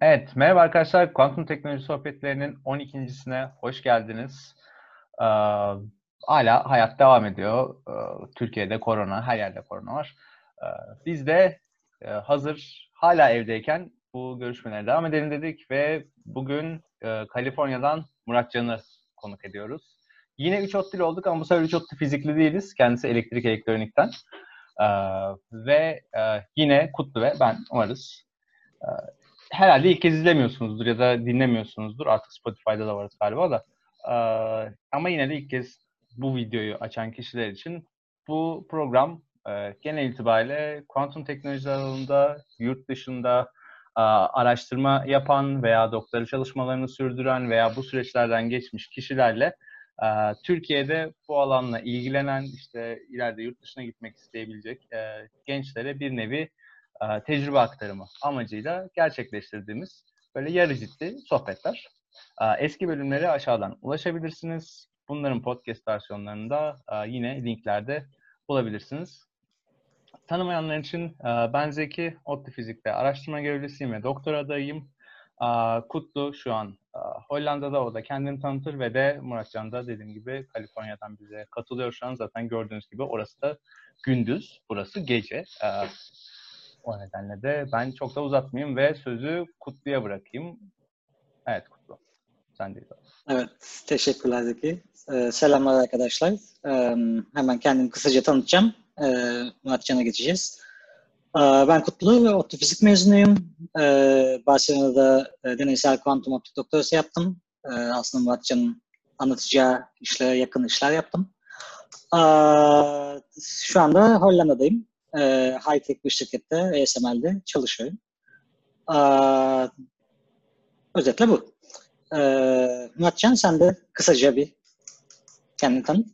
Evet, merhaba arkadaşlar. Kuantum Teknoloji Sohbetlerinin 12.sine hoş geldiniz. Ee, hala hayat devam ediyor. Ee, Türkiye'de korona, her yerde korona var. Ee, biz de e, hazır hala evdeyken bu görüşmelere devam edelim dedik ve bugün e, Kaliforniya'dan Murat Can'ı konuk ediyoruz. Yine 3 ODTÜ'lü olduk ama bu sefer 3 ODTÜ fizikli değiliz. Kendisi elektrik elektronikten. Ee, ve e, yine Kutlu ve ben umarız e, herhalde ilk kez izlemiyorsunuzdur ya da dinlemiyorsunuzdur. Artık Spotify'da da varız galiba da. Ee, ama yine de ilk kez bu videoyu açan kişiler için bu program e, genel itibariyle kuantum teknolojiler alanında, yurt dışında e, araştırma yapan veya doktora çalışmalarını sürdüren veya bu süreçlerden geçmiş kişilerle e, Türkiye'de bu alanla ilgilenen, işte ileride yurt dışına gitmek isteyebilecek e, gençlere bir nevi e, tecrübe aktarımı amacıyla gerçekleştirdiğimiz böyle yarı ciddi sohbetler. E, eski bölümleri aşağıdan ulaşabilirsiniz. Bunların podcast versiyonlarını da e, yine linklerde bulabilirsiniz. Tanımayanlar için ben Zeki, ODTÜ Fizik'te araştırma görevlisiyim ve doktora adayıyım. Kutlu şu an Hollanda'da, o da kendini tanıtır ve de Muratcan da dediğim gibi Kaliforniya'dan bize katılıyor şu an. Zaten gördüğünüz gibi orası da gündüz, burası gece. O nedenle de ben çok da uzatmayayım ve sözü Kutlu'ya bırakayım. Evet Kutlu, sen de Evet, teşekkürler Zeki. Ee, selamlar arkadaşlar. Ee, hemen kendimi kısaca tanıtacağım. Ee, Muratcan'a geçeceğiz. Ee, ben Kutlu ve ODTÜ Fizik mezunuyum. Ee, Barcelona'da e, deneysel kuantum optik doktorası yaptım. Ee, aslında Muratcan'ın anlatacağı işlere yakın işler yaptım. Ee, şu anda Hollanda'dayım e, high-tech bir şirkette, ASML'de çalışıyorum. E, özetle bu. E, Muratcan sen de kısaca bir kendini tanıt.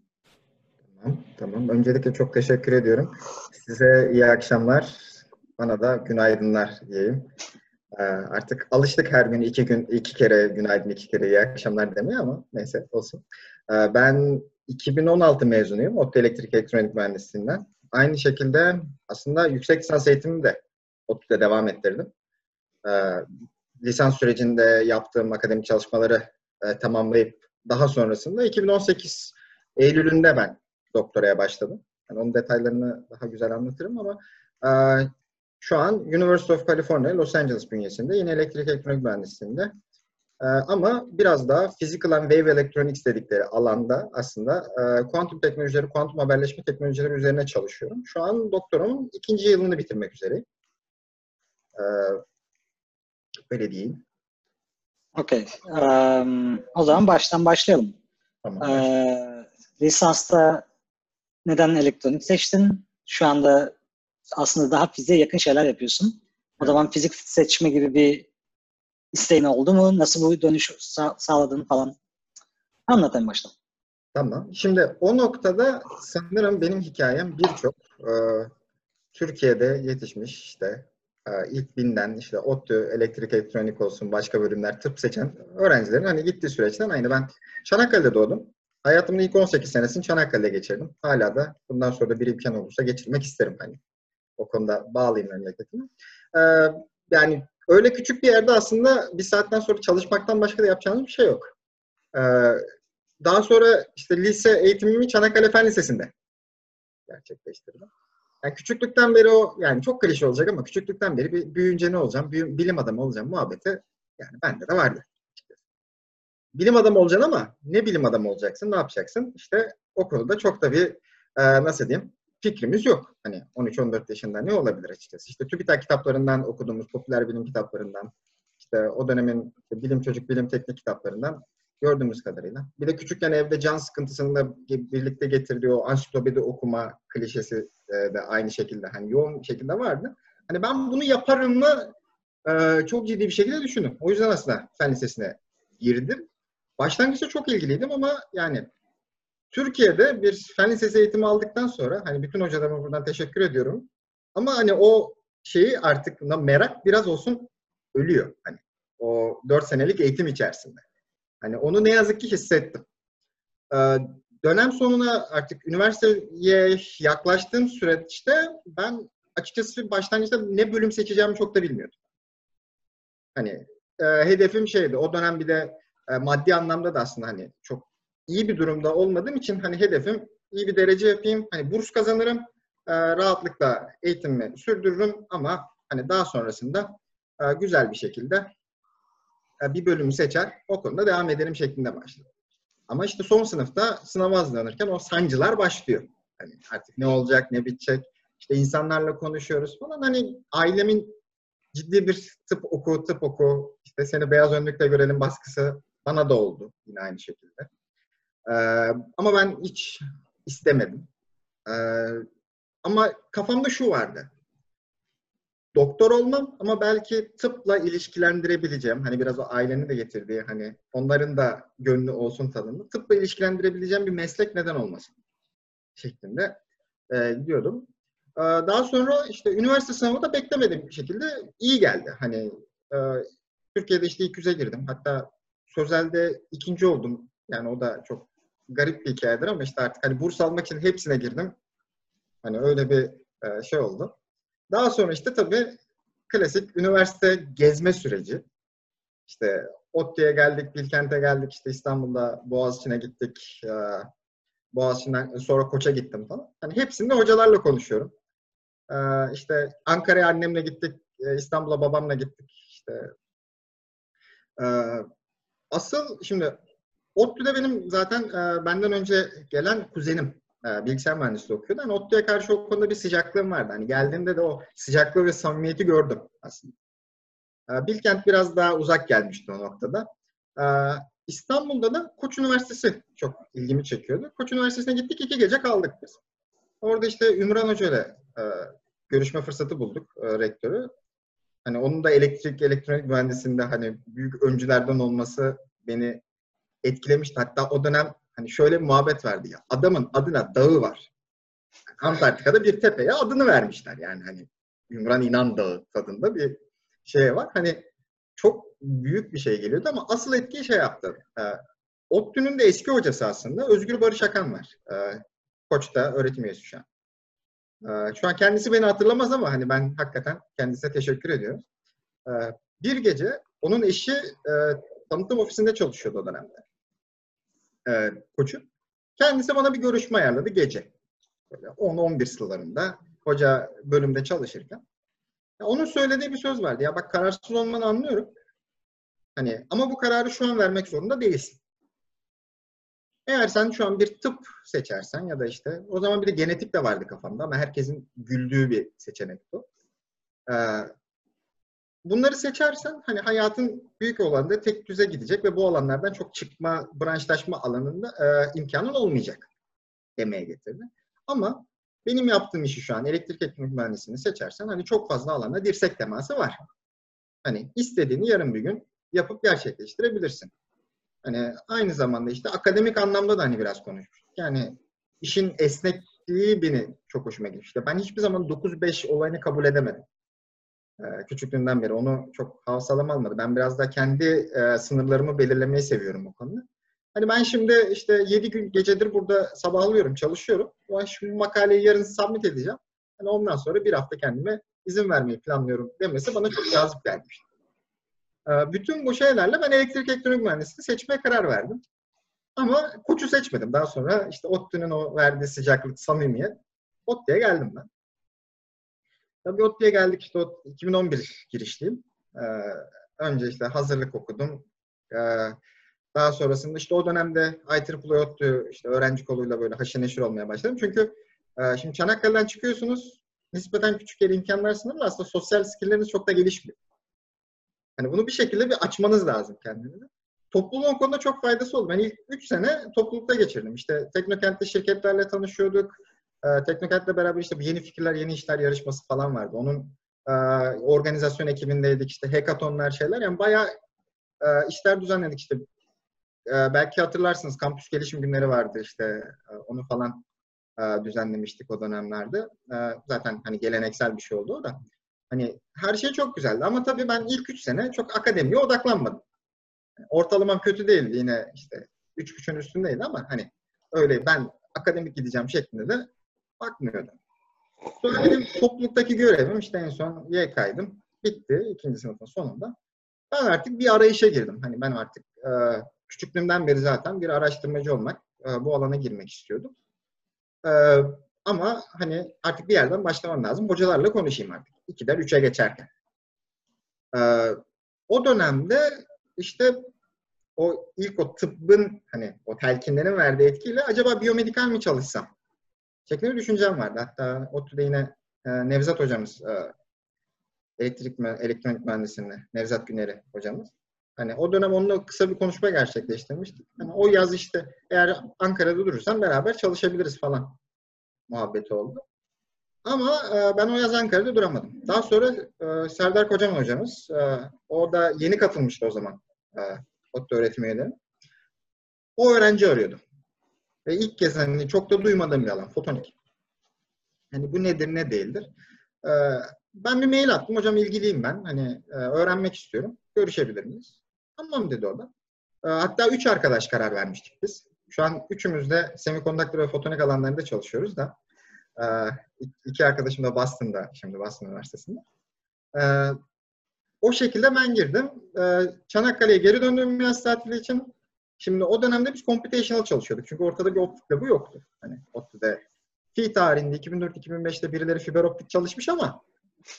Tamam, tamam. Öncelikle çok teşekkür ediyorum. Size iyi akşamlar. Bana da günaydınlar diyeyim. Artık alıştık her gün iki gün iki kere günaydın iki kere iyi akşamlar demeye ama neyse olsun. Ben 2016 mezunuyum. ODTÜ Elektrik Elektronik Mühendisliğinden. Aynı şekilde aslında yüksek lisans eğitimimi de ODTÜ'de devam ettirdim. Ee, lisans sürecinde yaptığım akademik çalışmaları e, tamamlayıp daha sonrasında 2018 Eylül'ünde ben doktoraya başladım. Yani onun detaylarını daha güzel anlatırım ama e, şu an University of California Los Angeles bünyesinde yine elektrik elektronik mühendisliğinde ee, ama biraz daha physical and wave electronics dedikleri alanda aslında e, kuantum teknolojileri, kuantum haberleşme teknolojileri üzerine çalışıyorum. Şu an doktorumun ikinci yılını bitirmek üzereyim. Ee, öyle diyeyim. Okey. Um, o zaman baştan başlayalım. Tamam. Ee, lisansta neden elektronik seçtin? Şu anda aslında daha fiziğe yakın şeyler yapıyorsun. O zaman fizik seçme gibi bir isteğin oldu mu? Nasıl bu dönüş sağ, sağladın falan? Anlat en başta. Tamam. Şimdi o noktada sanırım benim hikayem birçok e, Türkiye'de yetişmiş işte e, ilk binden işte ODTÜ, elektrik elektronik olsun başka bölümler tıp seçen öğrencilerin hani gittiği süreçten aynı ben Çanakkale'de doğdum. Hayatımın ilk 18 senesini Çanakkale'de geçirdim. Hala da bundan sonra da bir imkan olursa geçirmek isterim hani. O konuda bağlıyım memleketime. Ee, yani öyle küçük bir yerde aslında bir saatten sonra çalışmaktan başka da yapacağınız bir şey yok. Ee, daha sonra işte lise eğitimimi Çanakkale Fen Lisesi'nde gerçekleştirdim. Yani küçüklükten beri o yani çok klişe olacak ama küçüklükten beri bir büyüyünce ne olacağım, bilim adamı olacağım muhabbeti yani bende de vardı. Bilim adamı olacaksın ama ne bilim adamı olacaksın, ne yapacaksın? İşte o konuda çok da bir e, nasıl diyeyim fikrimiz yok. Hani 13-14 yaşında ne olabilir açıkçası? İşte TÜBİTAK kitaplarından okuduğumuz popüler bilim kitaplarından, işte o dönemin işte bilim çocuk, bilim teknik kitaplarından gördüğümüz kadarıyla. Bir de küçükken evde can sıkıntısını da birlikte getirdiği o ansiklopedi okuma klişesi e, de aynı şekilde hani yoğun şekilde vardı. Hani ben bunu yaparım mı e, çok ciddi bir şekilde düşündüm. O yüzden aslında fen lisesine girdim. Başlangıçta çok ilgiliydim ama yani Türkiye'de bir fen lisesi eğitimi aldıktan sonra hani bütün hocalarıma buradan teşekkür ediyorum. Ama hani o şeyi artık merak biraz olsun ölüyor. Hani o dört senelik eğitim içerisinde. Hani onu ne yazık ki hissettim. Ee, dönem sonuna artık üniversiteye yaklaştığım süreçte ben açıkçası başlangıçta ne bölüm seçeceğimi çok da bilmiyordum. Hani e, hedefim şeydi. O dönem bir de e, maddi anlamda da aslında hani çok iyi bir durumda olmadığım için hani hedefim iyi bir derece yapayım. Hani burs kazanırım. E, rahatlıkla eğitimimi sürdürürüm ama hani daha sonrasında e, güzel bir şekilde e, bir bölümü seçer, o konuda devam ederim şeklinde başladı. Ama işte son sınıfta sınava hazırlanırken o sancılar başlıyor. Hani artık ne olacak, ne bitecek. İşte insanlarla konuşuyoruz falan. Hani ailemin ciddi bir tıp oku, tıp oku, işte seni beyaz önlükle görelim baskısı bana da oldu yine aynı şekilde. Ee, ama ben hiç istemedim. Ee, ama kafamda şu vardı. Doktor olmam ama belki tıpla ilişkilendirebileceğim, hani biraz o ailenin de getirdiği, hani onların da gönlü olsun tadında, tıpla ilişkilendirebileceğim bir meslek neden olmasın şeklinde e, gidiyordum. E, daha sonra işte üniversite sınavı da beklemediğim bir şekilde iyi geldi. Hani e, Türkiye'de işte ilk yüze girdim. Hatta sözelde ikinci oldum. Yani o da çok garip bir hikayedir ama işte artık hani burs almak için hepsine girdim. Hani öyle bir e, şey oldu. Daha sonra işte tabii klasik üniversite gezme süreci. İşte ODTÜ'ye geldik, Bilkent'e geldik, işte İstanbul'da Boğaziçi'ne gittik. E, Boğaziçi'nden sonra Koç'a gittim falan. Hani hepsinde hocalarla konuşuyorum. E, işte Ankara'ya annemle gittik, e, İstanbul'a babamla gittik. İşte asıl şimdi ODTÜ'de benim zaten benden önce gelen kuzenim e, bilgisayar mühendisliği okuyordu. Hani ODTÜ'ye karşı o konuda bir sıcaklığım vardı. Hani geldiğimde de o sıcaklığı ve samimiyeti gördüm aslında. E, Bilkent biraz daha uzak gelmişti o noktada. E, İstanbul'da da Koç Üniversitesi çok ilgimi çekiyordu. Koç Üniversitesi'ne gittik, iki gece kaldık biz. Orada işte Ümran Hoca ile görüşme fırsatı bulduk e, rektörü. Hani onun da elektrik, elektronik mühendisliğinde hani büyük öncülerden olması beni etkilemişti. Hatta o dönem hani şöyle bir muhabbet vardı ya. Adamın adına dağı var. Antarktika'da bir tepeye adını vermişler. Yani hani Ümran İnan Dağı tadında bir şey var. Hani çok büyük bir şey geliyordu ama asıl etkiyi şey yaptı. E, ODTÜ'nün de eski hocası aslında Özgür Barış Akan var. E, Koç'ta öğretim üyesi şu an. E, şu an kendisi beni hatırlamaz ama hani ben hakikaten kendisine teşekkür ediyorum. E, bir gece onun eşi e, tanıtım ofisinde çalışıyordu o dönemde e, koçu. Kendisi bana bir görüşme ayarladı gece. Böyle 10-11 sıralarında hoca bölümde çalışırken. Ya onun söylediği bir söz vardı. Ya bak kararsız olmanı anlıyorum. Hani ama bu kararı şu an vermek zorunda değilsin. Eğer sen şu an bir tıp seçersen ya da işte o zaman bir de genetik de vardı kafamda ama herkesin güldüğü bir seçenek bu. Ee, bunları seçersen hani hayatın büyük oranda tek düze gidecek ve bu alanlardan çok çıkma, branşlaşma alanında e, imkanın olmayacak demeye getirdi. Ama benim yaptığım işi şu an elektrik elektronik mühendisliğini seçersen hani çok fazla alanda dirsek teması var. Hani istediğini yarın bir gün yapıp gerçekleştirebilirsin. Hani aynı zamanda işte akademik anlamda da hani biraz konuşmuştuk. Yani işin esnekliği beni çok hoşuma gitti. Ben hiçbir zaman 9-5 olayını kabul edemedim. Ee, küçüklüğünden beri onu çok havsalam almadı. Ben biraz da kendi e, sınırlarımı belirlemeyi seviyorum o konuda. Hani ben şimdi işte 7 gün gecedir burada sabahlıyorum, çalışıyorum. Ben şu makaleyi yarın submit edeceğim. Hani ondan sonra bir hafta kendime izin vermeyi planlıyorum demesi bana çok cazip gelmişti. Ee, bütün bu şeylerle ben elektrik elektronik mühendisliği seçmeye karar verdim. Ama koçu seçmedim. Daha sonra işte ODTÜ'nün o verdiği sıcaklık, samimiyet ODTÜ'ye geldim ben. Tabii ODTÜ'ye geldik işte o 2011 girişliyim. Ee, önce işte hazırlık okudum. Ee, daha sonrasında işte o dönemde IEEE ODTÜ işte öğrenci koluyla böyle haşır neşir olmaya başladım. Çünkü e, şimdi Çanakkale'den çıkıyorsunuz. Nispeten küçük yer imkanlar sınırlı. Aslında sosyal skillleriniz çok da gelişmiyor. Hani bunu bir şekilde bir açmanız lazım kendinize. Topluluğun konuda çok faydası oldu. Ben ilk 3 sene toplulukta geçirdim. İşte Teknokent'te şirketlerle tanışıyorduk. E, Teknokent'le beraber işte yeni fikirler, yeni işler yarışması falan vardı. Onun e, organizasyon ekibindeydik. işte hackathonlar şeyler. Yani bayağı e, işler düzenledik işte. E, belki hatırlarsınız kampüs gelişim günleri vardı işte. E, onu falan e, düzenlemiştik o dönemlerde. E, zaten hani geleneksel bir şey oldu o da. Hani her şey çok güzeldi ama tabii ben ilk üç sene çok akademiye odaklanmadım. Ortalamam kötü değildi yine işte üç buçuğun üstündeydi ama hani öyle ben akademik gideceğim şeklinde de bakmıyordum. Sonra benim topluluktaki görevim işte en son Y kaydım. Bitti ikinci sınıfın sonunda. Ben artık bir arayışa girdim. Hani ben artık e, küçüklüğümden beri zaten bir araştırmacı olmak, e, bu alana girmek istiyordum. E, ama hani artık bir yerden başlamam lazım. Hocalarla konuşayım artık. 2'den 3'e geçerken. E, o dönemde işte o ilk o tıbbın hani o telkinlerin verdiği etkiyle acaba biyomedikal mi çalışsam? Şeklinde bir düşüncem vardı. Hatta ODTÜ'de yine e, Nevzat hocamız e, elektrik elektronik mühendisliğinde Nevzat Güner'i hocamız. Hani o dönem onunla kısa bir konuşma gerçekleştirmiştik. Hani o yaz işte eğer Ankara'da durursan beraber çalışabiliriz falan muhabbeti oldu. Ama e, ben o yaz Ankara'da duramadım. Daha sonra e, Serdar Kocaman hocamız, e, o da yeni katılmıştı o zaman e, ODTÜ öğretim üyeleri. O öğrenci arıyordu. Ve ilk kez hani çok da duymadığım bir alan, fotonik. Hani bu nedir, ne değildir. E, ben bir mail attım. Hocam ilgiliyim ben. Hani e, öğrenmek istiyorum. Görüşebilir miyiz? Tamam dedi o da. E, hatta üç arkadaş karar vermiştik biz. Şu an üçümüz de semikondaktör ve fotonik alanlarında çalışıyoruz da. E, iki arkadaşım da Boston'da, şimdi Boston Üniversitesi'nde. O şekilde ben girdim. Çanakkale'ye geri döndüm yaz tatili için. Şimdi o dönemde biz computational çalışıyorduk. Çünkü ortada bir optik bu yoktu. Hani ODTÜ'de fi tarihinde 2004-2005'te birileri fiber optik çalışmış ama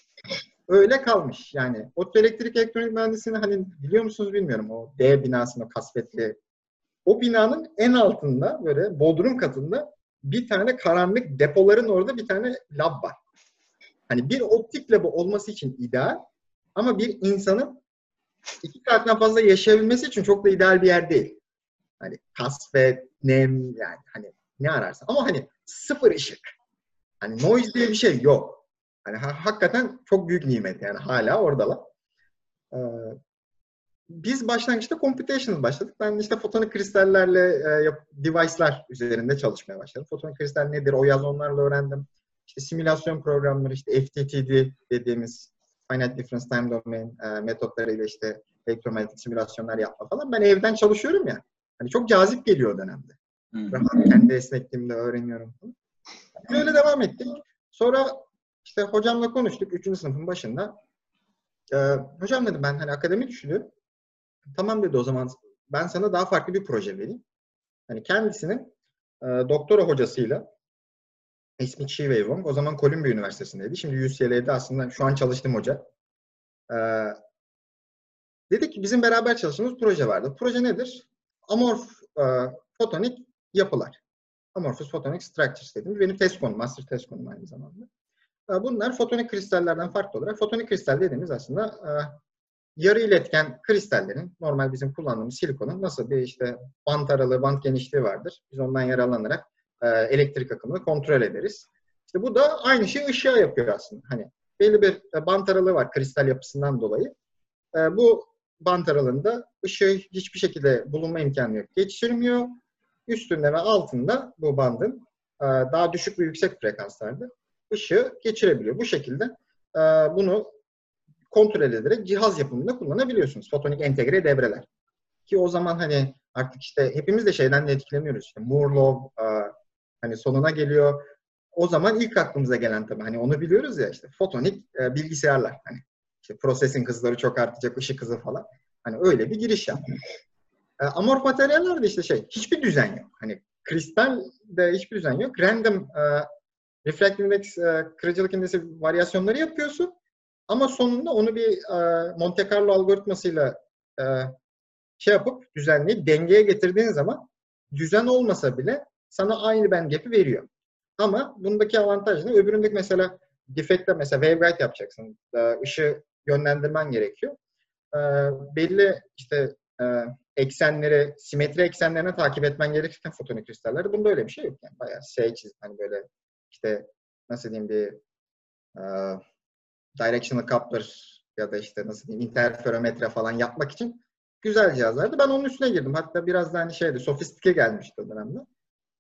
öyle kalmış. Yani ODTÜ elektrik elektronik mühendisliğini hani biliyor musunuz bilmiyorum. O D binasında kasvetli. O binanın en altında böyle bodrum katında bir tane karanlık depoların orada bir tane lab var. Hani bir optik labı olması için ideal ama bir insanın iki saatten fazla yaşayabilmesi için çok da ideal bir yer değil. Hani kasvet, nem yani hani ne ararsan. Ama hani sıfır ışık. Hani noise diye bir şey yok. Hani ha, hakikaten çok büyük nimet yani hala oradalar. Ee, biz başlangıçta computational başladık. Ben işte fotonik kristallerle e, device'lar üzerinde çalışmaya başladım. Fotonik kristal nedir? O yaz onlarla öğrendim. İşte simülasyon programları, işte FTTD dediğimiz Finite Difference Time Domain e, metotlarıyla işte elektromanyetik simülasyonlar yapma falan. Ben evden çalışıyorum ya. Hani çok cazip geliyor o dönemde. Rahat kendi esnekliğimde öğreniyorum. Böyle devam ettik. Sonra işte hocamla konuştuk 3. sınıfın başında. Ee, hocam dedim ben hani akademi düşünüyorum. Tamam dedi o zaman ben sana daha farklı bir proje vereyim. Hani kendisinin e, doktora hocasıyla ismi Chi Wei Wong. O zaman Columbia Üniversitesi'ndeydi. Şimdi UCLA'de aslında şu an çalıştığım hoca. Ee, dedi ki bizim beraber çalıştığımız proje vardı. Proje nedir? Amorf e, fotonik yapılar. Amorphous Photonic Structures dediğimiz benim test konum, master test konum aynı zamanda. Bunlar fotonik kristallerden farklı olarak, fotonik kristal dediğimiz aslında e, yarı iletken kristallerin, normal bizim kullandığımız silikonun nasıl bir işte bant aralığı, bant genişliği vardır. Biz ondan yararlanarak e, elektrik akımını kontrol ederiz. İşte bu da aynı şeyi ışığa yapıyor aslında. Hani belli bir e, bant aralığı var kristal yapısından dolayı. Bu bant aralığında ışığı hiçbir şekilde bulunma imkanı yok. Geçirmiyor. Üstünde ve altında bu bandın daha düşük ve yüksek frekanslarda ışığı geçirebiliyor. Bu şekilde e, bunu kontrol ederek cihaz yapımında kullanabiliyorsunuz. Fotonik entegre devreler. Ki o zaman hani artık işte hepimiz de şeyden de etkileniyoruz. İşte Moore Law e, hani sonuna geliyor. O zaman ilk aklımıza gelen tabii hani onu biliyoruz ya işte fotonik e, bilgisayarlar. Hani işte processing hızları çok artacak, ışık hızı falan. Hani öyle bir giriş yaptı. E, amorf materyaller de işte şey, hiçbir düzen yok. Hani kristal de hiçbir düzen yok. Random e, refractive index, e, kırıcılık indeksi varyasyonları yapıyorsun. Ama sonunda onu bir e, Monte Carlo algoritmasıyla e, şey yapıp düzenleyip dengeye getirdiğin zaman düzen olmasa bile sana aynı band gap'i veriyor. Ama bundaki avantaj ne? Öbüründeki mesela defekte mesela waveguide yapacaksın. E, ışığı yönlendirmen gerekiyor. E, belli işte e, eksenleri, simetri eksenlerine takip etmen gerekirken fotonik kristallerde bunda öyle bir şey yok. Yani bayağı şey çiz, hani böyle işte nasıl diyeyim bir uh, directional coupler ya da işte nasıl diyeyim interferometre falan yapmak için güzel cihazlardı. Ben onun üstüne girdim. Hatta biraz da hani şeydi, sofistike gelmişti o dönemde.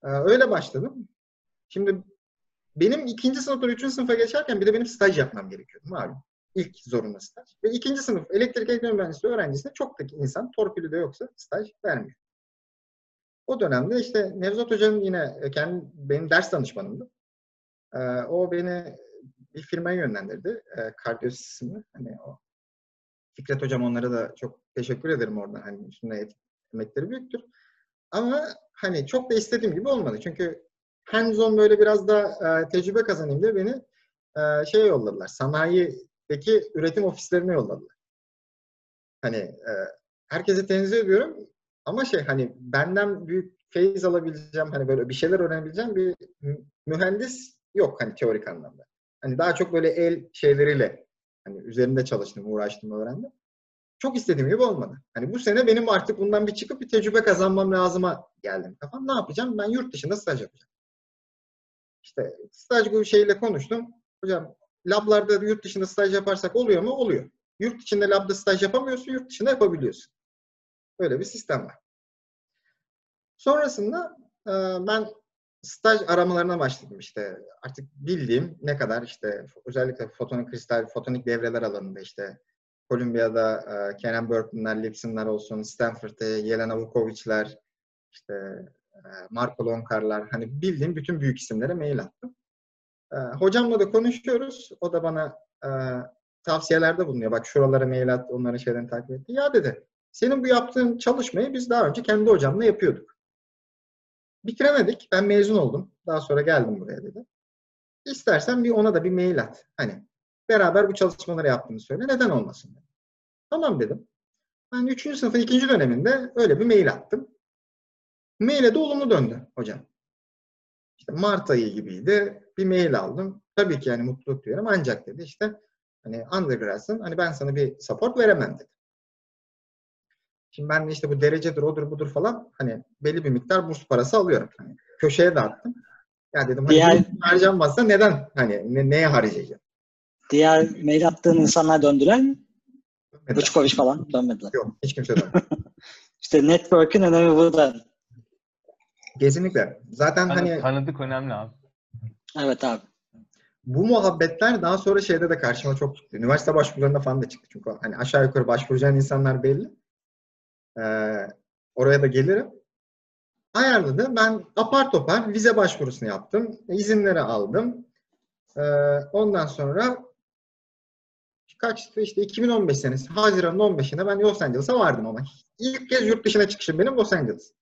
Ee, öyle başladım. Şimdi benim ikinci sınıftan üçüncü sınıfa geçerken bir de benim staj yapmam gerekiyordu malum. İlk zorunlu staj. Ve ikinci sınıf elektrik elektronik mühendisliği öğrencisine çok da insan torpili de yoksa staj vermiyor. O dönemde işte Nevzat Hoca'nın yine kendi benim ders danışmanımdı. Ee, o beni bir firmaya yönlendirdi. E, Cardios isimli. Hani o Fikret Hocam onlara da çok teşekkür ederim oradan. Hani üstünde emekleri büyüktür. Ama hani çok da istediğim gibi olmadı. Çünkü hands-on böyle biraz da e, tecrübe kazanayım diye beni e, şeye yolladılar. Sanayideki üretim ofislerine yolladılar. Hani e, herkese tenzih ediyorum ama şey hani benden büyük feyiz alabileceğim hani böyle bir şeyler öğrenebileceğim bir mühendis yok hani teorik anlamda. Hani daha çok böyle el şeyleriyle hani üzerinde çalıştım, uğraştım, öğrendim. Çok istediğim gibi olmadı. Hani bu sene benim artık bundan bir çıkıp bir tecrübe kazanmam lazıma geldim kafam. Ne yapacağım? Ben yurt dışında staj yapacağım. İşte staj bu şeyle konuştum. Hocam lablarda yurt dışında staj yaparsak oluyor mu? Oluyor. Yurt içinde labda staj yapamıyorsun, yurt dışında yapabiliyorsun. Böyle bir sistem var. Sonrasında e, ben staj aramalarına başladım işte. Artık bildiğim ne kadar işte özellikle fotonik kristal, fotonik devreler alanında işte Columbia'da e, Kenan Burton'lar, Lipson'lar olsun, Stanford'da Yelena Vukovic'ler, işte e, Marco Lonkar'lar hani bildiğim bütün büyük isimlere mail attım. E, hocamla da konuşuyoruz. O da bana e, tavsiyelerde bulunuyor. Bak şuralara mail at, onların şeylerini takip etti. Ya dedi, senin bu yaptığın çalışmayı biz daha önce kendi hocamla yapıyorduk. Bitiremedik. Ben mezun oldum. Daha sonra geldim buraya dedi. İstersen bir ona da bir mail at. Hani beraber bu çalışmaları yaptığını söyle. Neden olmasın? Dedi. Tamam dedim. Ben 3. sınıfın 2. döneminde öyle bir mail attım. Maile de olumlu döndü hocam. İşte Mart ayı gibiydi. Bir mail aldım. Tabii ki yani mutluluk duyuyorum. Ancak dedi işte hani undergrad'sın. Hani ben sana bir support veremem dedi. Şimdi ben de işte bu derecedir, odur, budur falan hani belli bir miktar burs parası alıyorum. Hani köşeye dağıttım. Ya dedim hani Diğer- harcanmazsa neden hani ne, neye harcayacağım? Diğer mail attığın insanlar döndüler mi? Buçkoviç falan dönmediler. Yok hiç kimse dönmedi. İşte network'ün önemi burada. Kesinlikle. Zaten Tanı- hani tanıdık önemli abi. Evet abi. bu muhabbetler daha sonra şeyde de karşıma çok çıktı. Üniversite başvurularında falan da çıktı. Çünkü hani aşağı yukarı başvuracağın insanlar belli. Ee, oraya da gelirim. Ayarladı. Ben apar topar vize başvurusunu yaptım. İzinleri aldım. Ee, ondan sonra kaçtı işte 2015 senesi Haziran'ın 15'inde ben Los Angeles'a vardım ama ilk kez yurt dışına çıkışım benim Los Angeles.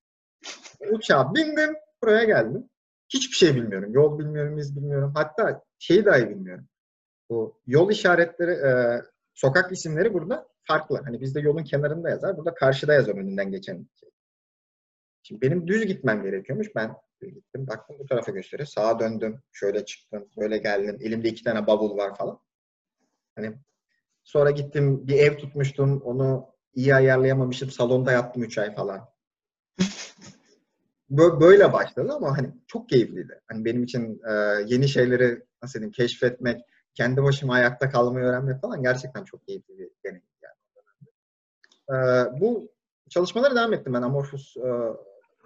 Uçağa bindim, buraya geldim. Hiçbir şey bilmiyorum. Yol bilmiyorum, iz bilmiyorum. Hatta şeyi dahi bilmiyorum. Bu yol işaretleri, e, sokak isimleri burada farklı. Hani bizde yolun kenarında yazar. Burada karşıda yazar önünden geçen şey. Şimdi benim düz gitmem gerekiyormuş. Ben gittim. Baktım bu tarafa gösteriyor. Sağa döndüm. Şöyle çıktım. Böyle geldim. Elimde iki tane bavul var falan. Hani sonra gittim bir ev tutmuştum. Onu iyi ayarlayamamışım. Salonda yattım üç ay falan. Bö- Böyle başladı ama hani çok keyifliydi. Hani benim için e, yeni şeyleri nasıl diyeyim keşfetmek, kendi başıma ayakta kalmayı öğrenmek falan gerçekten çok keyifli bir deneyim yani. E, bu çalışmalara devam ettim ben Amorphous e,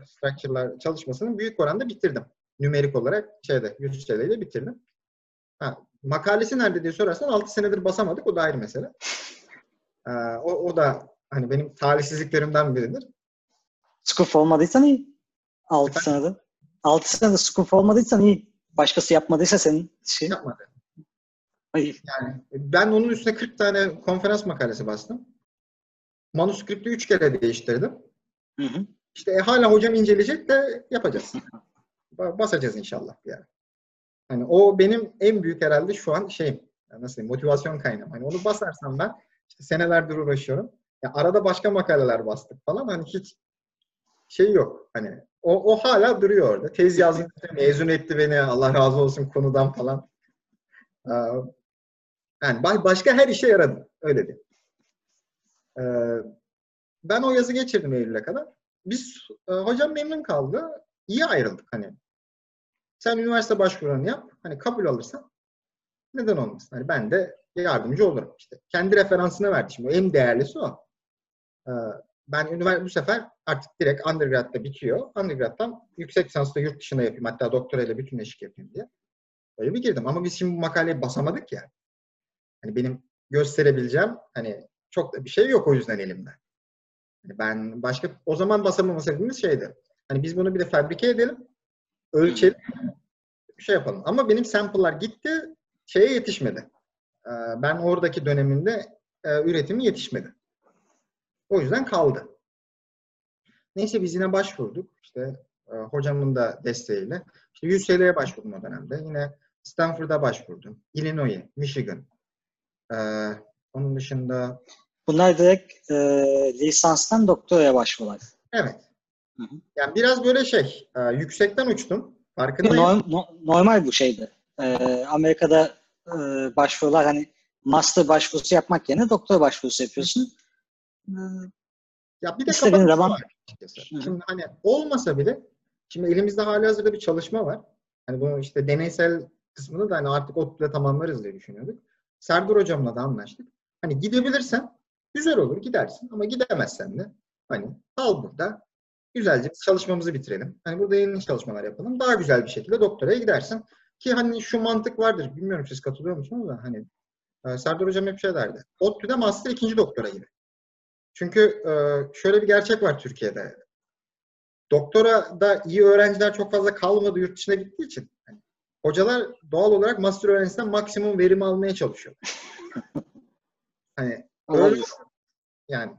Structure'lar çalışmasını büyük oranda bitirdim. Nümerik olarak şeyde, yüz şeyle bitirdim. Ha, makalesi nerede diye sorarsan 6 senedir basamadık. O da ayrı mesele. E, o, o da hani benim talihsizliklerimden biridir. Scoop olmadıysan iyi. 6 Efendim? senede. 6 senede scoop olmadıysan iyi. Başkası yapmadıysa senin şey. Yapmadı. Ay, Yani ben onun üstüne 40 tane konferans makalesi bastım. Manuskripti 3 kere değiştirdim. Hı hı. İşte e, hala hocam inceleyecek de yapacağız. Ba- Basacağız inşallah yani. Hani o benim en büyük herhalde şu an şeyim. yani Nasıl diyeyim, motivasyon kaynağım. Hani onu basarsam ben işte senelerdir uğraşıyorum. Ya arada başka makaleler bastık falan. Hani hiç şey yok. Hani o, o hala duruyor orada. Tez yazdım. Mezun etti beni. Allah razı olsun konudan falan. Ee, Yani ba- başka her işe yaradı. Öyle diyeyim. Ee, ben o yazı geçirdim Eylül'e kadar. Biz e, hocam memnun kaldı. İyi ayrıldık hani. Sen üniversite başvurularını yap. Hani kabul alırsan neden olmasın? Hani ben de yardımcı olurum işte. Kendi referansını verdi şimdi. En değerlisi o. Ben üniversite bu sefer artık direkt undergrad'da bitiyor. Undergrad'dan yüksek lisansla yurt dışına yapayım. Hatta doktorayla bütünleşik yapayım diye. Öyle bir girdim. Ama biz şimdi bu makaleyi basamadık ya. Hani benim gösterebileceğim hani çok da bir şey yok o yüzden elimde. Hani ben başka o zaman basamama sebebimiz şeydi. Hani biz bunu bir de fabrike edelim. Ölçelim. Şey yapalım. Ama benim sample'lar gitti. Şeye yetişmedi. Ee, Ben oradaki döneminde e, üretimi yetişmedi. O yüzden kaldı. Neyse biz yine başvurduk. İşte e, hocamın da desteğiyle. İşte UCLA'ya başvurdum o dönemde. Yine Stanford'a başvurdum. Illinois, Michigan. E, onun dışında Bunlar direkt e, lisanstan doktoraya başvurular. evet. Hı hı. Yani biraz böyle şey, e, yüksekten uçtum. Farkındayım. Norm- no- normal bu şeydi. E, Amerika'da e, başvurular hani master başvurusu yapmak yerine doktor başvurusu yapıyorsun. E, Ya bir de kapatıcı zaman- var. Hı. Şimdi hani olmasa bile şimdi elimizde hali hazırda bir çalışma var. Hani bunu işte deneysel kısmını da hani artık ODTÜ'de tamamlarız diye düşünüyorduk. Serdar hocamla da anlaştık. Hani gidebilirsen güzel olur gidersin ama gidemezsen de hani kal burada güzelce çalışmamızı bitirelim. Hani burada yeni çalışmalar yapalım. Daha güzel bir şekilde doktoraya gidersin. Ki hani şu mantık vardır. Bilmiyorum siz katılıyor musunuz da hani e, Serdar hocam hep şey derdi. ODTÜ'de master ikinci doktora gibi. Çünkü e, şöyle bir gerçek var Türkiye'de. Doktora da iyi öğrenciler çok fazla kalmadı yurt dışına gittiği için. hani hocalar doğal olarak master öğrencisinden maksimum verim almaya çalışıyor. Hani öyle yani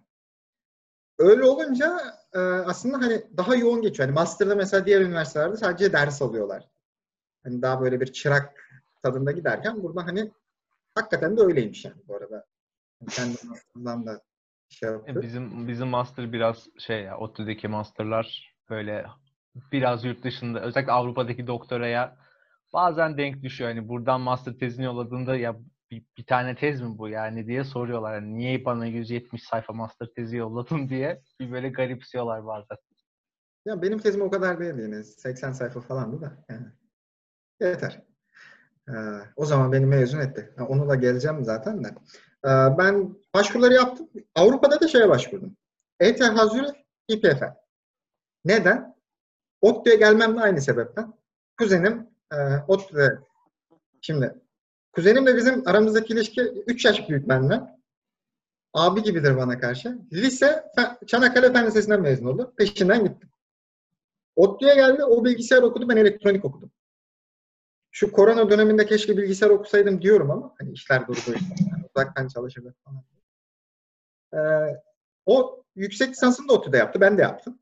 öyle olunca e, aslında hani daha yoğun geçiyor. Hani master'da mesela diğer üniversitelerde sadece ders alıyorlar. Hani daha böyle bir çırak tadında giderken burada hani hakikaten de öyleymiş yani bu arada. Kendi master'dan da şey E, yapıyor. Bizim bizim master biraz şey ya ODTÜ'deki masterlar böyle biraz yurt dışında özellikle Avrupa'daki doktoraya bazen denk düşüyor. Hani buradan master tezini yolladığında ya bir, bir tane tez mi bu yani diye soruyorlar. Yani niye bana 170 sayfa master tezi yolladın diye bir böyle garipsiyorlar bazen. Ya benim tezim o kadar değil yine. 80 sayfa falandı da. Yani. Yeter. Ee, o zaman beni mezun etti. Onu da geleceğim zaten de. Ee, ben başvuruları yaptım. Avrupa'da da şeye başvurdum. ETH Zürich, İPFL. Neden? ODTÜ'ye gelmem de aynı sebepten. Kuzenim e, ODTÜ'de şimdi kuzenimle bizim aramızdaki ilişki 3 yaş büyük benden. Abi gibidir bana karşı. Lise Çanakkale Fen Lisesi'nden mezun oldu. Peşinden gittim. ODTÜ'ye geldi. O bilgisayar okudu. Ben elektronik okudum. Şu korona döneminde keşke bilgisayar okusaydım diyorum ama hani işler durdu. işte. Yani uzaktan çalışırdık falan. Ee, o yüksek lisansını da ODTÜ'de yaptı. Ben de yaptım.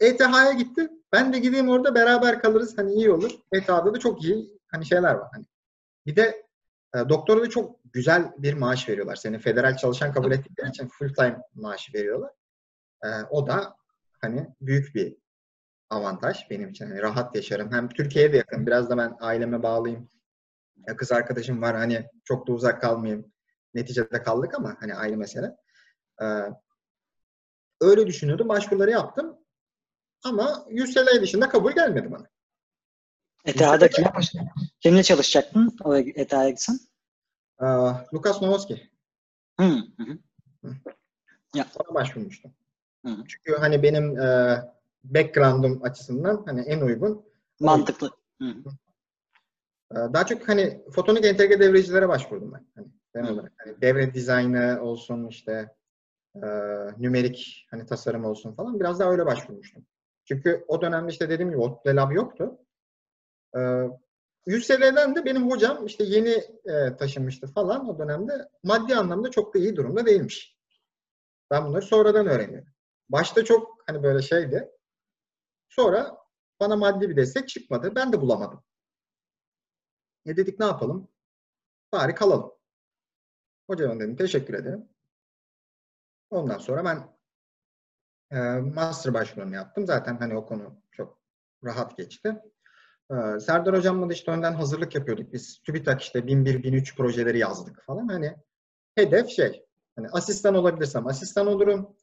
ETH'ye gitti. Ben de gideyim orada beraber kalırız. Hani iyi olur. ETH'da da çok iyi hani şeyler var. Hani bir de e, doktora da çok güzel bir maaş veriyorlar. Seni federal çalışan kabul ettikleri için full time maaşı veriyorlar. E, o da hani büyük bir avantaj benim için. Hani rahat yaşarım. Hem Türkiye'ye de yakın. Biraz da ben aileme bağlıyım. Ya kız arkadaşım var. Hani çok da uzak kalmayayım. Neticede kaldık ama hani ayrı mesele. Ee, öyle düşünüyordum. Başvuruları yaptım. Ama UCLA dışında kabul gelmedi bana. ETH'da kimle, kimle çalışacaktın? Oraya ETH'ye gitsen? Ee, Lukas Novoski. Hı, hı, hı. Ona başvurmuştum. Hı. Çünkü hani benim e, background'um açısından hani en uygun. Mantıklı. Hı. Ee, Daha çok hani fotonik entegre devrecilere başvurdum ben. Hani olarak. Hani devre dizaynı olsun işte e, nümerik hani tasarım olsun falan biraz daha öyle başvurmuştum. Çünkü o dönemde işte dediğim gibi ODTÜ lab yoktu. Ee, UCLA'den de benim hocam işte yeni e, taşınmıştı falan o dönemde maddi anlamda çok da iyi durumda değilmiş. Ben bunları sonradan öğreniyorum. Başta çok hani böyle şeydi. Sonra bana maddi bir destek çıkmadı. Ben de bulamadım. E dedik ne yapalım? Bari kalalım. Hocam dedim teşekkür ederim. Ondan sonra ben e, master başvurumu yaptım. Zaten hani o konu çok rahat geçti. E, Serdar hocamla da işte önden hazırlık yapıyorduk. Biz TÜBİTAK işte 1001-1003 projeleri yazdık falan. Hani hedef şey, hani asistan olabilirsem asistan olurum.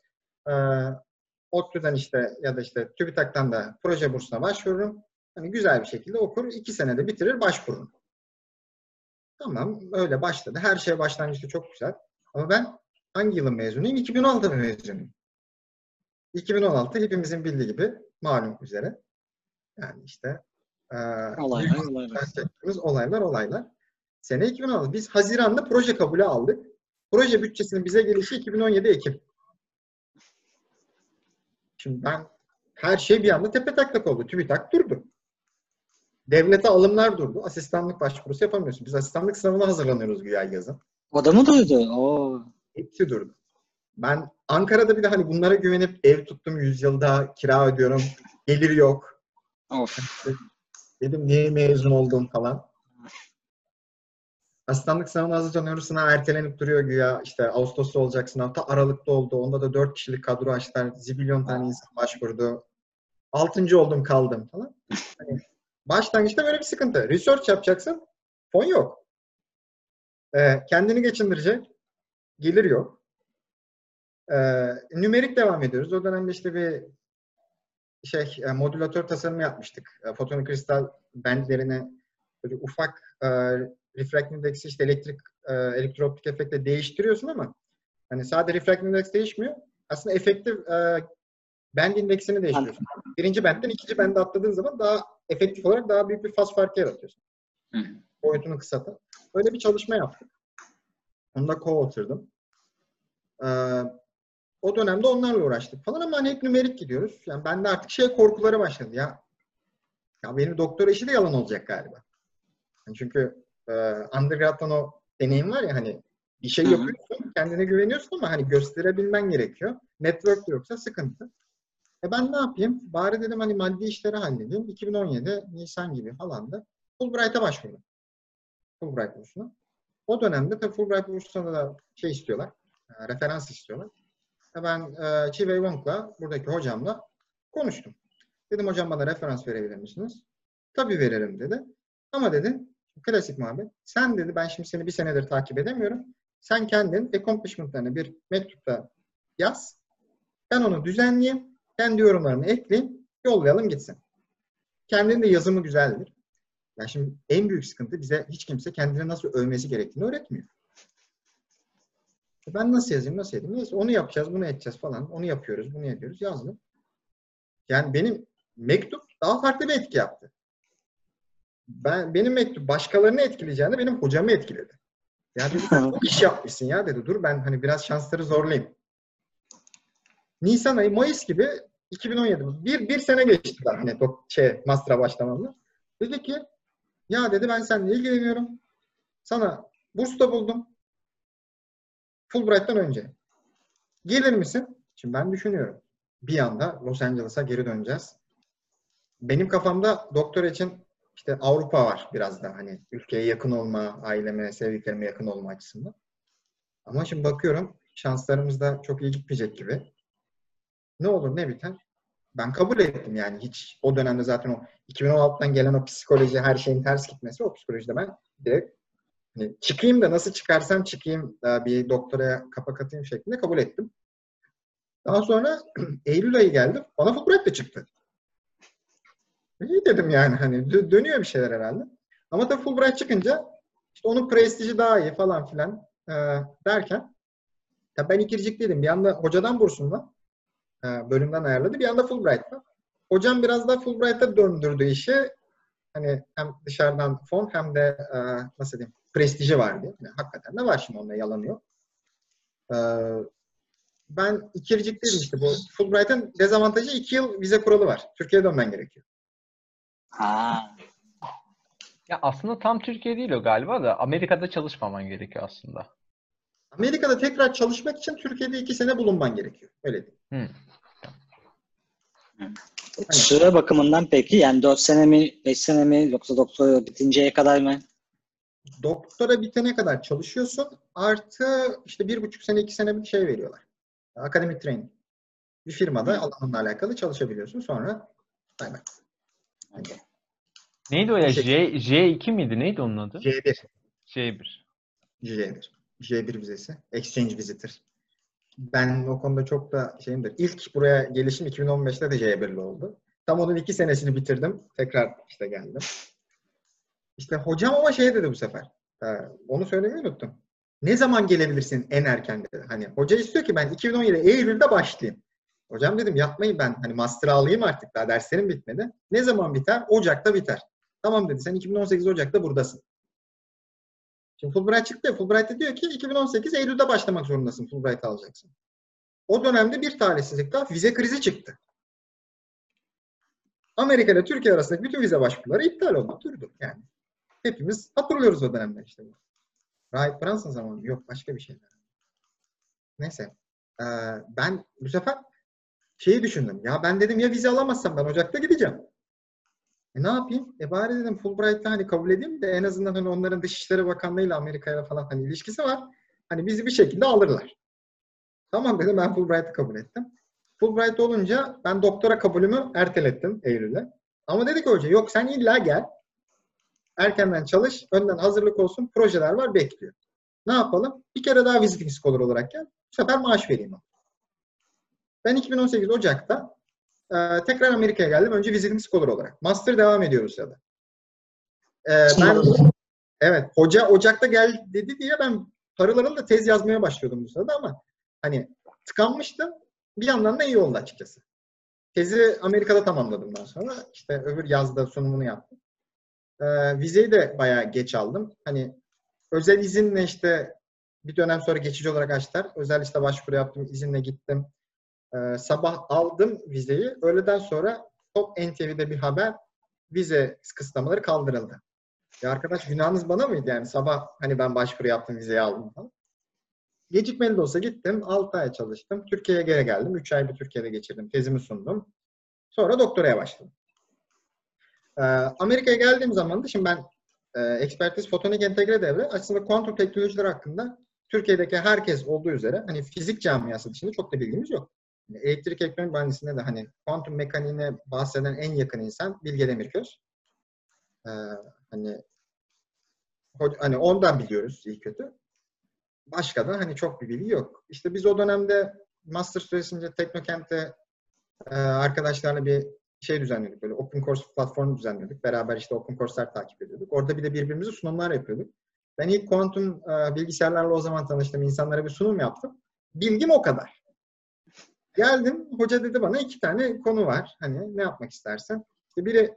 E, ODTÜ'den işte ya da işte TÜBİTAK'tan da proje bursuna başvururum. Hani güzel bir şekilde okur, iki senede bitirir, başvururum. Tamam, öyle başladı. Her şey başlangıçta çok güzel. Ama ben hangi yılın mezunuyum? 2016 mezunuyum. 2016 hepimizin bildiği gibi malum üzere. Yani işte e, Olaylar, olaylar. olaylar olaylar. Sene 2016. Biz Haziran'da proje kabulü aldık. Proje bütçesinin bize gelişi 2017 Ekim. Şimdi ben her şey bir anda tepe taklak oldu. TÜBİTAK durdu. Devlete alımlar durdu. Asistanlık başvurusu yapamıyorsun. Biz asistanlık sınavına hazırlanıyoruz güya yazın. O da mı duydu? Oo. Hepsi durdu. Ben Ankara'da bir de hani bunlara güvenip ev tuttum 100 yılda kira ödüyorum. Gelir yok. Of. Dedim niye mezun oldum falan. Asistanlık sınavına hazırlanıyoruz. Sınav ertelenip duruyor güya. İşte Ağustos'ta olacak sınav. Ta Aralık'ta oldu. Onda da 4 kişilik kadro açtılar. Zibilyon tane insan başvurdu. Altıncı oldum kaldım falan. Hani başlangıçta böyle bir sıkıntı. Research yapacaksın. Fon yok. Ee, kendini geçindirecek. Gelir yok. Ee, nümerik devam ediyoruz. O dönemde işte bir şey e, modülatör tasarımı yapmıştık. E, fotonik kristal bentlerine böyle ufak e, refractive index'i işte elektrik e, elektrooptik efektle değiştiriyorsun ama hani sadece refractive index değişmiyor. Aslında efektif e, band indeksini değiştiriyorsun. Birinci bendden ikinci bende atladığın zaman daha efektif olarak daha büyük bir faz farkı yaratıyorsun. Hı. Boyutunu kısaltıp. Öyle bir çalışma yaptık. Onu da co-authored'ım. Ee, o dönemde onlarla uğraştık falan ama hani hep nümerik gidiyoruz. Yani bende artık şey korkuları başladı ya. Ya benim doktora işi de yalan olacak galiba. Yani çünkü e, undergrad'dan o deneyim var ya hani bir şey yapıyorsun, kendine güveniyorsun ama hani gösterebilmen gerekiyor. Network yoksa sıkıntı. E ben ne yapayım? Bari dedim hani maddi işleri halledeyim. 2017 Nisan gibi falan da Fulbright'a başvurdum. Fulbright bursuna. O dönemde tabii Fulbright bursuna da şey istiyorlar, e, referans istiyorlar. E Ben e, Chi Wei Wong'la, buradaki hocamla konuştum. Dedim hocam bana referans verebilir misiniz? Tabii veririm dedi. Ama dedi, klasik muhabbet. Sen dedi, ben şimdi seni bir senedir takip edemiyorum. Sen kendin accomplishment'larını bir mektupta yaz. Ben onu düzenleyeyim. Kendi yorumlarımı ekleyeyim. Yollayalım gitsin. Kendinin de yazımı güzeldir. Ya şimdi en büyük sıkıntı bize hiç kimse kendini nasıl övmesi gerektiğini öğretmiyor. Ben nasıl yazayım, nasıl edeyim? Neyse onu yapacağız, bunu edeceğiz falan. Onu yapıyoruz, bunu ediyoruz. Yazdım. Yani benim mektup daha farklı bir etki yaptı. Ben benim mektup başkalarını etkileyeceğine benim hocamı etkiledi. Ya dedi çok iş yapmışsın ya dedi. Dur ben hani biraz şansları zorlayayım. Nisan ayı, Mayıs gibi 2017. Bir, bir sene geçti daha hani şey, master'a başlamamla. Dedi ki ya dedi ben seninle ilgileniyorum. Sana burs da buldum. Fulbright'tan önce. Gelir misin? Şimdi ben düşünüyorum. Bir anda Los Angeles'a geri döneceğiz. Benim kafamda doktor için işte Avrupa var biraz da hani ülkeye yakın olma, aileme, sevdiklerime yakın olma açısından. Ama şimdi bakıyorum şanslarımız da çok iyi gitmeyecek gibi. Ne olur ne biter? Ben kabul ettim yani hiç o dönemde zaten o 2016'dan gelen o psikoloji her şeyin ters gitmesi o psikolojide ben direkt hani çıkayım da nasıl çıkarsam çıkayım daha bir doktoraya kapak atayım şeklinde kabul ettim. Daha sonra Eylül ayı geldi. Bana Fulbright de çıktı. İyi dedim yani hani dö- dönüyor bir şeyler herhalde. Ama tabii Fulbright çıkınca işte onun prestiji daha iyi falan filan e, derken tabii ben ikircikliydim. Bir anda hocadan bursum var. Bölümden ayarladı. Bir anda Fulbright'ta. Hocam biraz da Fulbright'a döndürdü işi. Hani hem dışarıdan fon hem de e, nasıl diyeyim prestiji var diye. Yani hakikaten de var şimdi onda yalanı yok. E, ben ikircikliydim işte bu. Fulbright'ın dezavantajı iki yıl vize kuralı var. Türkiye'ye dönmen gerekiyor. Ha. Ya aslında tam Türkiye değil o galiba da Amerika'da çalışmaman gerekiyor aslında. Amerika'da tekrar çalışmak için Türkiye'de iki sene bulunman gerekiyor. Öyle değil. Hı. Süre bakımından peki yani 4 sene mi 5 sene mi yoksa doktora bitinceye kadar mı? Doktora bitene kadar çalışıyorsun. Artı işte bir buçuk sene, iki sene bir şey veriyorlar. Akademik training. Bir firmada alanınla alakalı çalışabiliyorsun. Sonra bay bay. Neydi o ya? J, J2 miydi? Neydi onun adı? J1. J1. J1. J1 vizesi. Exchange visitor. Ben o konuda çok da şeyimdir. İlk buraya gelişim 2015'te de J1'li oldu. Tam onun iki senesini bitirdim. Tekrar işte geldim. İşte hocam ama şey dedi bu sefer. Onu söylemeyi unuttum. Ne zaman gelebilirsin en erken dedi. Hani hoca istiyor ki ben 2017 Eylül'de başlayayım. Hocam dedim yapmayın ben hani master alayım artık daha derslerim bitmedi. Ne zaman biter? Ocak'ta biter. Tamam dedi sen 2018 Ocak'ta buradasın. Şimdi Fulbright çıktı Fulbright de diyor ki 2018 Eylül'de başlamak zorundasın Fulbright alacaksın. O dönemde bir talihsizlik daha vize krizi çıktı. Amerika ile Türkiye arasındaki bütün vize başvuruları iptal oldu. Durdu yani. Hepimiz hatırlıyoruz o dönemler işte. Rahip Brunson zamanı. Yok başka bir şeyler. Neyse. Ee, ben bu sefer şeyi düşündüm. Ya ben dedim ya vize alamazsam ben Ocak'ta gideceğim. E ne yapayım? E bari dedim Fulbright'ta hani kabul edeyim de en azından hani onların Dışişleri Bakanlığı ile Amerika'ya falan hani ilişkisi var. Hani bizi bir şekilde alırlar. Tamam dedim ben Fulbright'ı kabul ettim. Fulbright olunca ben doktora kabulümü ertelettim Eylül'e. Ama dedi ki hoca yok sen illa gel. Erkenden çalış. Önden hazırlık olsun. Projeler var bekliyor. Ne yapalım? Bir kere daha visiting scholar olarak gel. Bu sefer maaş vereyim. Ben 2018 Ocak'ta e, tekrar Amerika'ya geldim. Önce visiting scholar olarak. Master devam ediyor Rusya'da. E, ben evet hoca Ocak'ta gel dedi diye ben parılarımla tez yazmaya başlıyordum bu sırada ama hani tıkanmıştım. Bir yandan da iyi oldu açıkçası. Tezi Amerika'da tamamladım daha sonra. İşte öbür yazda sunumunu yaptım. E, vizeyi de bayağı geç aldım. Hani özel izinle işte bir dönem sonra geçici olarak açtılar. Özel işte başvuru yaptım, izinle gittim. Ee, sabah aldım vizeyi. Öğleden sonra Top NTV'de bir haber vize kısıtlamaları kaldırıldı. Ya arkadaş günahınız bana mıydı yani sabah hani ben başvuru yaptım vizeyi aldım falan. Gecikmeli de olsa gittim. 6 ay çalıştım. Türkiye'ye geri geldim. 3 ay bir Türkiye'de geçirdim. Tezimi sundum. Sonra doktoraya başladım. Ee, Amerika'ya geldiğim zaman da şimdi ben e, ekspertiz fotonik entegre devre aslında kuantum teknolojiler hakkında Türkiye'deki herkes olduğu üzere hani fizik camiası dışında çok da bilgimiz yok. Elektrik elektronik mühendisliğinde de hani kuantum mekaniğine bahseden en yakın insan Bilge Demirköz. Ee, hani hani ondan biliyoruz iyi kötü. Başka da hani çok bir bilgi yok. İşte biz o dönemde master süresince Teknokent'te e, arkadaşlarla bir şey düzenliyorduk. Böyle open course platformu düzenliyorduk. Beraber işte open course'lar takip ediyorduk. Orada bir de birbirimize sunumlar yapıyorduk. Ben ilk kuantum e, bilgisayarlarla o zaman tanıştım. İnsanlara bir sunum yaptım. Bilgim o kadar. Geldim, hoca dedi bana iki tane konu var. Hani ne yapmak istersen. İşte biri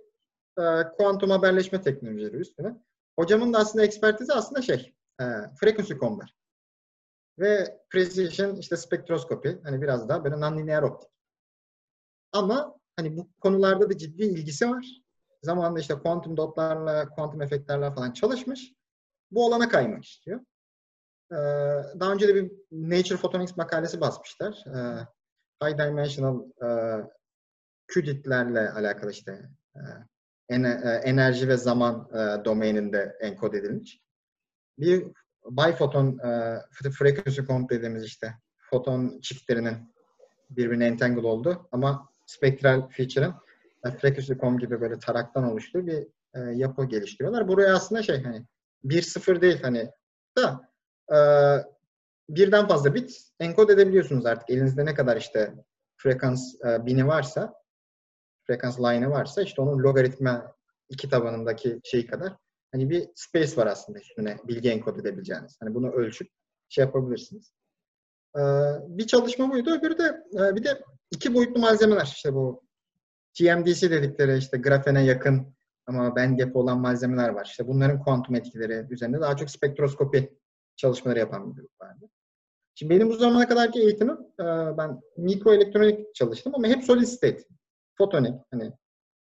e, kuantum haberleşme teknolojileri üstüne. Hocamın da aslında ekspertizi aslında şey, e, frequency konular. Ve precision işte spektroskopi. Hani biraz daha böyle non-linear optik. Ama hani bu konularda da ciddi ilgisi var. Zamanında işte kuantum dotlarla, kuantum efektlerle falan çalışmış. Bu olana kaymak istiyor. Ee, daha önce de bir Nature Photonics makalesi basmışlar. Ee, high dimensional e, QDIT'lerle alakalı işte e, enerji ve zaman e, domaininde enkod edilmiş. Bir bifoton e, frequency comp dediğimiz işte foton çiftlerinin birbirine entangle oldu ama spektral feature'ın e, frequency comp gibi böyle taraktan oluştuğu bir e, yapı geliştiriyorlar. Buraya aslında şey hani 1-0 değil hani da e, birden fazla bit enkod edebiliyorsunuz artık. Elinizde ne kadar işte frekans e, bini varsa frekans line'ı varsa işte onun logaritma iki tabanındaki şey kadar hani bir space var aslında üstüne bilgi enkod edebileceğiniz. Hani bunu ölçüp şey yapabilirsiniz. Ee, bir çalışma buydu. Öbürü de e, bir de iki boyutlu malzemeler işte bu TMDC dedikleri işte grafene yakın ama bandgap olan malzemeler var. İşte bunların kuantum etkileri üzerinde daha çok spektroskopi çalışmaları yapan bir grup vardı. Şimdi benim bu zamana kadarki eğitimim e, ben mikroelektronik çalıştım ama hep solid state, fotonik hani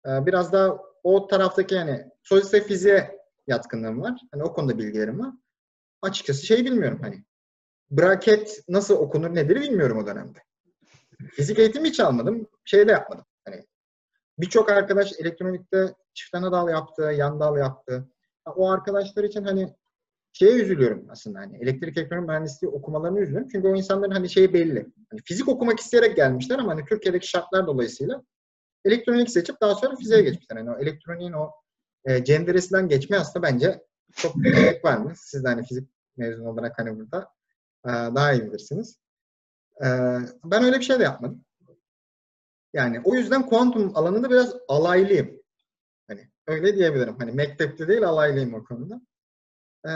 e, biraz daha o taraftaki yani solid state fiziğe yatkınlığım var. Hani o konuda bilgilerim var. Açıkçası şey bilmiyorum hani braket nasıl okunur nedir bilmiyorum o dönemde. Fizik eğitimi hiç almadım. Şey de yapmadım. Hani birçok arkadaş elektronikte çift ana dal yaptı, yan dal yaptı. O arkadaşlar için hani şeye üzülüyorum aslında hani elektrik elektronik mühendisliği okumalarını üzülüyorum. Çünkü o insanların hani şeyi belli. Hani fizik okumak isteyerek gelmişler ama hani Türkiye'deki şartlar dolayısıyla elektronik seçip daha sonra fiziğe geçmişler. Yani o elektroniğin o e, cenderesinden geçme aslında bence çok gerek var mı? Siz de hani fizik mezunu olarak hani burada e, daha iyi bilirsiniz. E, ben öyle bir şey de yapmadım. Yani o yüzden kuantum alanında biraz alaylıyım. Hani öyle diyebilirim. Hani mektepte değil alaylıyım o konuda. Ee,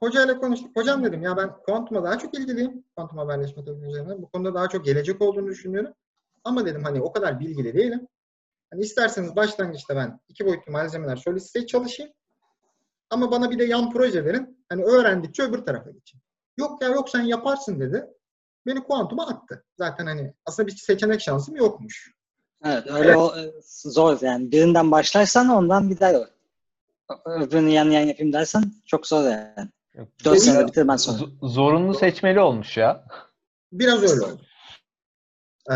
hocayla konuştuk. Hocam dedim ya ben kuantuma daha çok ilgiliyim. Kuantum haberleşme teknolojilerine. Bu konuda daha çok gelecek olduğunu düşünüyorum. Ama dedim hani o kadar bilgili değilim. Hani isterseniz başlangıçta ben iki boyutlu malzemeler solid state çalışayım. Ama bana bir de yan proje verin. Hani öğrendikçe öbür tarafa geçeyim. Yok ya yok sen yaparsın dedi. Beni kuantuma attı. Zaten hani aslında bir seçenek şansım yokmuş. Evet öyle evet. O, e, zor yani. Birinden başlarsan ondan bir daha yok öbürünü yan yan yapayım dersen çok zor yani. Yok, 4 senede bitirmez sonra. Zorunlu seçmeli olmuş ya. Biraz öyle oldu. Ee,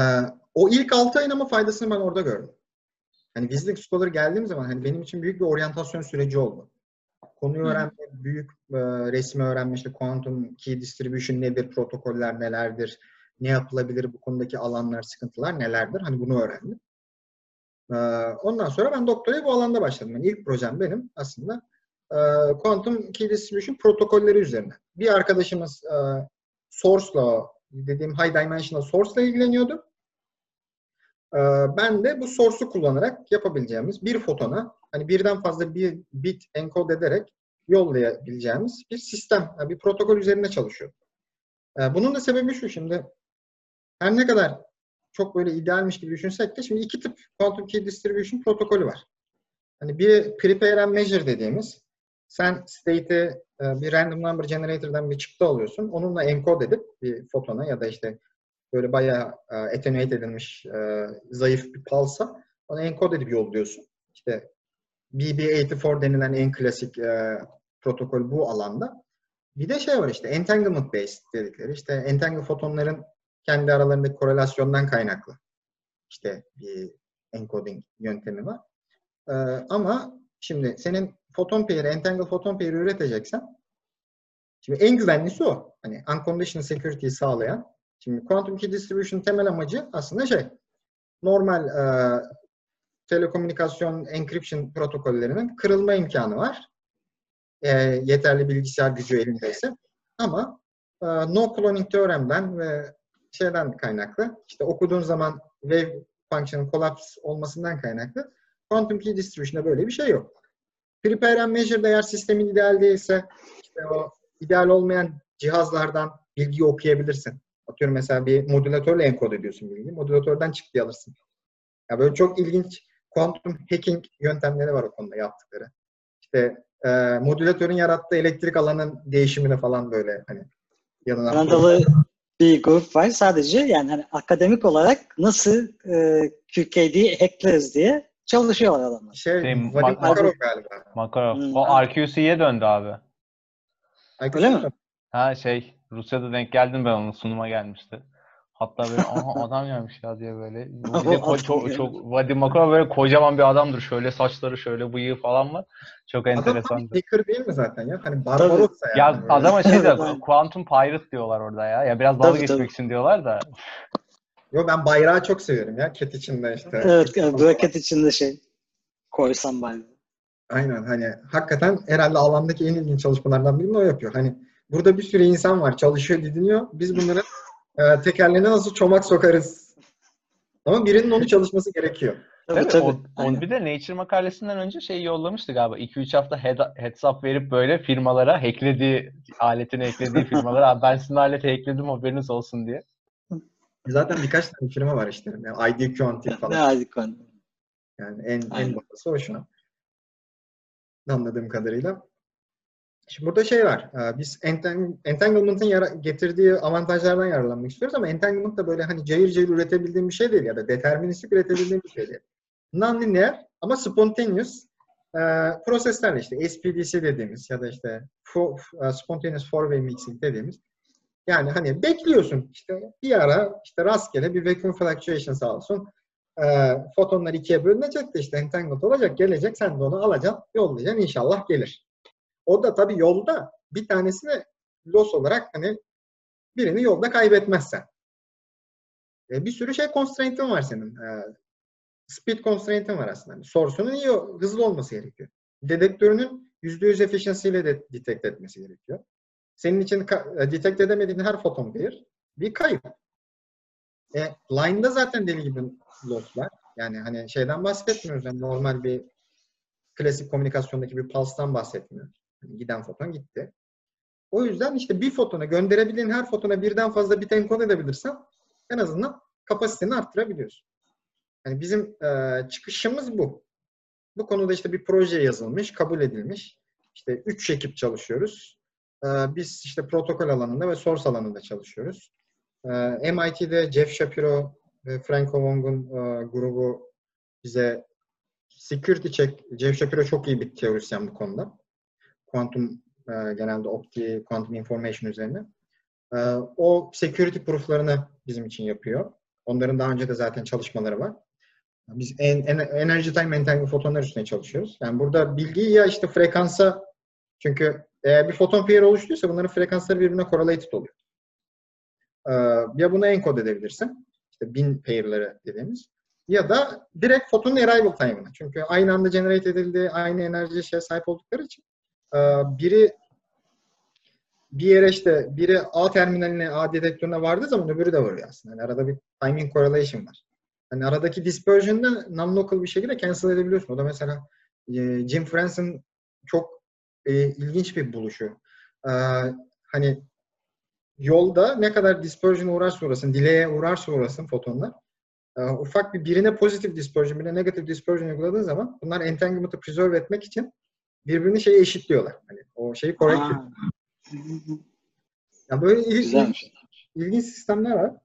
o ilk 6 ayın ama faydasını ben orada gördüm. Hani Visiting Scholar geldiğim zaman hani benim için büyük bir oryantasyon süreci oldu. Konuyu öğrenme, büyük e, resmi öğrenme, işte quantum key distribution nedir, protokoller nelerdir, ne yapılabilir, bu konudaki alanlar, sıkıntılar nelerdir, hani bunu öğrendim. E, ondan sonra ben doktoraya bu alanda başladım. Yani ilk projem benim aslında e, quantum key distribution protokolleri üzerine. Bir arkadaşımız e, Source'la, dediğim high dimensional source'la ilgileniyordu. E, ben de bu source'u kullanarak yapabileceğimiz bir fotona hani birden fazla bir bit enkod ederek yollayabileceğimiz bir sistem, bir protokol üzerinde çalışıyor. Bunun da sebebi şu şimdi her ne kadar çok böyle idealmiş gibi düşünsek de şimdi iki tip quantum key distribution protokolü var. Hani bir prepare and measure dediğimiz sen state'i e, bir random number generator'dan bir çıktı alıyorsun. Onunla encode edip bir fotona ya da işte böyle bayağı e, attenuate edilmiş e, zayıf bir pulse'a onu encode edip yolluyorsun. İşte BB84 denilen en klasik protokol bu alanda. Bir de şey var işte entanglement based dedikleri. İşte entangle fotonların kendi aralarındaki korelasyondan kaynaklı. İşte bir encoding yöntemi var. E, ama şimdi senin foton pair, entangle foton pair üreteceksen şimdi en güvenlisi o. Hani unconditional security'yi sağlayan. Şimdi quantum key distribution temel amacı aslında şey normal e, telekomünikasyon encryption protokollerinin kırılma imkanı var. E, yeterli bilgisayar gücü elindeyse. Ama e, no cloning teoremden ve şeyden kaynaklı, işte okuduğun zaman wave function collapse olmasından kaynaklı quantum key distribution'da böyle bir şey yok. Prepare and measure'da eğer sistemin ideal değilse işte o ideal olmayan cihazlardan bilgiyi okuyabilirsin. Atıyorum mesela bir modülatörle enkod ediyorsun bilgiyi. Modülatörden çıktı alırsın. Ya böyle çok ilginç quantum hacking yöntemleri var o konuda yaptıkları. İşte e, modülatörün yarattığı elektrik alanın değişimini falan böyle hani yanına Kanadalı bir grup var. Sadece yani hani akademik olarak nasıl e, QKD'yi hackleriz diye çalışıyorlar adamlar. Şey, şey Vadim Makarov galiba. Makarov. Hmm. O RQC'ye döndü abi. Öyle mi? Ha şey Rusya'da denk geldim ben onun sunuma gelmişti. Hatta böyle aha adam gelmiş ya diye böyle. Bir de ko- çok, çok Vadim Makarov böyle kocaman bir adamdır. Şöyle saçları şöyle bıyığı falan var. Çok enteresan. Adam hacker değil mi zaten ya? Hani Barbaros'sa yani. Ya adama şey de Quantum Pirate diyorlar orada ya. Ya biraz dalga geçmek için diyorlar da. Yo ben bayrağı çok seviyorum ya. Ket içinde işte. Evet bracket içinde şey. Koysam bayrağı. Aynen hani hakikaten herhalde alandaki en ilginç çalışmalardan birini o yapıyor. Hani burada bir sürü insan var çalışıyor didiniyor. Biz bunların e, tekerlerine nasıl çomak sokarız? Ama birinin onu çalışması gerekiyor. Tabii, tabii. tabii. O, on, bir de Nature makalesinden önce şey yollamıştı galiba. 2-3 hafta head, heads up verip böyle firmalara hacklediği, aletini hacklediği firmalara abi ben sizin aleti hackledim haberiniz olsun diye. Zaten birkaç tane firma var işte. Yani ID Quantum falan. Ne ID Quantum? Yani en, en babası o şu an. Anladığım kadarıyla. Şimdi burada şey var. E, biz entanglement'ın getirdiği avantajlardan yararlanmak istiyoruz ama entanglement da böyle hani cayır cayır üretebildiğim bir şey değil ya da deterministik üretebildiğim bir şey değil. Non-linear ama spontaneous e, proseslerle işte SPDC dediğimiz ya da işte uh, spontaneous four-way mixing dediğimiz yani hani bekliyorsun işte bir ara işte rastgele bir vacuum fluctuation sağ olsun. E, fotonlar ikiye bölünecek de işte entangled olacak gelecek sen de onu alacaksın yollayacaksın inşallah gelir. O da tabii yolda bir tanesini loss olarak hani birini yolda kaybetmezsen. E, bir sürü şey constraint'in var senin. E, speed constraint'in var aslında. Yani source'unun iyi hızlı olması gerekiyor. Dedektörünün %100 efficiency ile de detect etmesi gerekiyor. Senin için e, detect edemediğin her foton bir bir kayıp. E, line'da zaten deli gibi loss. Yani hani şeyden bahsetmiyoruz. Yani normal bir klasik komünikasyondaki bir pulse'tan bahsetmiyoruz. Yani giden foton gitti. O yüzden işte bir fotona gönderebildiğin her fotona birden fazla bit enkod edebilirsen en azından kapasiteni arttırabiliyorsun. Yani bizim e, çıkışımız bu. Bu konuda işte bir proje yazılmış, kabul edilmiş. İşte üç ekip çalışıyoruz. E, biz işte protokol alanında ve source alanında çalışıyoruz. E, MIT'de Jeff Shapiro ve Franco Wong'un e, grubu bize security check, Jeff Shapiro çok iyi bir teorisyen bu konuda kuantum e, genelde opti, quantum information üzerine. Ee, o security proof'larını bizim için yapıyor. Onların daha önce de zaten çalışmaları var. Biz en, en, energy time entangled fotonlar üstüne çalışıyoruz. Yani burada bilgiyi ya işte frekansa çünkü eğer bir foton pair oluştuysa bunların frekansları birbirine correlated oluyor. Ee, ya bunu enkod edebilirsin. İşte bin pair'ları dediğimiz. Ya da direkt fotonun arrival time'ını. Çünkü aynı anda generate edildi, aynı enerjiye şey sahip oldukları için biri bir yere işte biri A terminaline, A dedektörüne vardığı zaman öbürü de varıyor aslında. Yani arada bir timing correlation var. Hani aradaki dispersion'da non-local bir şekilde cancel edebiliyorsun. O da mesela e, Jim France'ın çok e, ilginç bir buluşu. E, hani yolda ne kadar dispersion uğrarsa uğrasın, delay'e uğrarsa uğrasın fotonlar, e, ufak bir birine pozitif dispersion, birine negatif dispersion uyguladığın zaman bunlar entanglement'ı preserve etmek için birbirini şeyi eşitliyorlar. Hani o şeyi correct ediyor. Yani böyle il, il, ilginç sistemler var.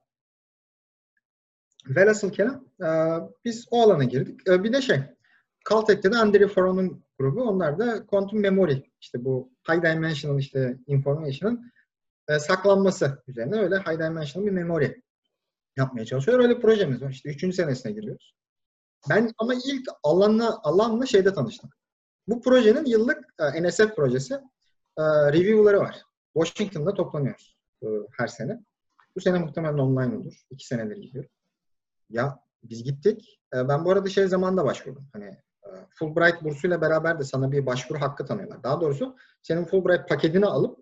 Velhasıl kelam e, biz o alana girdik. E, bir de şey, Caltech'te de Andrew Faron'un grubu. Onlar da quantum memory, işte bu high dimensional işte information'ın e, saklanması üzerine öyle high dimensional bir memory yapmaya çalışıyor. Öyle projemiz var. İşte üçüncü senesine giriyoruz. Ben ama ilk alanla alanla şeyde tanıştım. Bu projenin yıllık e, NSF projesi e, review'ları var. Washington'da toplanıyoruz e, her sene. Bu sene muhtemelen online olur. İki senedir gidiyorum. Ya biz gittik. E, ben bu arada şey zamanda başvurdum. Hani e, Fulbright bursuyla beraber de sana bir başvuru hakkı tanıyorlar. Daha doğrusu senin Fulbright paketini alıp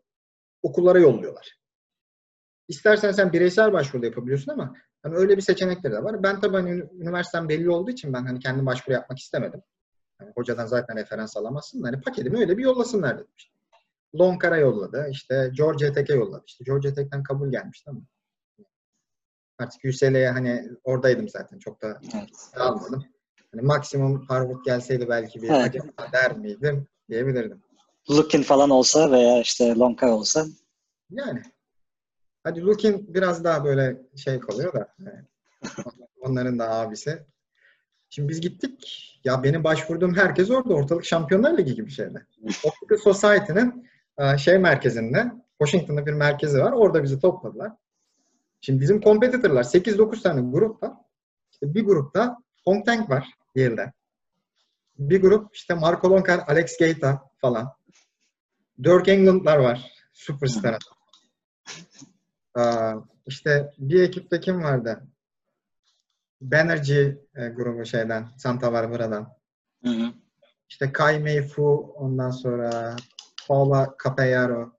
okullara yolluyorlar. İstersen sen bireysel başvuru yapabiliyorsun ama hani öyle bir seçenekleri de var. Ben tabii hani üniversitem belli olduğu için ben hani kendi başvuru yapmak istemedim. Yani hocadan zaten referans alamazsın. Hani paketimi öyle bir yollasınlar dedim. İşte. Lonkar'a yolladı. İşte Georgia Tech'e yolladı. İşte Georgia Tech'ten kabul gelmişti ama artık UCLA'ye hani oradaydım zaten. Çok da evet. almadım. Hani maksimum Harvard gelseydi belki bir evet. acaba der miydim diyebilirdim. Lukin falan olsa veya işte Lonkar olsa. Yani. Hadi Lukin biraz daha böyle şey kalıyor da. Yani onların da abisi. Şimdi biz gittik. Ya benim başvurduğum herkes orada. Ortalık Şampiyonlar Ligi gibi şeyde. Optical Society'nin e, şey merkezinde, Washington'da bir merkezi var. Orada bizi topladılar. Şimdi bizim competitor'lar 8-9 tane grup var. İşte bir grupta Hong Tank var Yale'de. Bir grup işte Marco Loncar, Alex Gaeta falan. Dirk England'lar var. Superstar. Ee, işte bir ekipte kim vardı? Banerjee e, grubu şeyden, Santa Barbara'dan. Hı hı. İşte Kai Mei Fu, ondan sonra Paula Capellaro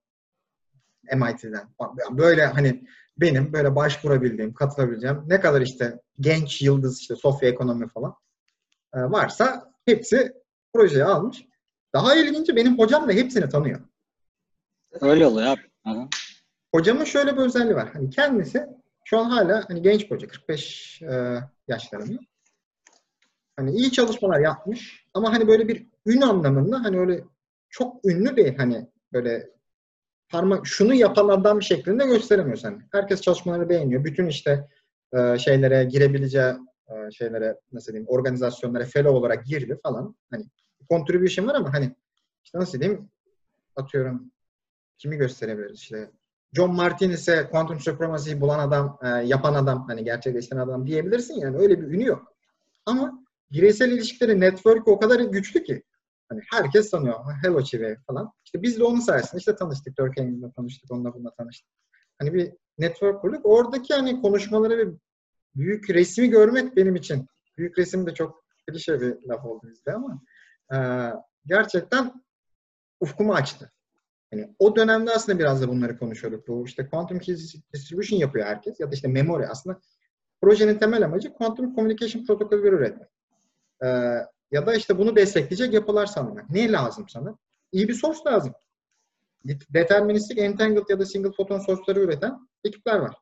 MIT'den. Böyle hani benim böyle başvurabildiğim, katılabileceğim ne kadar işte genç yıldız işte Sofya Ekonomi falan e, varsa hepsi projeye almış. Daha ilginci benim hocam da hepsini tanıyor. Öyle oluyor abi. Hı. Hocamın şöyle bir özelliği var. Hani kendisi şu an hala hani genç hoca 45 e, yaşlarında. Hani iyi çalışmalar yapmış ama hani böyle bir ün anlamında hani öyle çok ünlü değil hani böyle parmak şunu yapan adam şeklinde gösteremiyorsun. Hani herkes çalışmaları beğeniyor. Bütün işte e, şeylere girebileceği e, şeylere nasıl diyeyim organizasyonlara fellow olarak girdi falan. Hani contribution var ama hani işte nasıl diyeyim atıyorum kimi gösterebiliriz işte John Martinez'e Quantum Supremacy'yi bulan adam, e, yapan adam, hani gerçekleştiren adam diyebilirsin yani öyle bir ünü yok. Ama bireysel ilişkileri, network o kadar güçlü ki. Hani herkes tanıyor. Hello Chive falan. İşte biz de onun sayesinde işte tanıştık. Durkheim'le tanıştık. Onunla bununla tanıştık. Hani bir network kurduk. Oradaki hani konuşmaları ve büyük resmi görmek benim için. Büyük resim de çok klişe bir laf oldu bizde ama e, gerçekten ufkumu açtı. Yani o dönemde aslında biraz da bunları konuşuyorduk. Bu işte quantum key distribution yapıyor herkes ya da işte memory aslında projenin temel amacı quantum communication protokolleri üretmek. Ee, ya da işte bunu destekleyecek yapılar sağlamak. Ne lazım sana? İyi bir source lazım. Deterministik entangled ya da single photon source'ları üreten ekipler var.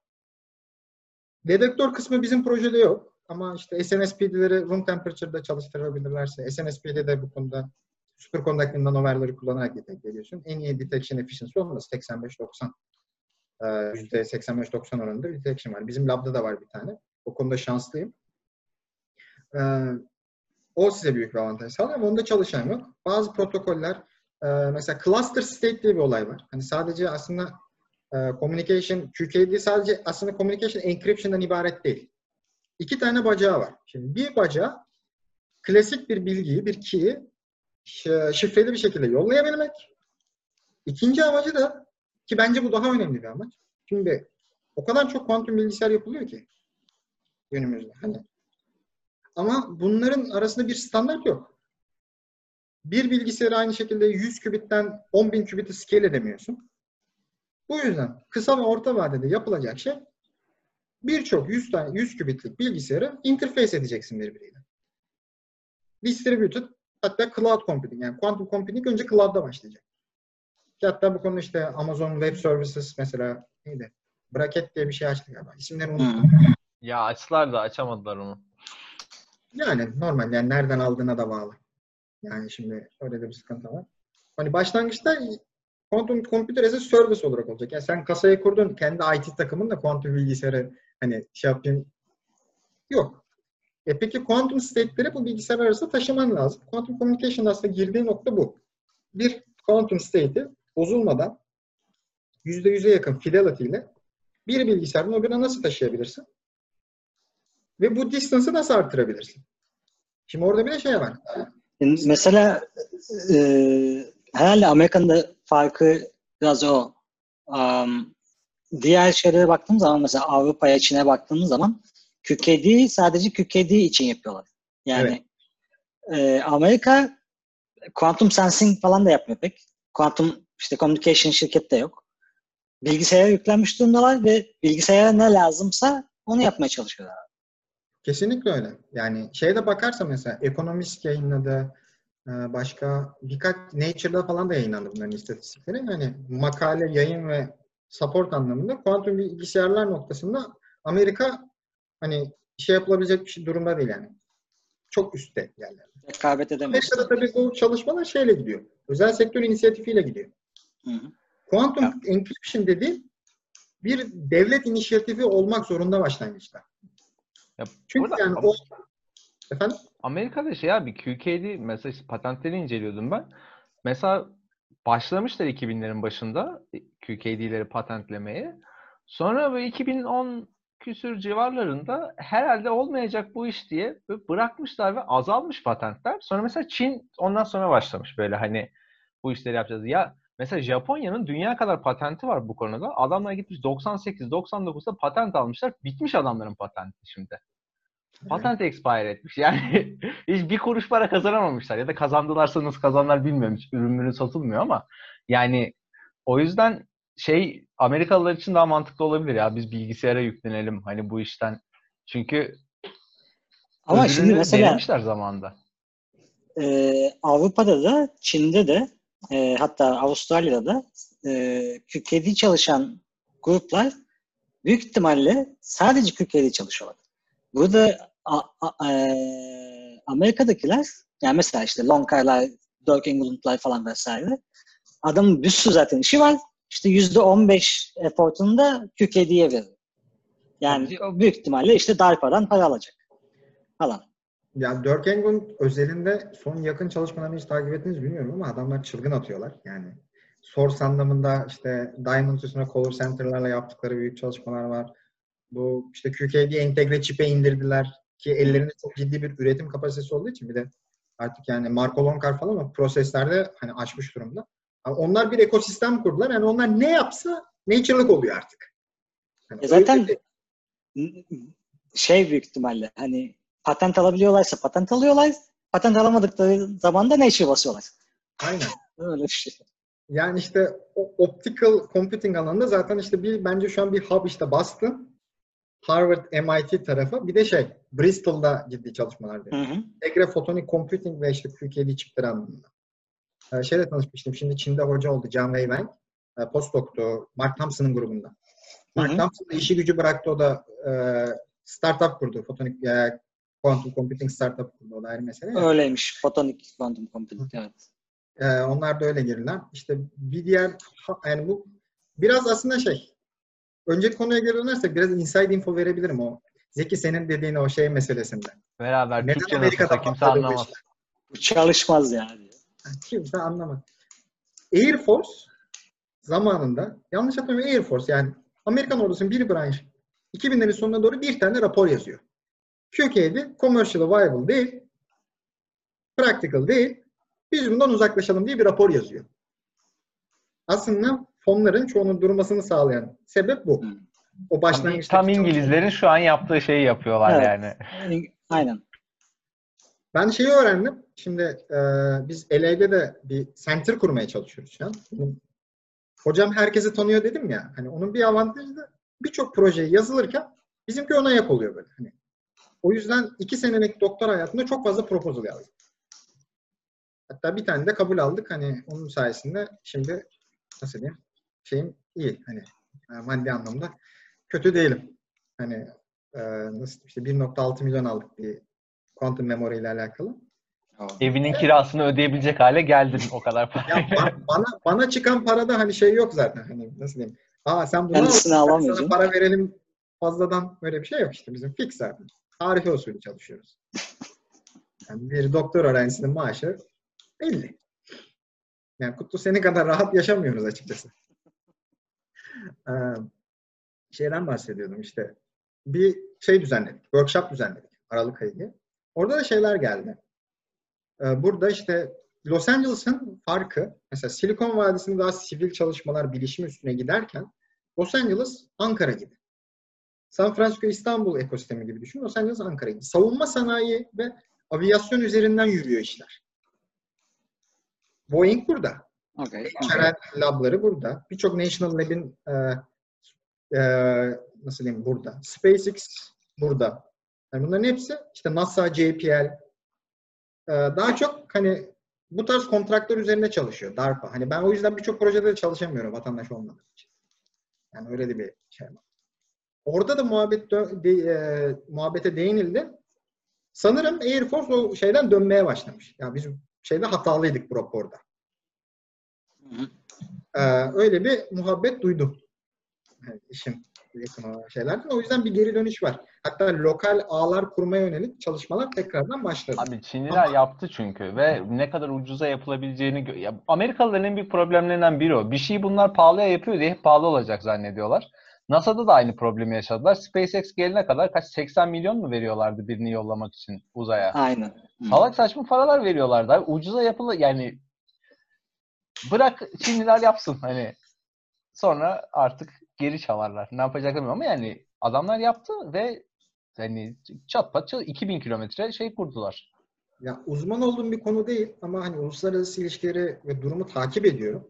Dedektör kısmı bizim projede yok. Ama işte SNSP'leri room temperature'da çalıştırabilirlerse, SNSP'de de bu konuda superconducting nanoverleri kullanarak detek ediyorsun. En iyi detection efficiency olması 85-90. %85-90 oranında detection var. Bizim labda da var bir tane. O konuda şanslıyım. Ee, o size büyük bir avantaj sağlıyor ama onda çalışan yok. Bazı protokoller e, mesela cluster state diye bir olay var. Hani sadece aslında e, communication, QKD sadece aslında communication encryption'dan ibaret değil. İki tane bacağı var. Şimdi bir bacağı klasik bir bilgiyi, bir key'i şifreli bir şekilde yollayabilmek. İkinci amacı da ki bence bu daha önemli bir amaç. Şimdi o kadar çok kuantum bilgisayar yapılıyor ki günümüzde. Hani ama bunların arasında bir standart yok. Bir bilgisayarı aynı şekilde 100 kübitten 10 bin kübiti scale edemiyorsun. Bu yüzden kısa ve orta vadede yapılacak şey birçok 100 tane 100 kübitlik bilgisayarı interface edeceksin birbiriyle. Distributed hatta cloud computing yani quantum computing önce cloud'da başlayacak. Ki hatta bu konuda işte Amazon Web Services mesela neydi? Bracket diye bir şey açtı galiba. İsimlerini unuttum. Ya açtılar da açamadılar onu. Yani normal yani nereden aldığına da bağlı. Yani şimdi öyle de bir sıkıntı var. Hani başlangıçta Quantum Computer as a Service olarak olacak. Yani sen kasayı kurdun, kendi IT takımın da kuantum bilgisayarı hani şey yapayım yok. E peki quantum state'leri bu bilgisayar arasında taşıman lazım. Quantum communication aslında girdiği nokta bu. Bir quantum state'i bozulmadan %100'e yakın fidelity ile bir bilgisayarın öbürüne nasıl taşıyabilirsin? Ve bu distance'ı nasıl artırabilirsin? Şimdi orada bir de şey var. Mesela e, herhalde Amerika'nın farkı biraz o. Um, diğer şeylere baktığımız zaman mesela Avrupa'ya, Çin'e baktığımız zaman QKD sadece QKD için yapıyorlar. Yani evet. e, Amerika quantum sensing falan da yapmıyor pek. Quantum işte communication şirket de yok. Bilgisayara yüklenmiş durumdalar ve bilgisayara ne lazımsa onu yapmaya çalışıyorlar. Kesinlikle öyle. Yani şeyde bakarsa mesela Economist yayınladı, e, başka birkaç Nature'da falan da yayınlandı bunların istatistikleri. Yani makale, yayın ve support anlamında kuantum bilgisayarlar noktasında Amerika hani şey yapılabilecek bir şey durumda değil yani. Çok üstte yerlerde. Rekabet edemiyor. Mesela tabii bu çalışmalar şeyle gidiyor. Özel sektör inisiyatifiyle gidiyor. Hı hı. Quantum ya. encryption dedi bir devlet inisiyatifi olmak zorunda başlangıçta. Ya Çünkü yani o efendim Amerika'da şey abi QKD mesela işte patentleri inceliyordum ben. Mesela başlamışlar 2000'lerin başında QKD'leri patentlemeye. Sonra böyle 2010 küsür civarlarında herhalde olmayacak bu iş diye bırakmışlar ve azalmış patentler. Sonra mesela Çin ondan sonra başlamış böyle hani bu işleri yapacağız. Ya mesela Japonya'nın dünya kadar patenti var bu konuda. Adamlar gitmiş 98-99'da patent almışlar. Bitmiş adamların patenti şimdi. Patent expire etmiş. Yani hiç bir kuruş para kazanamamışlar. Ya da kazandılarsa nasıl kazanlar bilmiyorum. Hiç ürünleri satılmıyor ama yani o yüzden şey Amerikalılar için daha mantıklı olabilir ya. Biz bilgisayara yüklenelim hani bu işten. Çünkü ama şimdi mesela zamanda. E, Avrupa'da da Çin'de de e, hatta Avustralya'da da e, QKD çalışan gruplar büyük ihtimalle sadece QKD çalışıyorlar. Burada a, a, e, Amerika'dakiler yani mesela işte Longcar'lar, Dirk England'lar falan vesaire adamın bir sürü zaten işi var. İşte yüzde on beş effortunu da QKD'ye verir. Yani o büyük ihtimalle işte DARPA'dan para alacak falan. Ya Dirk England özelinde son yakın çalışmalarını hiç takip ettiniz bilmiyorum ama adamlar çılgın atıyorlar. Yani source anlamında işte Diamond üstüne color center'larla yaptıkları büyük çalışmalar var. Bu işte QKD entegre çipe indirdiler ki ellerinde çok ciddi bir üretim kapasitesi olduğu için bir de artık yani Marco Loncar falan ama proseslerde hani açmış durumda. Yani onlar bir ekosistem kurdular. Yani onlar ne yapsa nature'lık oluyor artık. Yani e zaten şey büyük ihtimalle hani patent alabiliyorlarsa patent alıyorlar. Patent alamadıkları zaman da nature basıyorlar. Aynen. Öyle bir şey. Yani işte optical computing alanında zaten işte bir bence şu an bir hub işte bastı. Harvard, MIT tarafı. Bir de şey, Bristol'da ciddi çalışmalar yapıyor. Tegre Photonic Computing ve işte QKD çipleri anlamında. Ee, şeyle tanışmıştım. Şimdi Çin'de hoca oldu. John Wei Wang. Ee, postdoc'tu. Mark Thompson'ın grubunda. Mark Thompson da işi gücü bıraktı. O da e, startup kurdu. Photonic e, Quantum Computing startup kurdu. O da ayrı mesele. Öyleymiş. Photonic Quantum Computing. Evet. Ee, onlar da öyle girdiler. İşte bir diğer yani bu biraz aslında şey önceki konuya geri dönersek biraz inside info verebilirim o. Zeki senin dediğin o şey meselesinde. Beraber Neden Türkçe Amerika'da kimse anlamaz. Bu çalışmaz yani. Kimse anlamaz. Air Force zamanında yanlış hatırlamıyorum Air Force yani Amerikan ordusunun bir branş 2000'lerin sonuna doğru bir tane rapor yazıyor. QK'di commercial viable değil, practical değil, biz bundan uzaklaşalım diye bir rapor yazıyor. Aslında fonların çoğunun durmasını sağlayan sebep bu. Hı. O Tam, başlangıçta tam İngilizlerin şu an yaptığı şeyi yapıyorlar Evet. yani. Aynen. Ben şeyi öğrendim. Şimdi e, biz LA'de bir center kurmaya çalışıyoruz şu an. Hocam herkesi tanıyor dedim ya. Hani onun bir avantajı da birçok projeyi yazılırken bizimki ona yak oluyor böyle. Hani o yüzden iki senelik doktor hayatında çok fazla proposal yazdım. Hatta bir tane de kabul aldık. Hani onun sayesinde şimdi nasıl diyeyim şeyim iyi. Hani e, maddi anlamda kötü değilim. Hani e, nasıl işte 1.6 milyon aldık bir quantum memory ile alakalı. Evinin kirasını ödeyebilecek hale geldin o kadar Ya ba- bana bana çıkan parada hani şey yok zaten. Hani nasıl diyeyim? Aa sen bunu Kendisini al, sana para verelim fazladan böyle bir şey yok işte. Bizim fix zaten. Tarife usulü çalışıyoruz. Yani bir doktor öğrencisinin maaşı belli. Yani Kutlu seni kadar rahat yaşamıyoruz açıkçası. Ee, şeyden bahsediyordum işte. Bir şey düzenledik. Workshop düzenledik. Aralık ayı. Orada da şeyler geldi. Ee, burada işte Los Angeles'ın farkı, mesela Silikon Vadisi'nde daha sivil çalışmalar, bilişim üstüne giderken Los Angeles Ankara gibi. San Francisco İstanbul ekosistemi gibi düşün. Los Angeles Ankara gibi. Savunma sanayi ve aviasyon üzerinden yürüyor işler. Boeing burada. Okay. HRL labları burada. Birçok National Lab'in e, e, nasıl diyeyim burada. SpaceX burada. Yani bunların hepsi işte NASA, JPL e, daha çok hani bu tarz kontraktör üzerine çalışıyor DARPA. Hani ben o yüzden birçok projede de çalışamıyorum vatandaş olmadığım için. Yani öyle de bir şey var. Orada da muhabbet de- e, muhabbete değinildi. Sanırım Air Force o şeyden dönmeye başlamış. Ya biz şeyde hatalıydık bu raporda. Ee, öyle bir muhabbet duydum. Yani işin yakın olan şeylerden. O yüzden bir geri dönüş var. Hatta lokal ağlar kurmaya yönelik çalışmalar tekrardan başladı. Abi Çinliler yaptı çünkü ve ne kadar ucuza yapılabileceğini ya Amerikalıların en büyük problemlerinden biri o. Bir şeyi bunlar pahalıya yapıyor diye hep pahalı olacak zannediyorlar. NASA'da da aynı problemi yaşadılar. SpaceX gelene kadar kaç 80 milyon mu veriyorlardı birini yollamak için uzaya? Aynen. Salak saçma paralar veriyorlardı. abi. Ucuza yapılı yani bırak Çinliler yapsın hani sonra artık geri çalarlar. Ne yapacaklar bilmiyorum ama yani adamlar yaptı ve hani çat pat çat 2000 kilometre şey kurdular. Ya uzman olduğum bir konu değil ama hani uluslararası ilişkileri ve durumu takip ediyorum.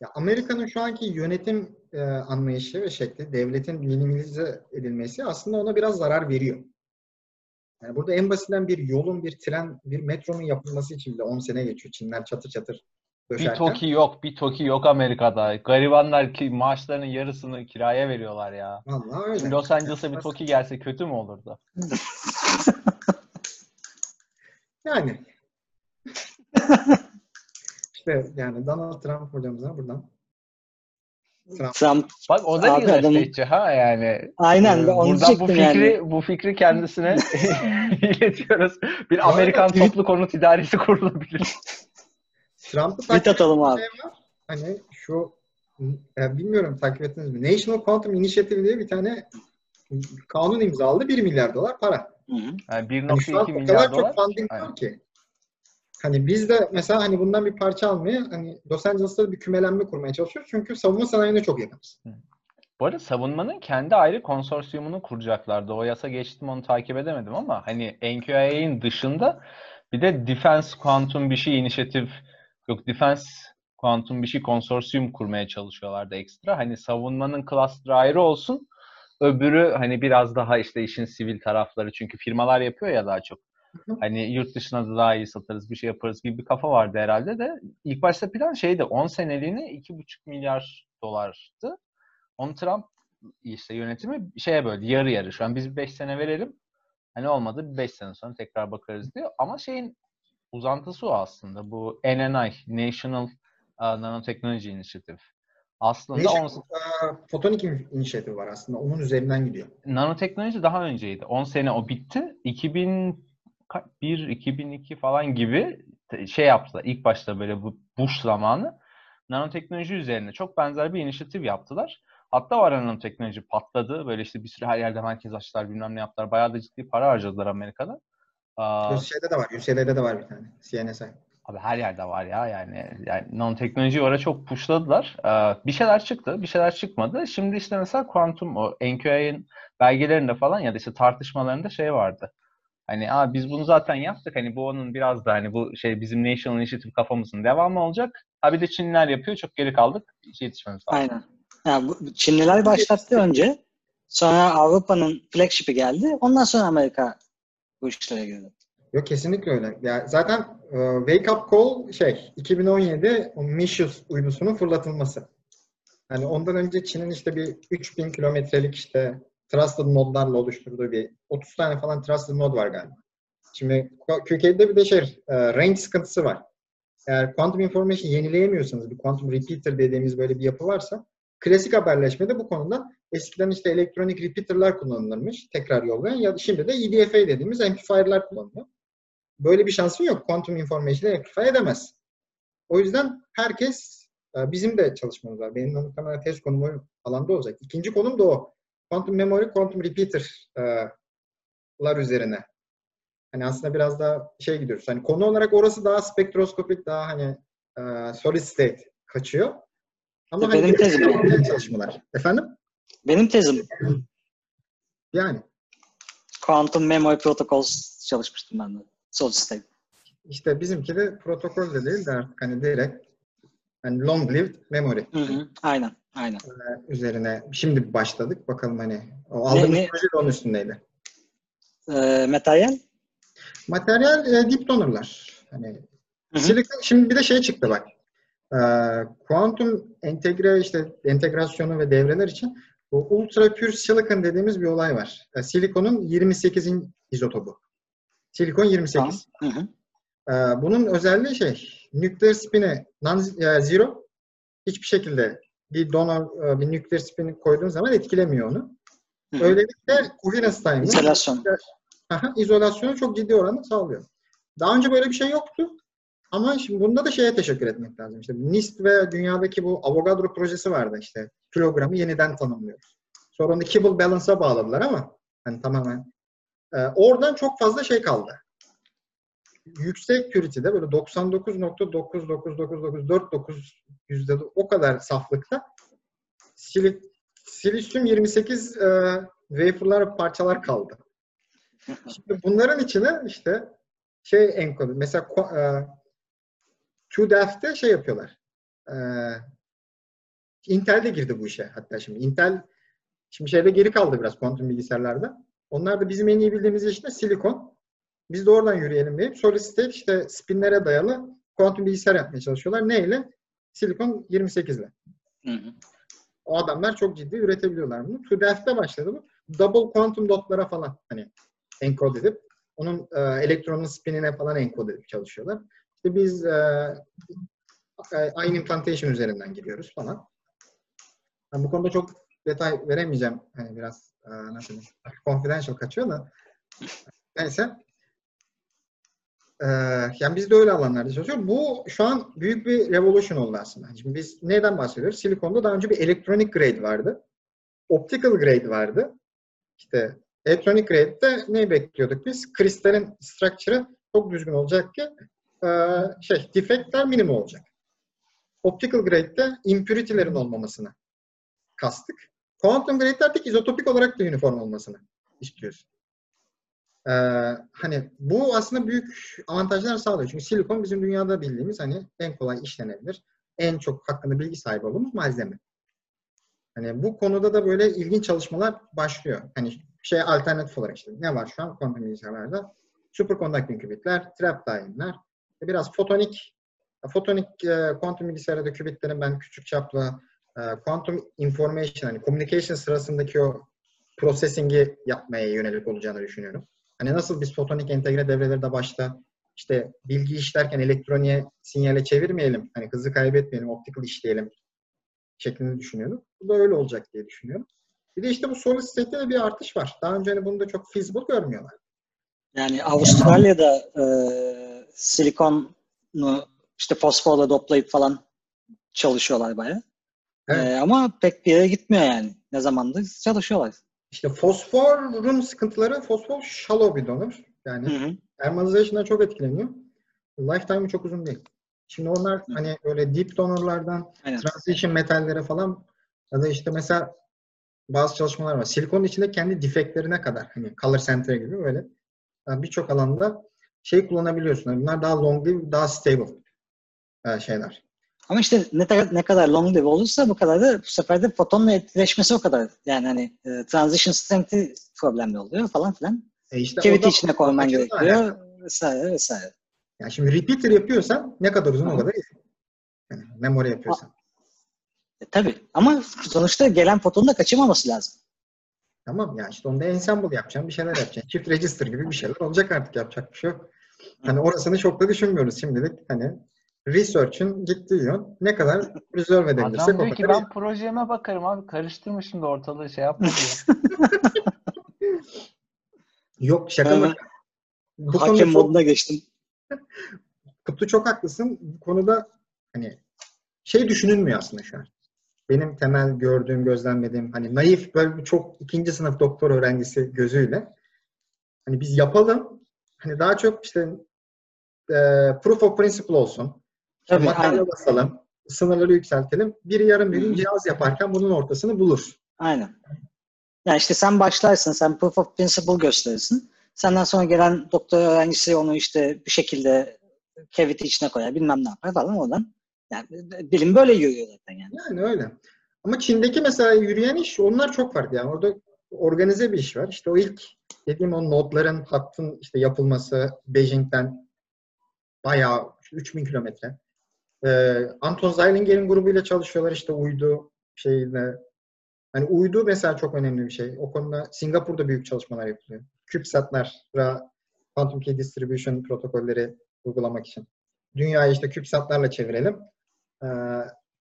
Ya Amerika'nın şu anki yönetim e, anlayışı ve şekli, devletin minimalize edilmesi aslında ona biraz zarar veriyor. Yani burada en basitinden bir yolun, bir tren, bir metronun yapılması için bile 10 sene geçiyor. Çinler çatır çatır Bir. TOKİ yok, bir TOKİ yok Amerika'da. Garibanlar ki maaşlarının yarısını kiraya veriyorlar ya. Vallahi öyle. Şimdi Los Angeles'a bir TOKİ gelse kötü mü olurdu? Yani. işte yani Donald Trump hocamıza buradan Trump. Trump Bak o da adamın- estate'ci ha yani. aynen Ee, ben onu Buradan bu fikri yani. bu fikri kendisine iletiyoruz. Bir Amerikan toplu konut idaresi kurulabilir. Trump'ı takip atalım abi. şey var. Hani şu e, bilmiyorum takip ettiniz mi? National Quantum Initiative diye bir tane kanun imzaladı. 1 milyar dolar para. Hı hı. Yani Hani şu an 1.2 o milyar kadar dolar. çok funding var ki. Hani biz de mesela hani bundan bir parça almaya hani Los Angeles'ta bir kümelenme kurmaya çalışıyoruz. Çünkü savunma sanayine çok yakınız. Bu arada savunmanın kendi ayrı konsorsiyumunu kuracaklardı. O yasa geçti mi onu takip edemedim ama hani NQIA'nin dışında bir de Defense Quantum bir şey inisiyatif yok Defense Quantum bir şey konsorsiyum kurmaya çalışıyorlardı ekstra. Hani savunmanın cluster ayrı olsun. Öbürü hani biraz daha işte işin sivil tarafları çünkü firmalar yapıyor ya daha çok. Hani yurt dışına da daha iyi satarız bir şey yaparız gibi bir kafa vardı herhalde de. İlk başta plan şeydi 10 seneliğine 2,5 milyar dolardı. Onu Trump işte yönetimi şeye böldü yarı yarı. Şu an biz 5 sene verelim. Hani olmadı 5 sene sonra tekrar bakarız diyor. Ama şeyin uzantısı o aslında. Bu NNI, National uh, Nanotechnology Initiative. Aslında National, on, e, Photonic inisiyatif var aslında. Onun üzerinden gidiyor. nanoteknoloji daha önceydi. 10 sene o bitti. 2001, 2002 falan gibi şey yaptılar. İlk başta böyle bu Bush zamanı nanoteknoloji üzerine çok benzer bir inisiyatif yaptılar. Hatta o ara nanoteknoloji patladı. Böyle işte bir sürü her yerde merkez açtılar, bilmem ne yaptılar. Bayağı da ciddi para harcadılar Amerika'da. Aa, şeyde de var, UCLA'de de var bir tane. CNSI. Abi her yerde var ya yani. Yani nanoteknolojiyi oraya çok pushladılar. Ee, bir şeyler çıktı, bir şeyler çıkmadı. Şimdi işte mesela kuantum, o NQA'nın belgelerinde falan ya da işte tartışmalarında şey vardı. Hani Aa, biz bunu zaten yaptık. Hani bu onun biraz da hani bu şey bizim National Initiative kafamızın devamı olacak. Ha bir de Çinliler yapıyor. Çok geri kaldık. Yetişmemiz lazım. Aynen. Yani bu, Çinliler başlattı önce. Sonra Avrupa'nın flagship'i geldi. Ondan sonra Amerika bu işlere girdi. Yok kesinlikle öyle. Ya zaten uh, Wake Up Call şey 2017 o Mishius uydusunun fırlatılması. Yani ondan önce Çin'in işte bir 3000 kilometrelik işte trusted nodlarla oluşturduğu bir 30 tane falan trusted node var galiba. Şimdi Türkiye'de bir de şey uh, range sıkıntısı var. Eğer quantum information yenileyemiyorsanız bir quantum repeater dediğimiz böyle bir yapı varsa klasik haberleşmede bu konuda eskiden işte elektronik repeater'lar kullanılırmış tekrar yollayan ya şimdi de EDFA dediğimiz amplifier'lar kullanılıyor. Böyle bir şansın yok. Quantum information'ı amplify edemez. O yüzden herkes e, bizim de çalışmamız var. Benim muhtemelen test konum o alanda olacak. İkinci konum da o. Quantum memory, quantum repeater'lar üzerine. Hani aslında biraz daha şey gidiyoruz. Hani konu olarak orası daha spektroskopik, daha hani e, solid state kaçıyor. Ama hani benim tezim yani. çalışmalar. Efendim? Benim tezim. Yani. Quantum Memory Protocols çalışmıştım ben de. Solid state. İşte bizimki de protokol de değil de artık hani direkt hani long lived memory. Hı hı. Aynen. Aynen. Ee, üzerine şimdi başladık. Bakalım hani o aldığımız ne, proje de onun üstündeydi. E, materyal? Materyal e, deep donor'lar. Hani silikon şimdi bir de şey çıktı bak. E, kuantum entegre işte entegrasyonu ve devreler için bu ultra pure silicon dediğimiz bir olay var. E, silikonun 28. izotopu. Silikon 28. Tamam. Hı hı. Ee, bunun özelliği şey, nükleer spini non-zero hiçbir şekilde bir donor, e, bir nükleer spini koyduğun zaman etkilemiyor onu. Hı hı. Öylelikle coherence time'ı İzolasyon. izolasyonu çok ciddi oranda sağlıyor. Daha önce böyle bir şey yoktu. Ama şimdi bunda da şeye teşekkür etmek lazım. İşte NIST ve dünyadaki bu Avogadro projesi vardı işte. Kilogramı yeniden tanımlıyoruz. Sonra onu Kibble Balance'a bağladılar ama hani tamamen e, oradan çok fazla şey kaldı. Yüksek purity'de böyle 99.99999 yüzde o kadar saflıkta silik, silisyum 28 e, wafer'lar parçalar kaldı. Şimdi bunların içine işte şey enkodu. Mesela e, TUDEF'te şey yapıyorlar. E, Intel de girdi bu işe hatta şimdi. Intel şimdi şeyde geri kaldı biraz kuantum bilgisayarlarda. Onlar da bizim en iyi bildiğimiz işte silikon. Biz de oradan yürüyelim deyip solid state işte spinlere dayalı kuantum bilgisayar yapmaya çalışıyorlar. Neyle? Silikon 28 ile. O adamlar çok ciddi üretebiliyorlar bunu. TUDEF'te başladı bu. Double quantum dotlara falan hani encode edip onun e, elektronun spinine falan encode edip çalışıyorlar. İşte biz e, e, ion implantation üzerinden gidiyoruz falan. Yani bu konuda çok detay veremeyeceğim. Hani biraz e, nasıl confidential kaçıyor da neyse. Ee, yani biz de öyle alanlarda çalışıyoruz. Bu şu an büyük bir revolution oldu aslında. Şimdi biz neden bahsediyoruz? Silikonda daha önce bir elektronik grade vardı. Optical grade vardı. İşte elektronik grade'de ne bekliyorduk biz? Kristalin structure'ı çok düzgün olacak ki e, şey, defektler minimum olacak. Optical grade'de impurity'lerin olmamasını kastık. Quantum grade'lerdeki izotopik olarak da uniform olmasını istiyoruz. Ee, hani bu aslında büyük avantajlar sağlıyor. Çünkü silikon bizim dünyada bildiğimiz hani en kolay işlenebilir, en çok hakkında bilgi sahibi olduğumuz malzeme. Hani bu konuda da böyle ilginç çalışmalar başlıyor. Hani şey alternatif olarak işte ne var şu an kuantum bilgisayarlarda? Superconducting kübitler, trap daimler, biraz fotonik fotonik kuantum bilgisayarda kübitlerin ben küçük çaplı e, quantum information, hani communication sırasındaki o processing'i yapmaya yönelik olacağını düşünüyorum. Hani nasıl biz fotonik entegre devreleri de başta işte bilgi işlerken elektroniğe sinyale çevirmeyelim, hani hızı kaybetmeyelim, optical işleyelim şeklinde düşünüyorum. Bu da öyle olacak diye düşünüyorum. Bir de işte bu solid state'te de bir artış var. Daha önce hani bunu da çok feasible görmüyorlar. Yani Avustralya'da e, silikonu işte fosforla doplayıp falan çalışıyorlar bayağı. Evet. Ee, ama pek bir yere gitmiyor yani. Ne zamandır çalışıyorlar. İşte fosforun sıkıntıları fosfor shallow bir donör. Yani Hı hı. Thermalization'dan çok etkileniyor. Lifetime'ı çok uzun değil. Şimdi onlar hani böyle deep donorlardan Aynen. transition metallere falan ya da işte mesela bazı çalışmalar var. Silikonun içinde kendi defektlerine kadar hani color center gibi böyle yani birçok alanda şey kullanabiliyorsun. Yani Bunlar daha long live, daha stable e, şeyler. Ama işte ne kadar, ne kadar long live olursa bu kadar da bu sefer de fotonla etkileşmesi o kadar. Yani hani e, transition strength'i problemli oluyor falan filan. E işte Cavity içine koyman gerekiyor vesaire vesaire. Yani şimdi repeater yapıyorsan ne kadar uzun o kadar iyi. Yani memory yapıyorsan. E, tabii ama sonuçta gelen fotonun da kaçırmaması lazım. Tamam ya işte onda ensemble yapacaksın, bir şeyler yapacaksın. Çift register gibi bir şeyler olacak artık yapacak bir şey yok. Hani orasını çok da düşünmüyoruz şimdilik. Hani research'ın gittiği yön ne kadar preserve edebilirsek Adam o diyor ki ben projeme bakarım abi karıştırma şimdi ortalığı şey yapma diyor. Yok şaka mı? Bu Hakem çok, moduna geçtim. Kutlu çok haklısın. Bu konuda hani şey düşünülmüyor aslında şu an. Benim temel gördüğüm, gözlemlediğim hani naif böyle bir çok ikinci sınıf doktor öğrencisi gözüyle hani biz yapalım hani daha çok işte e, proof of principle olsun. İşte Tabii, materyal aynen. basalım. Sınırları yükseltelim. Biri yarın bir gün cihaz yaparken bunun ortasını bulur. Aynen. Yani işte sen başlarsın, sen proof of principle gösterirsin. Senden sonra gelen doktor öğrencisi onu işte bir şekilde cavity içine koyar, bilmem ne yapar falan oradan. Yani bilim böyle yürüyor zaten yani. Yani öyle. Ama Çin'deki mesela yürüyen iş onlar çok farklı. Yani orada organize bir iş var. İşte o ilk dediğim o nodların hattın işte yapılması Beijing'den bayağı 3000 kilometre. Ee, Anton Zeilinger'in grubuyla çalışıyorlar işte uydu şeyle. Hani uydu mesela çok önemli bir şey. O konuda Singapur'da büyük çalışmalar yapılıyor. CubeSat'lara Quantum Key Distribution protokolleri uygulamak için. Dünyayı işte CubeSat'larla çevirelim. Ee,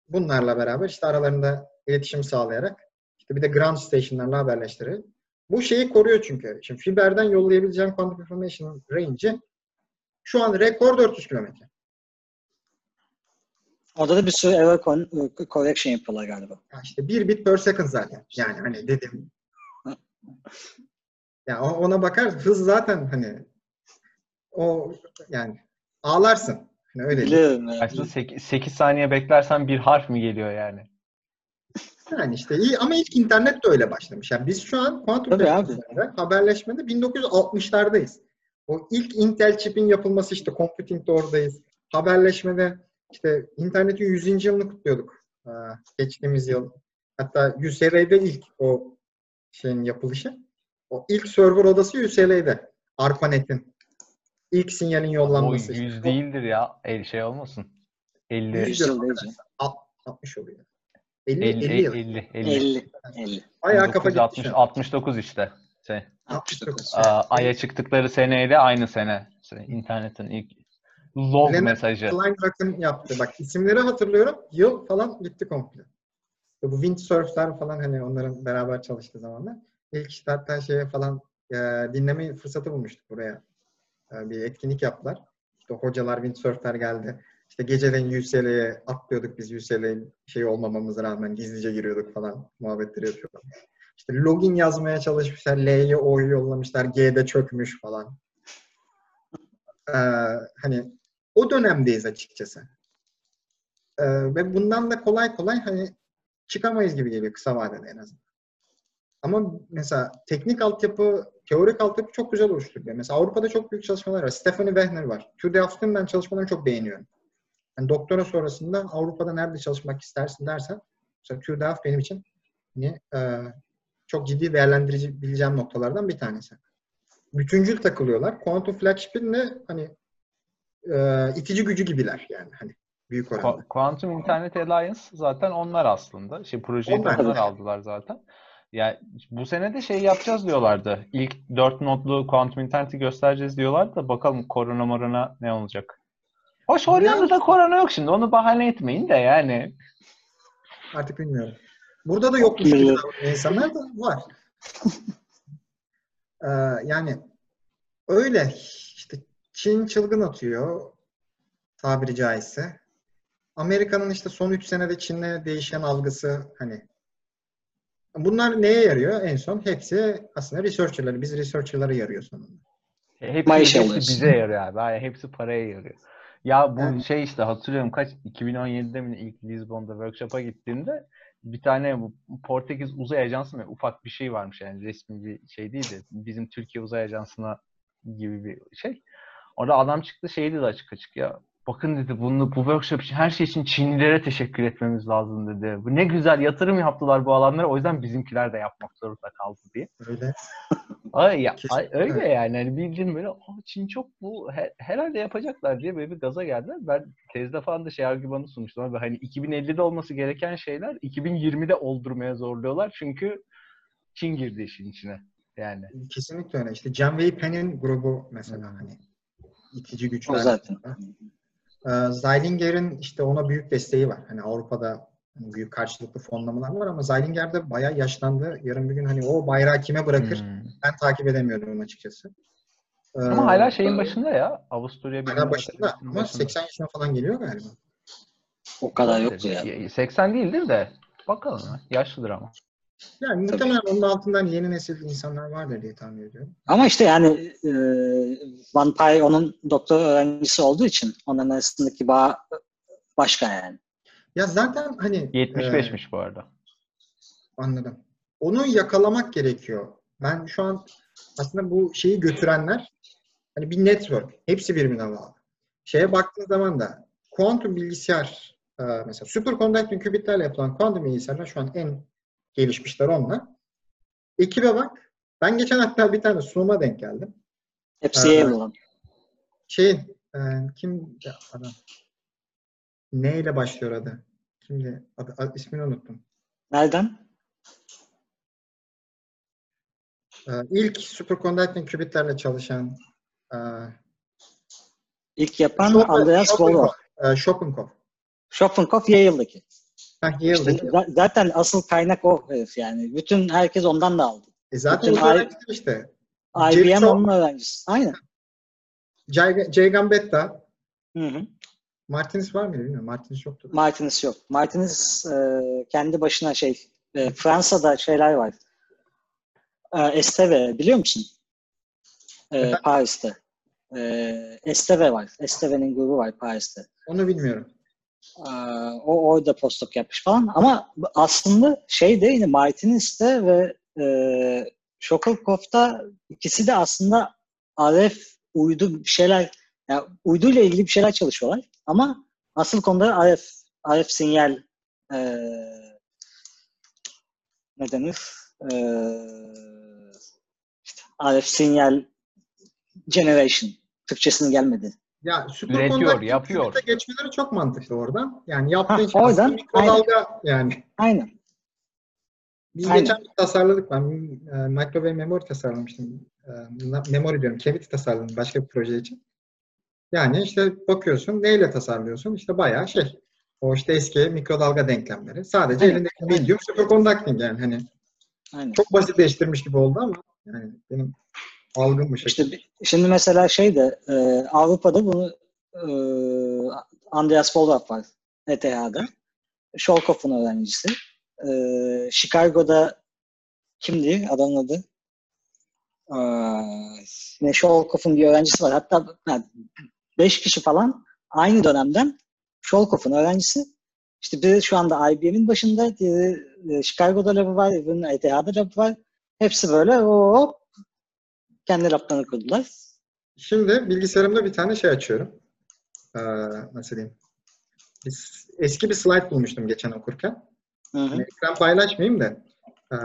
bunlarla beraber işte aralarında iletişim sağlayarak işte bir de ground station'larla haberleştirelim. Bu şeyi koruyor çünkü. Şimdi fiberden yollayabileceğim quantum information range'i şu an rekor 400 kilometre. Orada da bir sürü error con- correction yapıyorlar galiba. Ya işte bir bit per second zaten. Yani hani dedim. Ya ona bakar hız zaten hani o yani ağlarsın. Hani öyle değil. Biliyorum ya. Aslında 8, 8 saniye beklersen bir harf mi geliyor yani? Yani işte iyi ama ilk internet de öyle başlamış. Yani biz şu an kuantum teknolojisinde haberleşmede 1960'lardayız. O ilk Intel chip'in yapılması işte computing'de oradayız. Haberleşmede işte internetin 100. yılını kutluyorduk. Ee, geçtiğimiz yıl. Hatta UCLA'de ilk o şeyin yapılışı. O ilk server odası UCLA'de. ARPANET'in. İlk sinyalin O yollanması. 100 işte. değildir ya. El şey olmasın. 50 100 yıl iyice. Alt- 60 oluyor. 50, 50 50, yıl. 50 50. 50. 50. Bayağı kafa gitti 1960 şu an. 69 işte. Şey, 69. Aa, Ay'a çıktıkları seneyle aynı sene. Şey, internetin ilk log Leonard mesajı. Kleinrock'ın yaptı. Bak isimleri hatırlıyorum. Yıl falan gitti komple. Bu Windsurf'lar falan hani onların beraber çalıştığı zamanlar. İlk işte hatta şeye falan e, dinleme fırsatı bulmuştuk buraya. E, bir etkinlik yaptılar. İşte hocalar Windsurf'lar geldi. İşte geceden UCLA'ye atlıyorduk biz UCLA'nin şey olmamamıza rağmen gizlice giriyorduk falan muhabbetleri yapıyorlar. İşte login yazmaya çalışmışlar. L'ye O'yu yollamışlar. G'de çökmüş falan. Ee, hani o dönemdeyiz açıkçası. Ee, ve bundan da kolay kolay hani çıkamayız gibi geliyor kısa vadede en azından. Ama mesela teknik altyapı, teorik altyapı çok güzel oluşturuyor. Mesela Avrupa'da çok büyük çalışmalar var. Stephanie Wehner var. Tude Afton ben çalışmalarını çok beğeniyorum. Yani doktora sonrasında Avrupa'da nerede çalışmak istersin dersen mesela Tude Af benim için hani, e, çok ciddi değerlendirilebileceğim noktalardan bir tanesi. Bütüncül takılıyorlar. Quantum Flagship'in de hani e, itici gücü gibiler yani hani büyük oranda. Qu- Quantum Internet Alliance zaten onlar aslında. Şey projeyi Onlar. onlar aldılar zaten. Ya bu sene de şey yapacağız diyorlardı. İlk 4 nodlu kuantum interneti göstereceğiz diyorlar da bakalım korona morona ne olacak. Hoş Hollanda'da korona yok şimdi. Onu bahane etmeyin de yani. Artık bilmiyorum. Burada da yokmuş gibi insanlar da var. Ee, yani öyle işte Çin çılgın atıyor tabiri caizse. Amerika'nın işte son 3 senede Çin'le değişen algısı hani bunlar neye yarıyor en son? Hepsi aslında researcher'ları. Biz researcher'lara yarıyor sonunda. Hepsi, Maaş hepsi alıyorsun. bize yarıyor abi. Hayır, hepsi paraya yarıyor. Ya bu Evet. şey işte hatırlıyorum kaç 2017'de mi ilk Lisbon'da workshop'a gittiğimde bir tane bu Portekiz Uzay Ajansı mı ufak bir şey varmış yani resmi bir şey değil de bizim Türkiye Uzay Ajansı'na gibi bir şey. Orada adam çıktı şey dedi açık açık ya bakın dedi bunu bu workshop için her şey için Çinlilere teşekkür etmemiz lazım dedi. Bu ne güzel yatırım yaptılar bu alanlara o yüzden bizimkiler de yapmak zorunda kaldı diye. Öyle. Ay, ya, ay, öyle yani. Hani bildiğin böyle "Aa, Çin çok bu he- herhalde yapacaklar diye böyle bir gaza geldiler. Ben tezde falan da şey argümanı sunmuştum abi. Hani 2050'de olması gereken şeyler 2020'de oldurmaya zorluyorlar. Çünkü Çin girdi işin içine. Yani. Kesinlikle öyle. İşte Can Wei Pen'in grubu mesela hani itici güçler. O zaten. Ee, Zeilinger'in işte ona büyük desteği var. Hani Avrupa'da hani büyük karşılıklı fonlamalar var ama Zeilinger de bayağı yaşlandı. Yarın bir gün hani o bayrağı kime bırakır Hmm. ben takip edemiyorum açıkçası. Ee, Ama hala şeyin başında ya. Avusturya hala Bilim başında ama başında. 80 yaşına falan geliyor galiba. O kadar yoktu ya. 80 değildir de. Bakalım. ya. Yaşlıdır ama. Yani muhtemelen onun altından yeni nesil insanlar vardır diye tahmin ediyorum. Ama işte yani e, Van Pai onun doktor öğrencisi olduğu için onların arasındaki bağ başka yani. Ya zaten hani e, 75'miş bu arada. Anladım. Onu yakalamak gerekiyor. Ben şu an aslında bu şeyi götürenler hani bir network. Hepsi birbirine bağlı. Şeye baktığın zaman da kuantum bilgisayar e, mesela superconducting qubitlerle yapılan kuantum bilgisayarlar şu an en gelişmişler onunla. Ekibe bak. Ben geçen hatta bir tane sunuma denk geldim. Hepsi Ee, olan. Şey e, kim adam ne ile başlıyor adı? Kimdi? Adı, adı- ismini unuttum. Nereden? E, ilk superconducting qubitlerle çalışan e, İlk yapan Schopen- Andreas Schopenkopf. Bollor. E, Schopenkopf. Yale'daki. İşte zaten asıl kaynak o herif yani. Bütün herkes ondan da aldı. E, zaten bütün işte. IBM onun öğrencisi. Aynen. Jay- Jay Gambetta, Hı hı. Martinez var mıydı bilmiyorum. Martinez yoktu. Martinez yok. Martinez e, kendi başına şey e, Fransa'da şeyler var. E, Esteve biliyor musun? E? Paris'te. E, Esteve var. Esteve'nin grubu var Paris'te. Onu bilmiyorum. E, o orada postdoc yapmış falan. Ama aslında şey de yine Martinez'te ve e, Shokelkopf'ta ikisi de aslında RF uydu bir şeyler yani uyduyla ilgili bir şeyler çalışıyorlar. Ama asıl konuda RF RF sinyal e, ne denir? E, RF sinyal generation. Türkçesinin gelmedi. Ya Üretiyor, yapıyor. geçmeleri çok mantıklı oradan. Yani yaptığı Ha, için oradan, mikrodalga yani. Aynen. Biz Aynen. geçen bir tasarladık. Ben e, microwave memory tasarlamıştım. E, memory diyorum. Cavity tasarladım başka bir proje için. Yani işte bakıyorsun neyle tasarlıyorsun? İşte bayağı şey. O işte eski mikrodalga denklemleri. Sadece Aynen, elindeki medium superconducting yani. Hani Aynen. çok basitleştirmiş gibi oldu ama yani benim algım bu şekilde. İşte şimdi mesela şey de e, Avrupa'da bunu e, Andreas Bollorf var ETH'da. Scholkoff'un öğrencisi. E, Chicago'da kimdi adamın adı? E, yine Scholkoff'un bir öğrencisi var. Hatta yani beş kişi falan aynı dönemden Scholkoff'un öğrencisi. İşte biri şu anda IBM'in başında, diğeri e, Chicago'da labı var, öbürünün ETH'da labı var. Hepsi böyle hop kendi laplarını kurdular. Şimdi bilgisayarımda bir tane şey açıyorum. Ee, nasıl diyeyim? Biz, eski bir slide bulmuştum geçen okurken. Hı hı. Yani ekran paylaşmayayım da. Ee,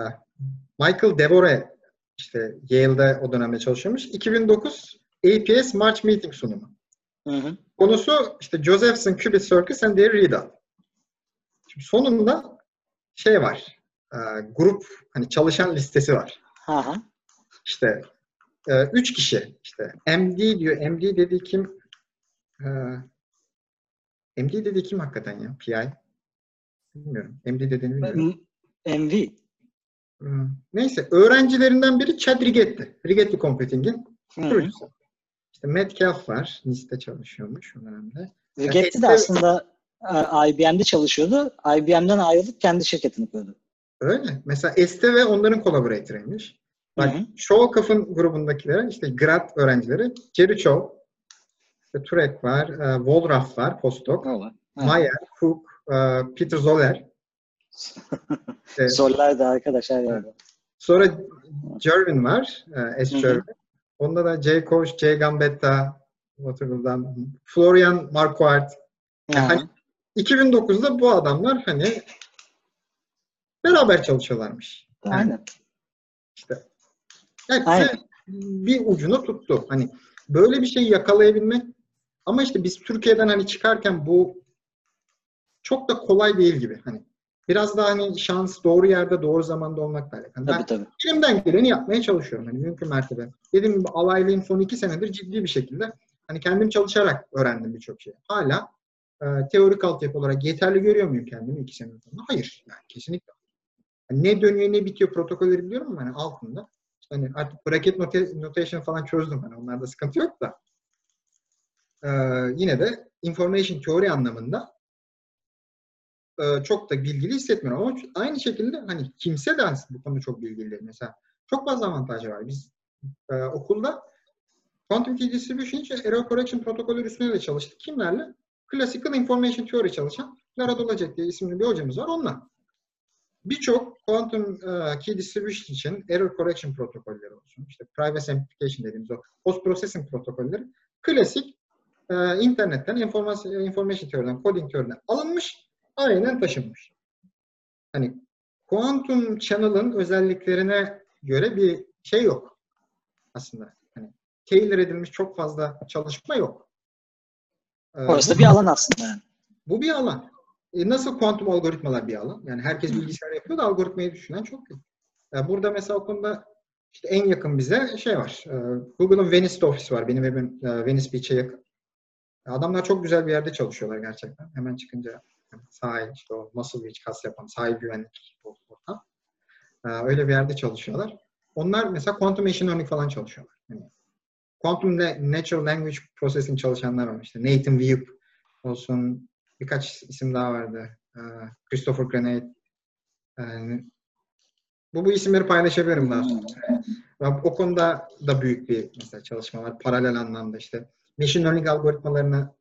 Michael Devore işte Yale'de o dönemde çalışıyormuş. 2009 APS March Meeting sunumu. Hı hı. Konusu işte Josephson Qubit Circuits and their readout. Şimdi sonunda şey var. e, grup hani çalışan listesi var. Ha ha. İşte e, üç kişi işte MD diyor. MD dediği kim? E, MD dediği kim hakikaten ya? PI. Bilmiyorum. MD dediğini bilmiyorum. MV. Hmm. Neyse. Öğrencilerinden biri Chad Rigetti. Rigetti Computing'in kurucusu. İşte Metcalf var. NIST'te çalışıyormuş o dönemde. Rigetti de aslında e, IBM'de çalışıyordu. IBM'den ayrılıp kendi şirketini kurdu. Öyle. Mesela Este ve onların collaborator'ıymış. Bak Showkaf'ın grubundakiler işte grad öğrencileri Jerry Chow, işte Turek var, e, Wolraff var, postdoc, Mayer, Cook, e, Peter Zoller. işte, Zoller de arkadaş her yerde. Sonra Jervin var, e, S. Jervin. Onda da J. Koch, J. Gambetta, Waterloo'dan, Florian Marquardt. Yani hani 2009'da bu adamlar hani beraber çalışıyorlarmış. Yani Aynen. İşte hepsi Aynen. bir ucunu tuttu. Hani böyle bir şey yakalayabilmek ama işte biz Türkiye'den hani çıkarken bu çok da kolay değil gibi. Hani biraz daha hani şans doğru yerde doğru zamanda olmakla alakalı. Tabii, tabii. elimden geleni yapmaya çalışıyorum. Hani mümkün mertebe. Dediğim gibi alaylığım son iki senedir ciddi bir şekilde hani kendim çalışarak öğrendim birçok şeyi. Hala e, teorik altyapı olarak yeterli görüyor muyum kendimi iki sene sonra? Hayır. Yani kesinlikle. Yani ne dönüyor ne bitiyor protokolleri biliyorum ama hani altında. Hani artık bracket notation falan çözdüm. Hani onlarda sıkıntı yok da. Ee, yine de information teori anlamında e, çok da bilgili hissetmiyorum. Ama aynı şekilde hani kimse de aslında bu konuda çok bilgili. Mesela çok fazla avantajı var. Biz e, okulda Quantum Key Distribution için Error Correction protokolü üstüne de çalıştık. Kimlerle? Classical Information Theory çalışan Lara Dolacek diye isimli bir hocamız var. Onunla. Birçok Quantum uh, Key Distribution için Error Correction protokolleri olsun. İşte Privacy Amplification dediğimiz o Post Processing protokolleri klasik e, internetten, information, information teoriden, coding teoriden alınmış, aynen taşınmış. Hani Quantum Channel'ın özelliklerine göre bir şey yok aslında. Hani tailor edilmiş çok fazla çalışma yok. Orası bu, bir alan aslında. Bu bir alan. E, nasıl kuantum algoritmalar bir alan? Yani herkes bilgisayar yapıyor da algoritmayı düşünen çok yok. Yani burada mesela o konuda işte en yakın bize şey var. E, Google'ın Venice Office var. Benim evim e, Venice Beach'e yakın. Adamlar çok güzel bir yerde çalışıyorlar gerçekten. Hemen çıkınca sahil, işte o Muscle Beach kas yapan sahil güvenlik ortam. Öyle bir yerde çalışıyorlar. Onlar mesela quantum machine learning falan çalışıyorlar. Yani quantum natural language processing çalışanlar var. İşte Nathan Webb olsun, birkaç isim daha vardı. Christopher Grenade. Yani, bu bu isimleri paylaşabilirim daha sonra. O konuda da büyük bir mesela çalışma var. Paralel anlamda işte machine learning algoritmalarını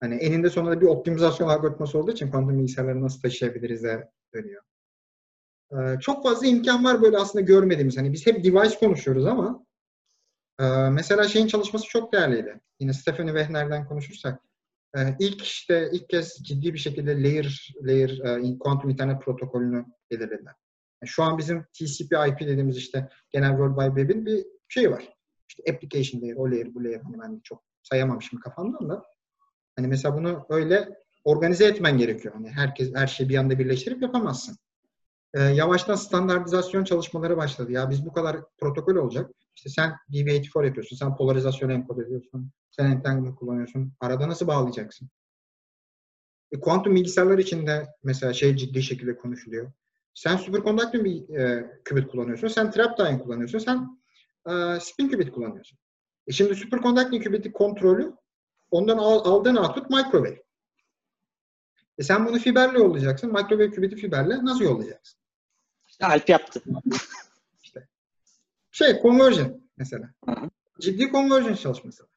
hani eninde sonunda bir optimizasyon algoritması olduğu için kuantum bilgisayarları nasıl taşıyabiliriz de dönüyor. Ee, çok fazla imkan var böyle aslında görmediğimiz. Hani biz hep device konuşuyoruz ama e, mesela şeyin çalışması çok değerliydi. Yine Stephanie Wehner'den konuşursak ilk işte ilk kez ciddi bir şekilde layer layer e, kuantum internet protokolünü belirlediler. Yani şu an bizim TCP/IP dediğimiz işte genel World Wide Web'in bir şey var. İşte application layer, o layer, bu layer. Hani ben çok sayamamışım kafamdan da. Hani mesela bunu öyle organize etmen gerekiyor. Hani herkes her şeyi bir anda birleştirip yapamazsın. Ee, yavaştan standartizasyon çalışmaları başladı. Ya biz bu kadar protokol olacak. İşte sen DV84 yapıyorsun, sen polarizasyonu enkod ediyorsun, sen entanglement kullanıyorsun. Arada nasıl bağlayacaksın? E, kuantum bilgisayarlar için de mesela şey ciddi şekilde konuşuluyor. Sen superconducting bir e, qubit kullanıyorsun, sen trap time kullanıyorsun, sen e, spin qubit kullanıyorsun. E şimdi superconducting qubit'i kontrolü ondan al, aldığın output microwave. E sen bunu fiberle yollayacaksın. Microwave qubit'i fiberle nasıl yollayacaksın? İşte Alp yaptı. İşte. Şey, conversion mesela. Hı-hı. Ciddi conversion çalışması var.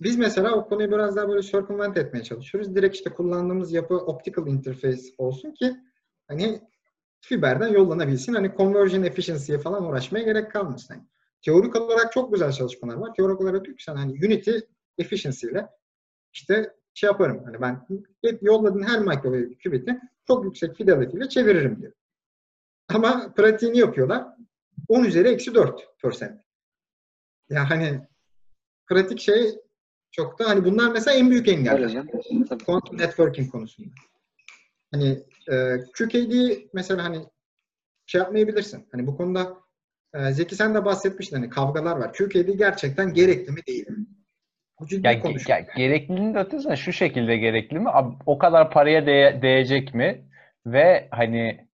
Biz mesela o konuyu biraz daha böyle circumvent etmeye çalışıyoruz. Direkt işte kullandığımız yapı optical interface olsun ki hani fiberden yollanabilsin. Hani conversion efficiency'ye falan uğraşmaya gerek kalmasın. Yani teorik olarak çok güzel çalışmalar var. Teorik olarak diyor ki sen hani unity efficiency ile işte şey yaparım. Hani ben yolladığın her microwave qubit'i çok yüksek fidelity ile çeviririm diyor. Ama pratiğini yapıyorlar. 10 üzeri eksi 4 percent. Yani pratik şey çok da hani bunlar mesela en büyük engeller. Quantum networking konusunda. Hani e, QKD mesela hani şey yapmayabilirsin. Hani bu konuda e, Zeki sen de bahsetmiştin hani kavgalar var. QKD gerçekten gerekli mi değil mi? Bu ciddi ya, ya, gerekliliğinin de ötesine şu şekilde gerekli mi? O kadar paraya değe, değecek mi? Ve hani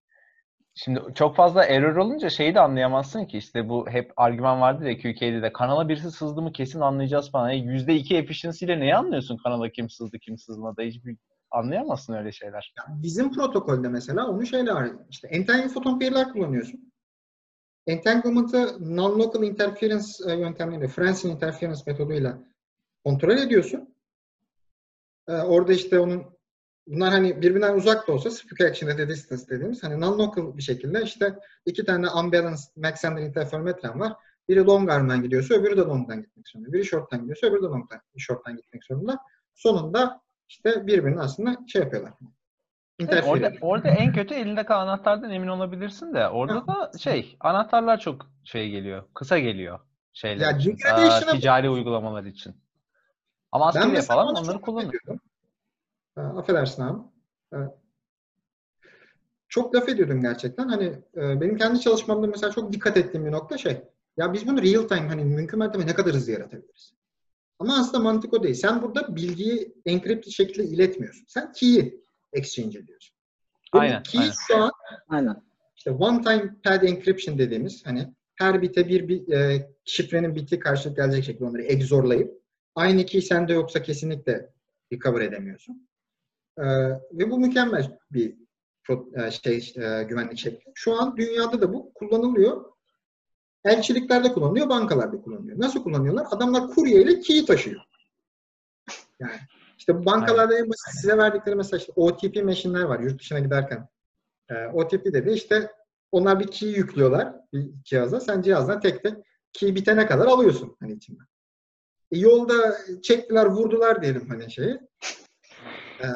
Şimdi çok fazla error olunca şeyi de anlayamazsın ki işte bu hep argüman vardı ya QK'de kanala birisi sızdı mı kesin anlayacağız falan. Yani %2 efficiency ile neyi anlıyorsun kanala kim sızdı kim sızmadı hiçbir anlayamazsın öyle şeyler. Ya bizim protokolde mesela onu şeyle. İşte entangled photon pair'ler kullanıyorsun. Entanglement'ı non-local interference e, yöntemiyle, Fransız interference metoduyla kontrol ediyorsun. Ee, orada işte onun bunlar hani birbirinden uzak da olsa speaker action at a distance dediğimiz hani non-local bir şekilde işte iki tane unbalanced Mach-Zehnder interferometren var. Biri long arm'dan gidiyorsa öbürü de long'dan gitmek zorunda. Biri short'tan gidiyorsa öbürü de long'dan, short'tan gitmek zorunda. Sonunda işte birbirini aslında şey yapıyorlar. Evet, orada, orada en kötü elinde kalan anahtardan emin olabilirsin de orada da şey anahtarlar çok şey geliyor. Kısa geliyor şeyler Ya, için. Aa, ticari uygulamalar için. Ama mesela falan onları kullanıyor. Ha, affedersin abi. Evet. Çok laf ediyordum gerçekten. Hani e, benim kendi çalışmamda mesela çok dikkat ettiğim bir nokta şey. Ya biz bunu real time hani mümkün mertebe ne kadar hızlı yaratabiliriz? Ama aslında mantık o değil. Sen burada bilgiyi enkripte şekilde iletmiyorsun. Sen key'i exchange ediyorsun. Aynen, key aynen. şu an Aynen. işte one time pad encryption dediğimiz hani her bite bir, bir e, şifrenin biti karşılık gelecek şekilde onları egzorlayıp aynı key sende yoksa kesinlikle recover edemiyorsun. E, ve bu mükemmel bir e, şey e, güvenlik şekli. Şu an dünyada da bu kullanılıyor. Elçiliklerde kullanılıyor, bankalarda kullanılıyor. Nasıl kullanıyorlar? Adamlar kurye ile key taşıyor. Yani işte bankalarda en basit size verdikleri mesela işte OTP machine'ler var yurt dışına giderken. E, OTP dedi işte onlar bir key yüklüyorlar bir cihaza. Sen cihazdan tek tek key bitene kadar alıyorsun hani içinden. E, yolda çektiler, vurdular diyelim hani şeyi. E,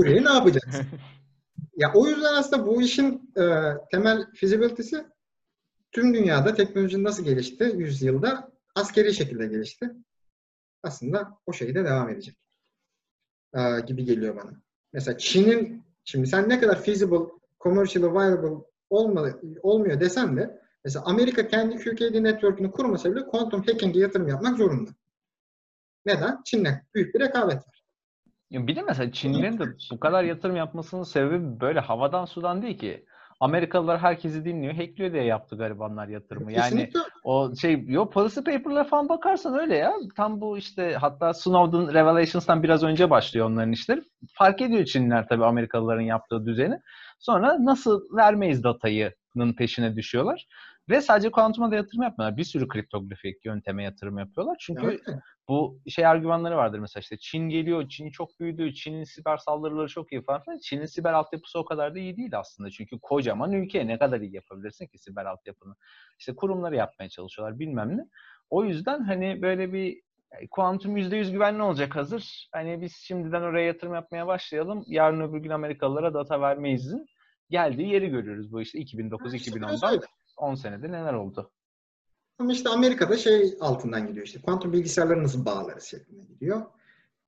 kuryeyi ne yapacaksın? ya o yüzden aslında bu işin e, temel feasibility'si tüm dünyada teknolojinin nasıl gelişti yüzyılda askeri şekilde gelişti. Aslında o şekilde devam edecek. E, gibi geliyor bana. Mesela Çin'in şimdi sen ne kadar feasible, commercially viable olma, olmuyor desen de mesela Amerika kendi QKD network'ünü kurmasa bile quantum hacking'e yatırım yapmak zorunda. Neden? Çin'le büyük bir rekabet var. Ya Bir de mesela Çinlilerin de bu kadar yatırım yapmasının sebebi böyle havadan sudan değil ki. Amerikalılar herkesi dinliyor, hackliyor diye yaptı garibanlar yatırımı. Yani Kesinlikle o şey, yo policy paper'lara falan bakarsan öyle ya. Tam bu işte hatta Snowden Revelations'tan biraz önce başlıyor onların işleri. Fark ediyor Çinliler tabii Amerikalıların yaptığı düzeni. Sonra nasıl vermeyiz datayının peşine düşüyorlar. Ve sadece kuantuma da yatırım yapmıyorlar. Bir sürü kriptografik yönteme yatırım yapıyorlar. Çünkü Evet. bu şey argümanları vardır mesela işte Çin geliyor, Çin çok büyüdü, Çin'in siber saldırıları çok iyi falan filan. Çin'in siber altyapısı o kadar da iyi değil aslında. Çünkü kocaman ülke ne kadar iyi yapabilirsin ki siber altyapını. İşte kurumları yapmaya çalışıyorlar bilmem ne. O yüzden hani böyle bir e, kuantum %100 güvenli olacak hazır. Hani biz şimdiden oraya yatırım yapmaya başlayalım. Yarın öbür gün Amerikalılara data vermeyizin geldiği yeri görüyoruz bu işte İşte biraz 2009-2010'dan öyle. 10 senede neler oldu. Ama işte Amerika'da şey altından gidiyor işte. Kuantum bilgisayarları nasıl bağlarız şeklinde gidiyor.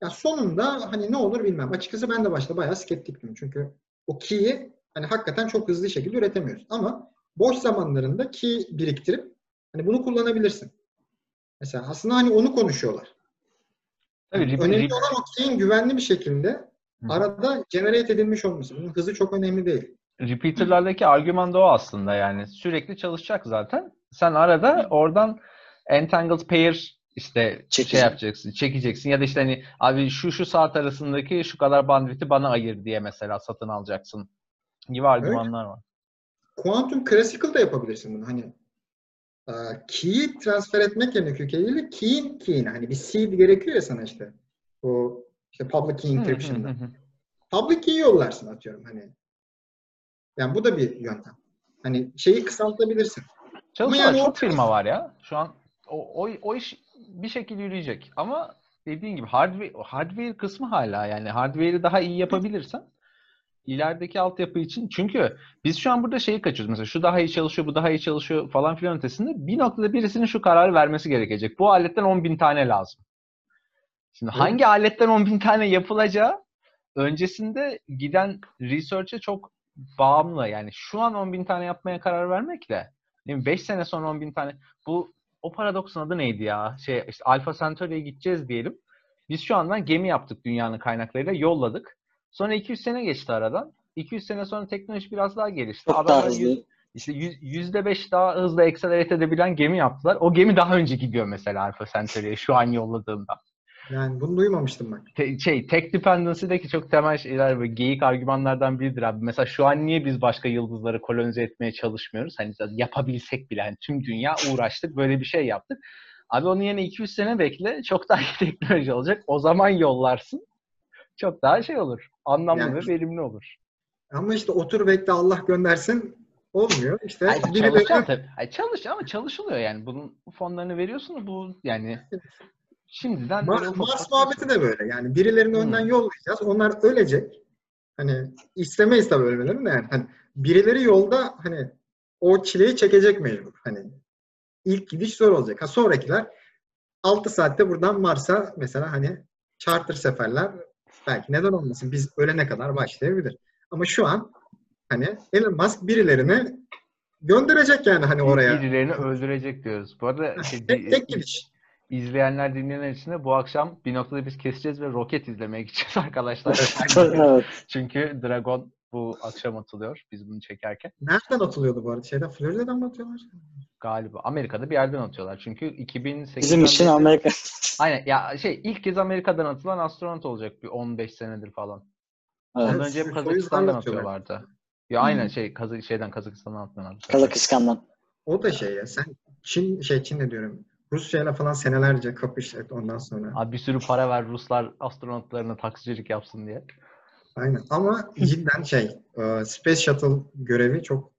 Ya sonunda hani ne olur bilmem. Açıkçası ben de başta bayağı skeptiktim. Çünkü o key'i hani hakikaten çok hızlı şekilde üretemiyorsun. Ama boş zamanlarında key biriktirip hani bunu kullanabilirsin. Mesela aslında hani onu konuşuyorlar. Tabii, Yani rip- önemli olan o key'in güvenli bir şekilde Hı. arada generate edilmiş olması. Bunun hızı çok önemli değil. Repeater'lardaki argüman da o aslında yani. Sürekli çalışacak zaten. Sen arada oradan entangled pair işte şey Çekeceğim. yapacaksın, çekeceksin ya da işte hani abi şu şu saat arasındaki şu kadar bandwidth'i bana ayır diye mesela satın alacaksın gibi argümanlar var. Quantum Classical da yapabilirsin bunu. Hani key'i transfer etmek yerine ile key'in key'ine hani bir seed gerekiyor ya sana işte. O işte public key encryption'da. Public key yollarsın atıyorum hani. Yani bu da bir yöntem. Hani şeyi kısaltabilirsin. Çalışan yani çok firma var ya. Şu an o, o, o iş bir şekilde yürüyecek. Ama dediğin gibi hardware, hardware kısmı hala yani hardware'i daha iyi yapabilirsen ilerideki altyapı için çünkü biz şu an burada şeyi kaçıyoruz. Mesela şu daha iyi çalışıyor, bu daha iyi çalışıyor falan filan ötesinde bir noktada birisinin şu kararı vermesi gerekecek. Bu aletten 10 bin tane lazım. Şimdi Evet. hangi aletten 10 bin tane yapılacağı öncesinde giden research'e çok bağımlı. Yani şu an 10 bin tane yapmaya karar vermekle 5 sene sonra 10 bin tane bu o paradoksun adı neydi ya? Şey işte Alpha Centauri'ye gideceğiz diyelim. Biz şu andan gemi yaptık dünyanın kaynaklarıyla yolladık. Sonra 200 sene geçti aradan. 200 sene sonra teknoloji biraz daha gelişti. Çok daha hızlı. yüz- işte yüzde beş daha hızlı accelerate edebilen gemi yaptılar. O gemi daha önce gidiyor mesela Alpha Centauri'ye şu an yolladığımda. Yani bunu duymamıştım ben. Te- şey, tech dependency'deki çok temel şeyler ve geyik argümanlardan biridir abi. Mesela şu an niye biz başka yıldızları kolonize etmeye çalışmıyoruz? Hani yapabilsek bile hani tüm dünya uğraştık böyle bir şey yaptık. Abi onun yerine 200 sene bekle çok daha iyi teknoloji olacak. O zaman yollarsın. Çok daha şey olur. Anlamlı Yani- ve verimli olur. Ama işte otur bekle Allah göndersin olmuyor. İşte Hayır, birileri çalışacaksın tabii. Hayır, çalış ama çalışılıyor yani. Bunun fonlarını veriyorsun bu yani şimdiden Mars, Mars muhabbeti de böyle. Yani birilerini Hmm. önden yollayacağız. Onlar ölecek. Hani istemeyiz tabii ölmelerini de yani. Hani birileri yolda hani o çileyi çekecek mecbur. Hani ilk gidiş zor olacak. Ha sonrakiler 6 saatte buradan Mars'a mesela hani charter seferler belki neden olmasın biz ölene kadar başlayabilir. Ama şu an hani Elon Musk birilerini gönderecek yani hani oraya. birilerini öldürecek diyoruz. Bu arada şey, Tek, tek gidiş. İzleyenler dinleyenler için de bu akşam bir noktada biz keseceğiz ve roket izlemeye gideceğiz arkadaşlar. evet. Çünkü Dragon bu akşam atılıyor biz bunu çekerken. Nereden atılıyordu bu arada? Şeyden Florida'dan mı atıyorlar? Galiba Amerika'da bir yerden atıyorlar. Çünkü 2008'den Bizim için Amerika. Aynen ya şey ilk kez Amerika'dan atılan astronot olacak bir 15 senedir falan. Ondan Evet. önce hep Soyuz Kazakistan'dan atıyorlardı. Ya aynen Hmm. şey Kazak şeyden Kazakistan'dan attılar. Kazakistan'dan. O da şey ya. Sen Çin şey Çin ne diyorum. Rusya'yla falan senelerce kapış et ondan sonra. Abi bir sürü para ver Ruslar astronotlarına taksicilik yapsın diye. Aynen. Ama cidden şey e, Space Shuttle görevi çok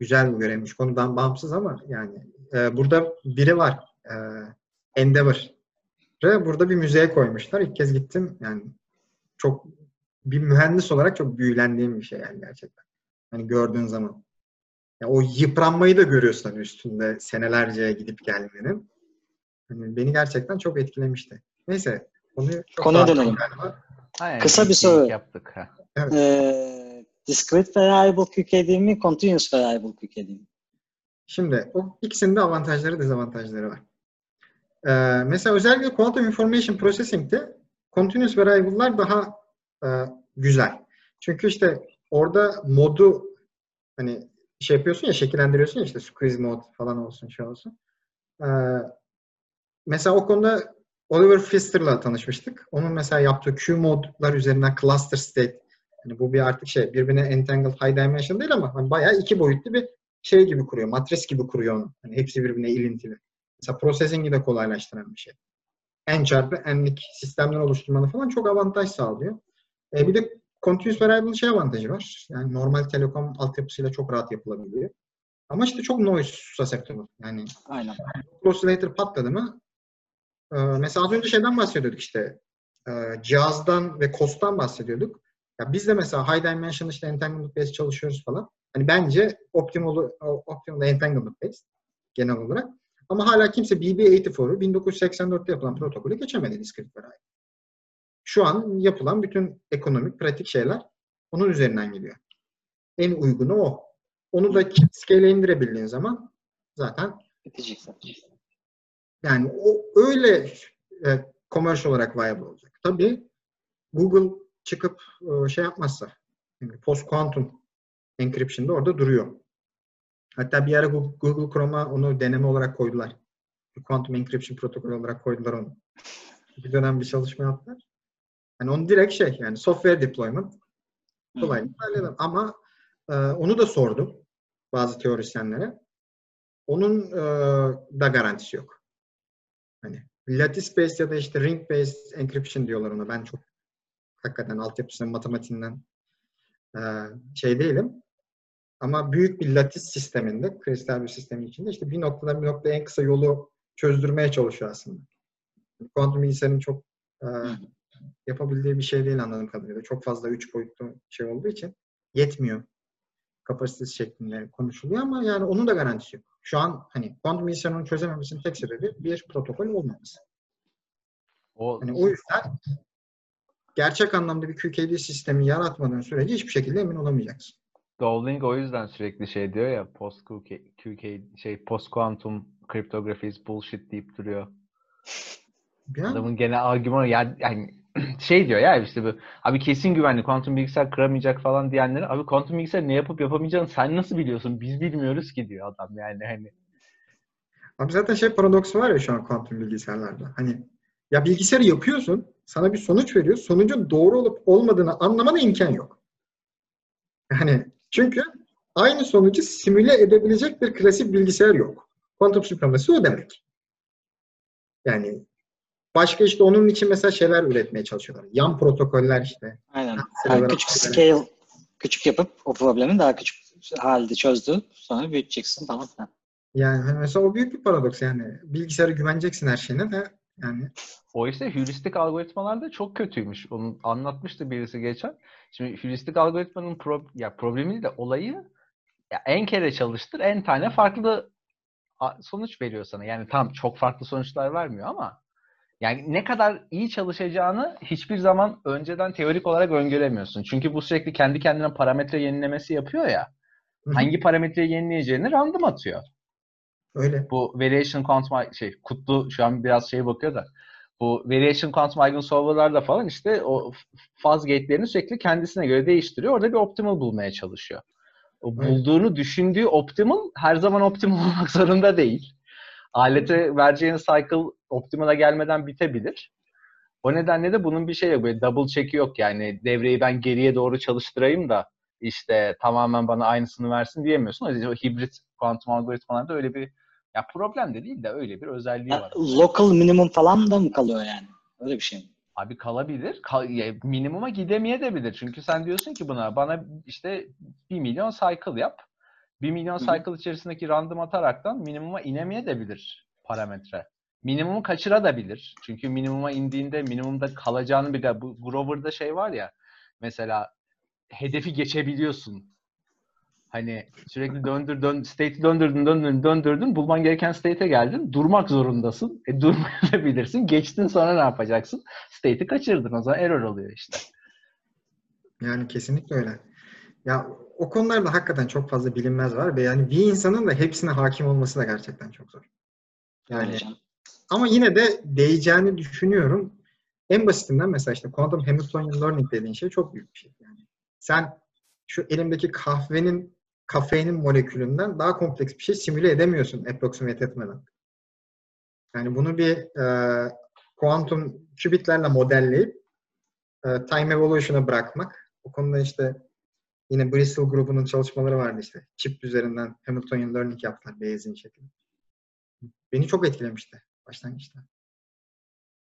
güzel bir görevmiş. Konudan bağımsız ama yani e, burada biri var. E, Endeavor. Burada bir müzeye koymuşlar. İlk kez gittim. Yani çok bir mühendis olarak çok büyülendiğim bir şey yani gerçekten. Hani gördüğün zaman. Ya o yıpranmayı da görüyorsun hani üstünde senelerce gidip gelmenin. Hani beni gerçekten çok etkilemişti. Neyse konuyu çok Konuya dönelim. galiba. Aynen, Kısa bir soru. Yaptık. ha. Ee, discrete variable QKD mi? Continuous variable QKD mi? Şimdi o ikisinin de avantajları dezavantajları var. Ee, mesela özellikle Quantum Information Processing'de continuous variable'lar daha e, güzel. Çünkü işte orada modu hani şey yapıyorsun ya şekillendiriyorsun ya işte squeeze mode falan olsun şey olsun. Ee, mesela o konuda Oliver Pfister'la tanışmıştık. Onun mesela yaptığı Q modlar üzerinden cluster state yani bu bir artık şey birbirine entangled high dimension değil ama hani bayağı iki boyutlu bir şey gibi kuruyor. Matris gibi kuruyor onu. Hani hepsi birbirine ilintili. Mesela processing'i de kolaylaştıran bir şey. N çarpı N'lik sistemler oluşturmanı falan çok avantaj sağlıyor. E, bir de continuous variable şey avantajı var. Yani normal telekom altyapısıyla çok rahat yapılabiliyor. Ama işte çok noise susceptible. Yani Aynen. oscillator patladı mı e, mesela az önce şeyden bahsediyorduk işte e, cihazdan ve cost'tan bahsediyorduk. Ya biz de mesela high dimension işte entanglement based çalışıyoruz falan. Hani bence optimal optimal entanglement based genel olarak. Ama hala kimse BB84'u 1984'te yapılan protokolü geçemedi discrete variable. Şu an yapılan bütün ekonomik, pratik şeyler onun üzerinden gidiyor. En uygunu o. Onu da scale'e indirebildiğin zaman zaten Bitecek. Yani o öyle e, commercial olarak viable olacak. Tabii Google çıkıp e, şey yapmazsa yani post quantum encryption'da orada duruyor. Hatta bir ara Google, Chrome'a onu deneme olarak koydular. Quantum encryption protokolü olarak koydular onu. Bir dönem bir çalışma yaptılar. Yani onu direkt şey yani software deployment kolaylıkla halleder. Ama e, onu da sordum bazı teorisyenlere. Onun e, da garantisi yok. Hani lattice based ya da işte ring based encryption diyorlar ona. Ben çok hakikaten altyapısından, matematiğinden e, şey değilim. Ama büyük bir lattice sisteminde, kristal bir sistemin içinde işte bir noktadan bir noktaya en kısa yolu çözdürmeye çalışıyor aslında. Kuantum bilgisayarın çok e, yapabildiği bir şey değil anladığım kadarıyla. Çok fazla üç boyutlu şey olduğu için yetmiyor kapasitesi şeklinde konuşuluyor ama yani onun da garantisi yok. Şu an hani kuantum bilgisayarın onu çözememesinin tek sebebi bir protokol olmaması. O Hani o yüzden gerçek anlamda bir QKD sistemi yaratmadığın sürece hiçbir şekilde emin olamayacaksın. Dowling o yüzden sürekli şey diyor ya post QK, QK şey post quantum cryptography is bullshit deyip duruyor. Ya, Adamın gene argümanı yani, yani şey diyor ya işte bu abi kesin güvenli kuantum bilgisayar kıramayacak falan diyenlere abi kuantum bilgisayar ne yapıp yapamayacağını sen nasıl biliyorsun? Biz bilmiyoruz ki diyor adam yani hani. Abi zaten şey paradoksu var ya şu an kuantum bilgisayarlarda. Hani Ya bilgisayarı yapıyorsun, sana bir sonuç veriyor. Sonucun doğru olup olmadığını anlamana imkan yok. Yani çünkü aynı sonucu simüle edebilecek bir klasik bilgisayar yok. Kuantum supremasi o demek. Yani başka işte onun için mesela şeyler üretmeye çalışıyorlar. Yan protokoller işte. Aynen. Yani küçük scale küçük yapıp o problemi daha küçük halde çözdü. Sonra büyüteceksin falan filan. Yani hani mesela o büyük bir paradoks yani. Bilgisayara güveneceksin her şeyine de yani O ise heuristik algoritmalar da çok kötüymüş. Onu anlatmıştı birisi geçen. Şimdi heuristik algoritmanın pro- ya problemi de olayı ya en kere çalıştır en tane farklı sonuç veriyor sana. Yani tam çok farklı sonuçlar vermiyor ama yani ne kadar iyi çalışacağını hiçbir zaman önceden teorik olarak öngöremiyorsun. Çünkü bu sürekli kendi kendine parametre yenilemesi yapıyor ya. Hangi parametreyi yenileyeceğini random atıyor. öyle. Bu variation quantum şey Kutlu şu an biraz şey bakıyor da bu variation quantum eigensolver'larda falan işte o faz gate'lerini sürekli kendisine göre değiştiriyor. Orada bir optimal bulmaya çalışıyor. O Evet. bulduğunu düşündüğü optimal her zaman optimal olmak zorunda değil. Alete vereceğin cycle optimal'a gelmeden bitebilir. O nedenle de bunun bir şey yok. Böyle double check'i yok yani. Devreyi ben geriye doğru çalıştırayım da işte tamamen bana aynısını versin diyemiyorsun. O yüzden o hibrit kuantum algoritmalarda öyle bir ya problem de değil de öyle bir özelliği Ya, var. local minimum falan da mı kalıyor yani? Öyle bir şey mi? Abi kalabilir. Kal- ya minimuma gidemeyebilir. Çünkü sen diyorsun ki buna bana işte 1 milyon cycle yap. 1 milyon cycle içerisindeki random ataraktan minimuma inemeyebilir parametre. Minimumu kaçırabilir. Çünkü minimuma indiğinde minimumda kalacağını bir de bu Grover'da şey var ya mesela hedefi geçebiliyorsun. Hani sürekli döndür dön state'i döndürdün döndürdün döndürdün bulman gereken state'e geldin. Durmak zorundasın. E durmayabilirsin. Geçtin sonra ne yapacaksın? State'i kaçırdın. O zaman error oluyor işte. Yani kesinlikle öyle. Ya o konularda hakikaten çok fazla bilinmez var ve yani bir insanın da hepsine hakim olması da gerçekten çok zor. Yani canım. Ama yine de değeceğini düşünüyorum. En basitinden mesela işte Quantum Hamiltonian Learning dediğin şey çok büyük bir şey. Yani sen şu elimdeki kahvenin kafeinin molekülünden daha kompleks bir şey simüle edemiyorsun approximate etmeden. Yani bunu bir e, kuantum qubitlerle modelleyip e, time evolution'a bırakmak. O konuda işte yine Bristol grubunun çalışmaları vardı işte. Chip üzerinden Hamiltonian Learning yaptılar Bayesian şeklinde. Beni çok etkilemişti başlangıçta.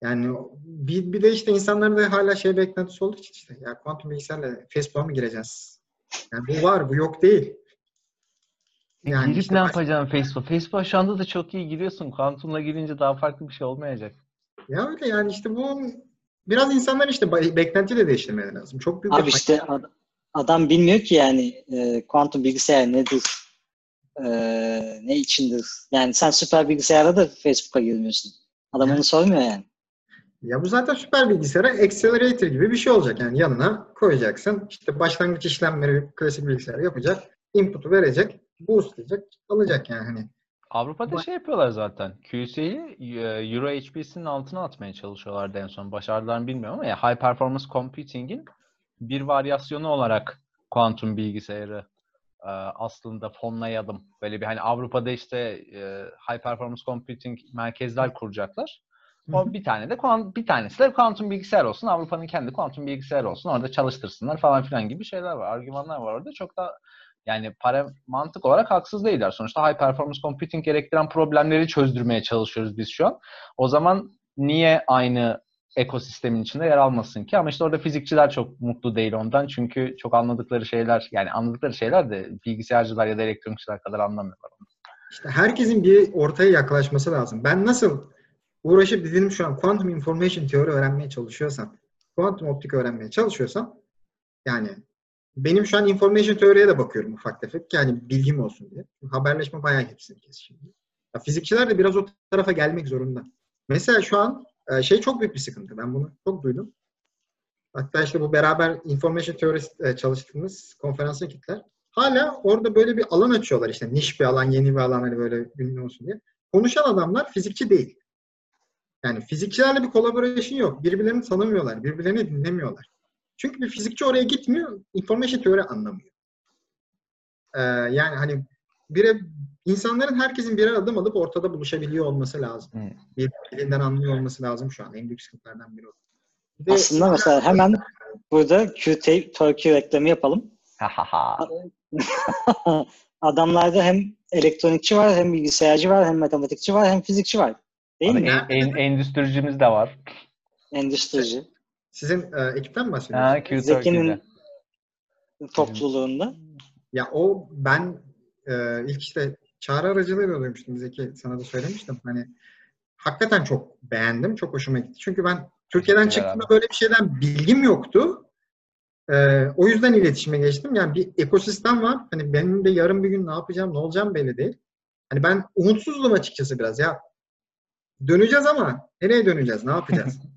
Yani bir, bir de işte insanların da hala şey beklentisi olduğu için işte ya kuantum bilgisayarla Facebook'a mı gireceğiz? Yani bu var, bu yok değil. Yani Girip işte ne yapacaksın Facebook? Facebook şu anda da çok iyi giriyorsun. Kuantumla girince daha farklı bir şey olmayacak. Ya öyle yani işte bu biraz insanlar işte beklenti de değiştirmeleri lazım. Çok büyük bir Abi işte ad- adam bilmiyor ki yani e, kuantum bilgisayar nedir? E, ne içindir? Yani sen süper bilgisayara da Facebook'a girmiyorsun. Adam onu sormuyor yani. Ya bu zaten süper bilgisayara accelerator gibi bir şey olacak. Yani yanına koyacaksın. İşte başlangıç işlemleri klasik bilgisayar yapacak. Input'u verecek. Boostlayacak. Alacak yani hani. Avrupa'da şey yapıyorlar zaten. QC'yi e, Euro HPC'nin altına atmaya çalışıyorlardı en son. Başardılar mı bilmiyorum ama ya High Performance Computing'in bir varyasyonu olarak kuantum bilgisayarı e, aslında fonlayalım. Böyle bir hani Avrupa'da işte e, High Performance Computing merkezler kuracaklar. O bir tane de bir tanesi de kuantum bilgisayar olsun. Avrupa'nın kendi kuantum bilgisayarı olsun. Orada çalıştırsınlar falan filan gibi şeyler var. Argümanlar var orada. Çok da yani para mantık olarak haksız değiller. Sonuçta high performance computing gerektiren problemleri çözdürmeye çalışıyoruz biz şu an. O zaman niye aynı ekosistemin içinde yer almasın ki? Ama işte orada fizikçiler çok mutlu değil ondan. Çünkü çok anladıkları şeyler yani anladıkları şeyler de bilgisayarcılar ya da elektronikçiler kadar anlamıyorlar. İşte herkesin bir ortaya yaklaşması lazım. Ben nasıl uğraşıp dedim şu an quantum information teori öğrenmeye çalışıyorsam, kuantum optik öğrenmeye çalışıyorsam yani benim şu an information teoriye de bakıyorum ufak tefek. Yani bilgim olsun diye. Haberleşme bayağı hepsini kes şimdi. Ya fizikçiler de biraz o tarafa gelmek zorunda. Mesela şu an e, şey çok büyük bir sıkıntı. Ben bunu çok duydum. Hatta işte bu beraber information teorisi e, çalıştığımız konferansa gittiler. Hala orada böyle bir alan açıyorlar işte niş bir alan, yeni bir alan hani böyle ünlü olsun diye. Konuşan adamlar fizikçi değil. Yani fizikçilerle bir collaboration yok. Birbirlerini tanımıyorlar, birbirlerini dinlemiyorlar. Çünkü bir fizikçi oraya gitmiyor, information teori anlamıyor. Ee, yani hani bire insanların herkesin birer adım alıp ortada buluşabiliyor olması lazım. Hı. Birbirinden anlıyor olması lazım şu an. En büyük sıkıntılardan biri o. Bir de- Aslında mesela hemen burada QT Turkey reklamı yapalım. Ha ha ha. Adamlarda hem elektronikçi var, hem bilgisayarcı var, hem matematikçi var, hem fizikçi var. Değil Abi mi? en, en, endüstricimiz de var. Endüstrici. Sizin e, ekipten mi bahsediyorsunuz? Ha, Zeki'nin topluluğunda. Ya o ben e, ilk işte çağrı aracılığıyla duymuştum Zeki sana da söylemiştim. Hani hakikaten çok beğendim. Çok hoşuma gitti. Çünkü ben Türkiye'den çıktığımda böyle bir şeyden bilgim yoktu. E, o yüzden iletişime geçtim. Yani bir ekosistem var. Hani benim de yarın bir gün ne yapacağım, ne olacağım belli değil. Hani ben umutsuzdum açıkçası biraz. Ya döneceğiz ama nereye döneceğiz? Ne yapacağız?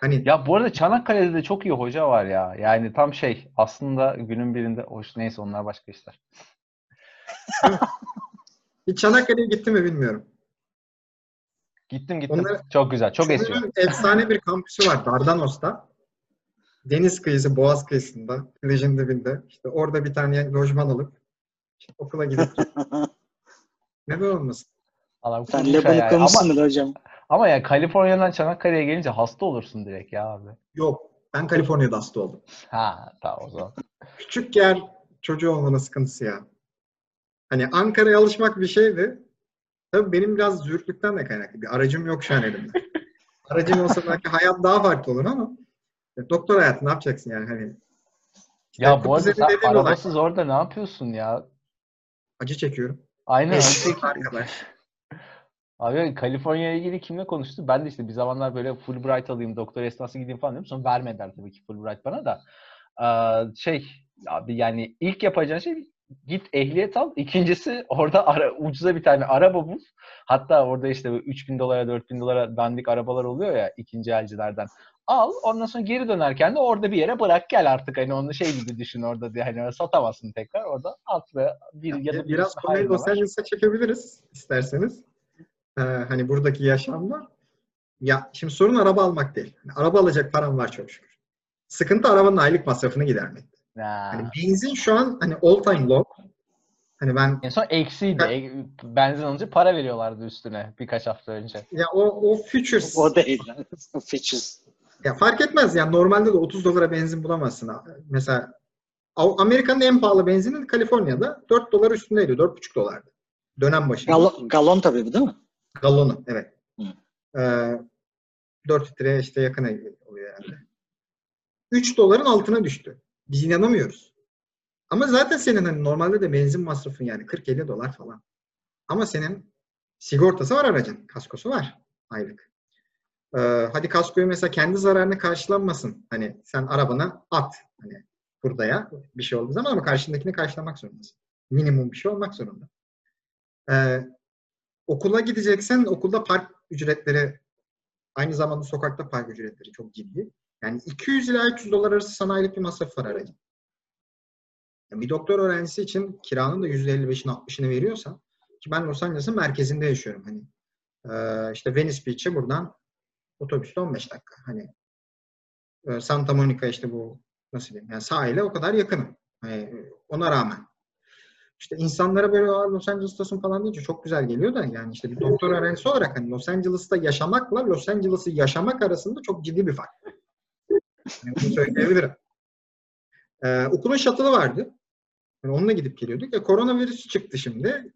Hani Ya bu arada Çanakkale'de de çok iyi hoca var ya. Yani tam şey aslında günün birinde hoş neyse onlar başka işler. hiç Çanakkale'ye gitti mi bilmiyorum. Gittim gittim. Onlar- Çok güzel. Çok esiyor. Efsane bir kampüsü var Dardanos'ta. Deniz kıyısı, Boğaz kıyısında, plajın dibinde. İşte orada bir tane lojman alıp işte okula gidip neden olmasın? Adam Sen. Ama, koymuşsundur hocam. ama ya Kaliforniya'dan Çanakkale'ye gelince hasta olursun direkt ya abi. Yok. Ben Kaliforniya'da hasta oldum. Ha tamam o zaman. Küçük yer çocuğu olmanın sıkıntısı ya. Hani Ankara'ya alışmak bir şeydi. Tabii benim biraz zürtlükten de kaynaklı. Bir aracım yok şu an elimde. Aracım olsa belki hayat daha farklı olur ama e, doktor hayatı ne yapacaksın yani hani İşte Ya bu arada sen arabasız orada ne yapıyorsun ya? acı çekiyorum. Aynen. Eşim önceki- arkadaş. Abi Kaliforniya ile ilgili kimle konuştu? Ben de işte bir zamanlar böyle Fulbright alayım, doktor esnası gideyim falan dedim. Sonra vermediler tabii ki Fulbright bana da. Ee, şey abi yani ilk yapacağın şey git ehliyet al. İkincisi orada ara, ucuza bir tane araba bul. Hatta orada işte böyle 3000 dolara 4000 dolara dandik arabalar oluyor ya ikinci elcilerden. Al ondan sonra geri dönerken de orada bir yere bırak gel artık hani onu şey gibi düşün orada diye hani satamazsın tekrar orada ve bir ya da bir Biraz konuyu Los. Angeles'a çekebiliriz isterseniz. Ee, hani buradaki yaşamlar. Ya şimdi sorun araba almak değil. Hani araba alacak param var çok şükür. Sıkıntı arabanın aylık masrafını gidermek. Ha. Hani benzin şu an hani all time low. Hani ben En son eksiydi. E- Benzin alınca para veriyorlardı üstüne birkaç hafta önce. ya o o futures O değil. O features. ya fark etmez yani normalde de 30 dolara benzin bulamazsın. Mesela Amerika'nın en pahalı benzinin Kaliforniya'da 4 dolar üstündeydi. 4,5 dolardı. Dönem başı. Galon, galon tabii bu değil mi? Galonu evet. Hı. Ee, 4 litreye işte yakın oluyor yani. 3 doların altına düştü. Biz inanamıyoruz. Ama zaten senin hani normalde de benzin masrafın yani 40-50 dolar falan. Ama senin sigortası var aracın. Kaskosu var aylık. Ee, hadi kaskoyu mesela kendi zararını karşılanmasın. Hani sen arabana at. Hani hurdaya bir şey olduğu zaman ama karşındakini karşılamak zorundasın. Minimum bir şey olmak zorunda. Ee, okula gideceksen okulda park ücretleri aynı zamanda sokakta park ücretleri çok ciddi. Yani 200 ila 300 dolar arası sana aylık bir masraf var aracın. Yani bir doktor öğrencisi için kiranın da %55'ini 60'ını veriyorsa ki ben Los Angeles'ın merkezinde yaşıyorum. Hani e, işte Venice Beach'e buradan otobüste 15 dakika. Hani e, Santa Monica işte bu nasıl diyeyim yani sahile o kadar yakınım. Hani ona rağmen. İşte insanlara böyle "Aa, Los Angeles'tasın falan deyince çok güzel geliyor da yani işte bir doktor öğrencisi olarak hani Los Angeles'ta yaşamakla Los Angeles'ı yaşamak arasında çok ciddi bir fark. Yani bunu söyleyebilirim. Ee, okulun shuttle'ı vardı. Yani onunla gidip geliyorduk. E, koronavirüs çıktı şimdi.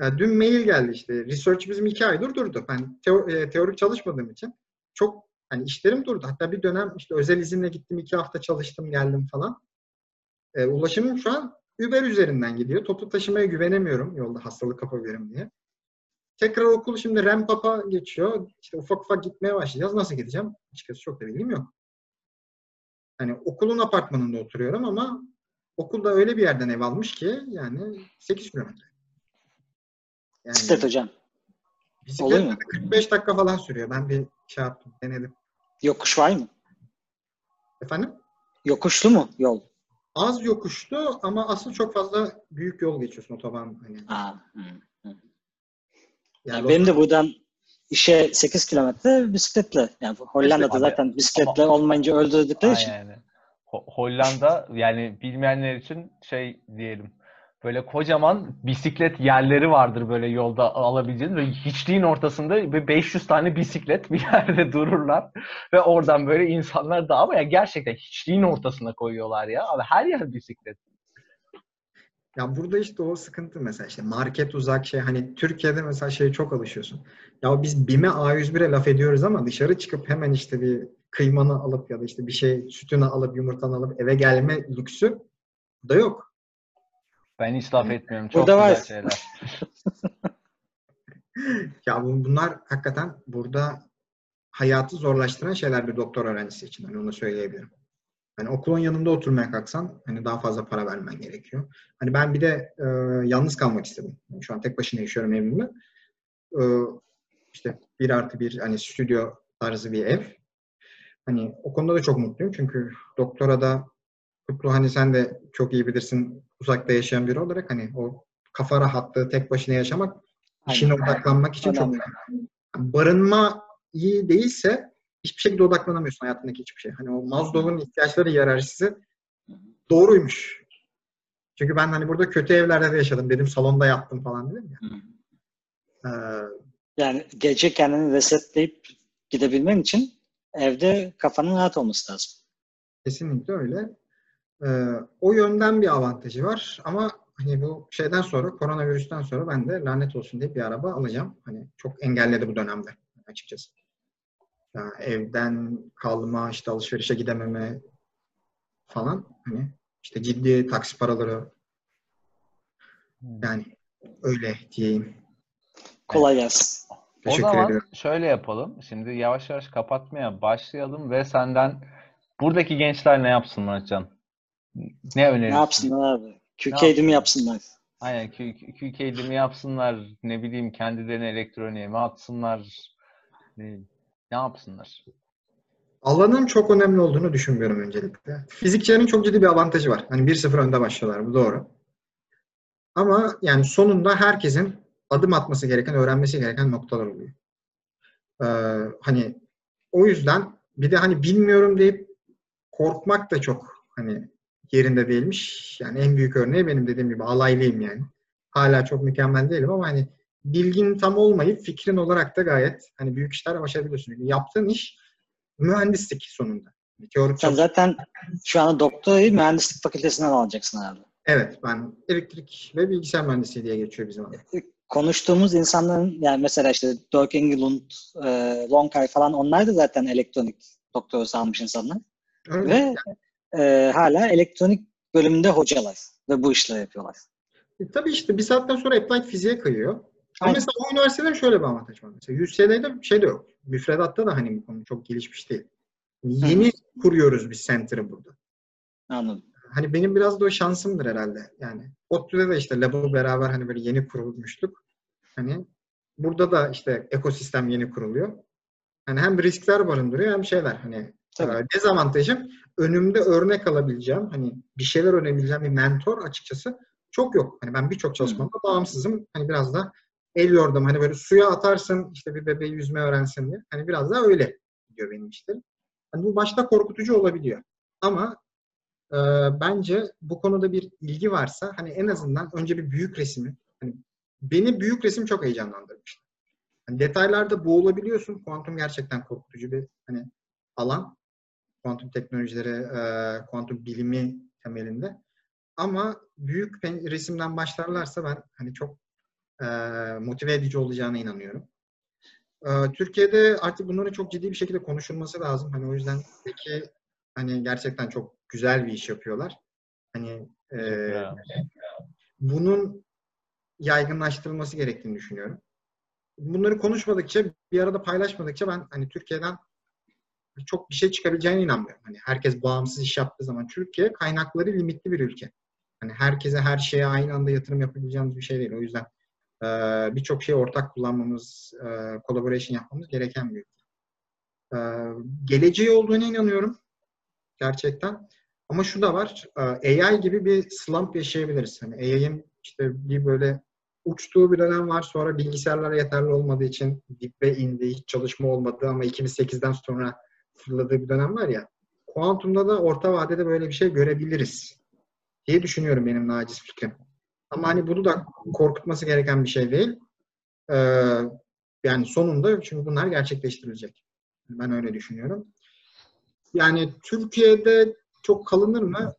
E, dün mail geldi işte. Research bizim iki aydır durdu. Ben teo- e, teorik çalışmadığım için çok hani işlerim durdu. Hatta bir dönem işte özel izinle gittim. iki hafta çalıştım geldim falan. E, ulaşımım şu an Uber üzerinden gidiyor. Toplu taşımaya güvenemiyorum yolda hastalık kapabilirim diye. Tekrar okul şimdi ramp up'a geçiyor. İşte ufak ufak gitmeye başlayacağız. Nasıl gideceğim? Açıkçası çok da bilgim yok. Hani okulun apartmanında oturuyorum ama okulda öyle bir yerden ev almış ki yani 8 kilometre. Yani Bisiklet hocam. bisikletle Oluyor mu? de 45 dakika falan sürüyor. Ben bir şey yaptım, denedim. Yokuş var mı? Efendim? Yokuşlu mu yol? Az yokuştu ama asıl çok fazla büyük yol geçiyorsun otoban. Hani. Aa, hı, hı. Yani Yani benim de buradan işe 8 kilometre bisikletle. Yani Hollanda'da Abi, zaten bisikletle olmayınca öldürdükleri için. Ho- Hollanda yani bilmeyenler için şey diyelim. Böyle kocaman bisiklet yerleri vardır böyle yolda alabileceğiniz. Böyle hiçliğin ortasında 500 tane bisiklet bir yerde dururlar. Ve oradan böyle insanlar da ama ya gerçekten hiçliğin ortasına koyuyorlar ya. Abi her yer bisiklet. Ya burada işte o sıkıntı mesela işte market uzak şey hani Türkiye'de mesela şeye çok alışıyorsun. Ya biz BİM'e A101'e laf ediyoruz ama dışarı çıkıp hemen işte bir kıymanı alıp ya da işte bir şey sütünü alıp yumurtanı alıp eve gelme lüksü da yok. Ben hiç laf etmiyorum. Çok Burada güzel var. şeyler. Ya bu- bunlar hakikaten burada hayatı zorlaştıran şeyler bir doktor öğrencisi için. Hani onu söyleyebilirim. Hani okulun yanında oturmaya kalksan hani daha fazla para vermen gerekiyor. Hani ben bir de e, yalnız kalmak istedim. Yani şu an tek başına yaşıyorum evimde. E, işte bir artı bir hani stüdyo tarzı bir ev. Hani o konuda da çok mutluyum. Çünkü doktora da Kutlu hani sen de çok iyi bilirsin uzakta yaşayan biri olarak hani o kafa rahatlığı tek başına yaşamak işine Aynen. odaklanmak için çok Önemli. önemli. Barınma iyi değilse hiçbir şekilde odaklanamıyorsun hayatındaki hiçbir şey. Hani o Maslow'un ihtiyaçları hiyerarşisi doğruymuş. Çünkü ben hani burada kötü evlerde de yaşadım. Dedim salonda yattım falan dedim ya. Ee, Yani gece kendini resetleyip gidebilmen için evde kafanın rahat olması lazım. kesinlikle öyle. Ee, o yönden bir avantajı var ama hani bu şeyden sonra koronavirüsten sonra ben de lanet olsun deyip bir araba alacağım. Hani çok engelledi bu dönemde açıkçası. Ya evden kalma, işte alışverişe gidememe falan hani işte ciddi taksi paraları yani öyle diyeyim. Kolay gelsin. O Teşekkür zaman ediyorum. şöyle yapalım. Şimdi yavaş yavaş kapatmaya başlayalım ve senden buradaki gençler ne yapsın Muratcan? Ne Ne önerirsin? yapsınlar abi? Ne QK'di mi yapsınlar? Aynen Q- Q- QK'de mi yapsınlar? Ne bileyim kendilerini elektroniğe mi atsınlar? Ne, ne yapsınlar? Alanın çok önemli olduğunu düşünmüyorum öncelikle. Fizikçilerin çok ciddi bir avantajı var. Hani 1-0 önde başlıyorlar. Bu doğru. Ama yani sonunda herkesin adım atması gereken, öğrenmesi gereken noktalar oluyor. Ee, hani o yüzden bir de hani bilmiyorum deyip korkmak da çok hani yerinde değilmiş. Yani en büyük örneği benim dediğim gibi alaylıyım yani. Hala çok mükemmel değilim ama hani bilgin tam olmayıp fikrin olarak da gayet hani büyük işler başarabiliyorsun. Çünkü yaptığın iş mühendislik sonunda. Teorik Sen zaten şu anda doktorayı mühendislik fakültesinden alacaksın abi. Evet, ben elektrik ve bilgisayar mühendisliği diye geçiyor bizim alanda. Konuştuğumuz insanların yani mesela işte Dirk Engelund, e, Lonkay falan onlar da zaten elektronik doktorası almış insanlar. Öyle. Ve e, hala elektronik bölümünde hocalar ve bu işleri yapıyorlar. E, tabii işte bir saatten sonra applied fiziğe kayıyor. Ama mesela o üniversitelerin şöyle bir avantajı var. Mesela UCLA'de şey de yok. Müfredatta da hani bu konu çok gelişmiş değil. Yeni kuruyoruz biz center'ı burada. Anladım. Hani benim biraz da o şansımdır herhalde. Yani ODTÜ'de de işte lab'ı beraber hani böyle yeni kurulmuştuk. Hani burada da işte ekosistem yeni kuruluyor. Hani hem riskler barındırıyor hem şeyler hani Tabii. e, dezavantajım önümde örnek alabileceğim hani bir şeyler öğrenebileceğim bir mentor açıkçası çok yok. Hani ben birçok çalışmamda bağımsızım. Hani biraz da el yordam hani böyle suya atarsın işte bir bebeği yüzme öğrensin diye. Hani biraz daha öyle gidiyor benim işlerim. Hani bu başta korkutucu olabiliyor. Ama e, bence bu konuda bir ilgi varsa hani en azından önce bir büyük resmi hani beni büyük resim çok heyecanlandırmıştı. Hani detaylarda boğulabiliyorsun. Kuantum gerçekten korkutucu bir hani alan. Kuantum teknolojileri, e, kuantum bilimi temelinde. Ama büyük resimden başlarlarsa ben hani çok e, motive edici olacağına inanıyorum. E, Türkiye'de artık bunların çok ciddi bir şekilde konuşulması lazım. Hani o yüzden peki hani gerçekten çok güzel bir iş yapıyorlar. Hani e, Ya. bunun yaygınlaştırılması gerektiğini düşünüyorum. Bunları konuşmadıkça, bir arada paylaşmadıkça ben hani Türkiye'den çok bir şey çıkabileceğine inanmıyorum. Hani herkes bağımsız iş yaptığı zaman Türkiye kaynakları limitli bir ülke. Hani herkese her şeye aynı anda yatırım yapabileceğimiz bir şey değil. O yüzden e, birçok şeyi ortak kullanmamız, e, collaboration yapmamız gereken bir ülke. E, geleceği olduğuna inanıyorum. Gerçekten. Ama şu da var. e, AI gibi bir slump yaşayabiliriz. Hani AI'ın işte bir böyle uçtuğu bir dönem var. Sonra bilgisayarlara yeterli olmadığı için dibe indi, hiç çalışma olmadı ama 2008'den sonra fırladığı bir dönem var ya. Kuantumda da orta vadede böyle bir şey görebiliriz diye düşünüyorum benim naciz fikrim. Ama hani bunu da korkutması gereken bir şey değil. Ee, yani sonunda çünkü bunlar gerçekleştirilecek. Ben öyle düşünüyorum. Yani Türkiye'de çok kalınır mı?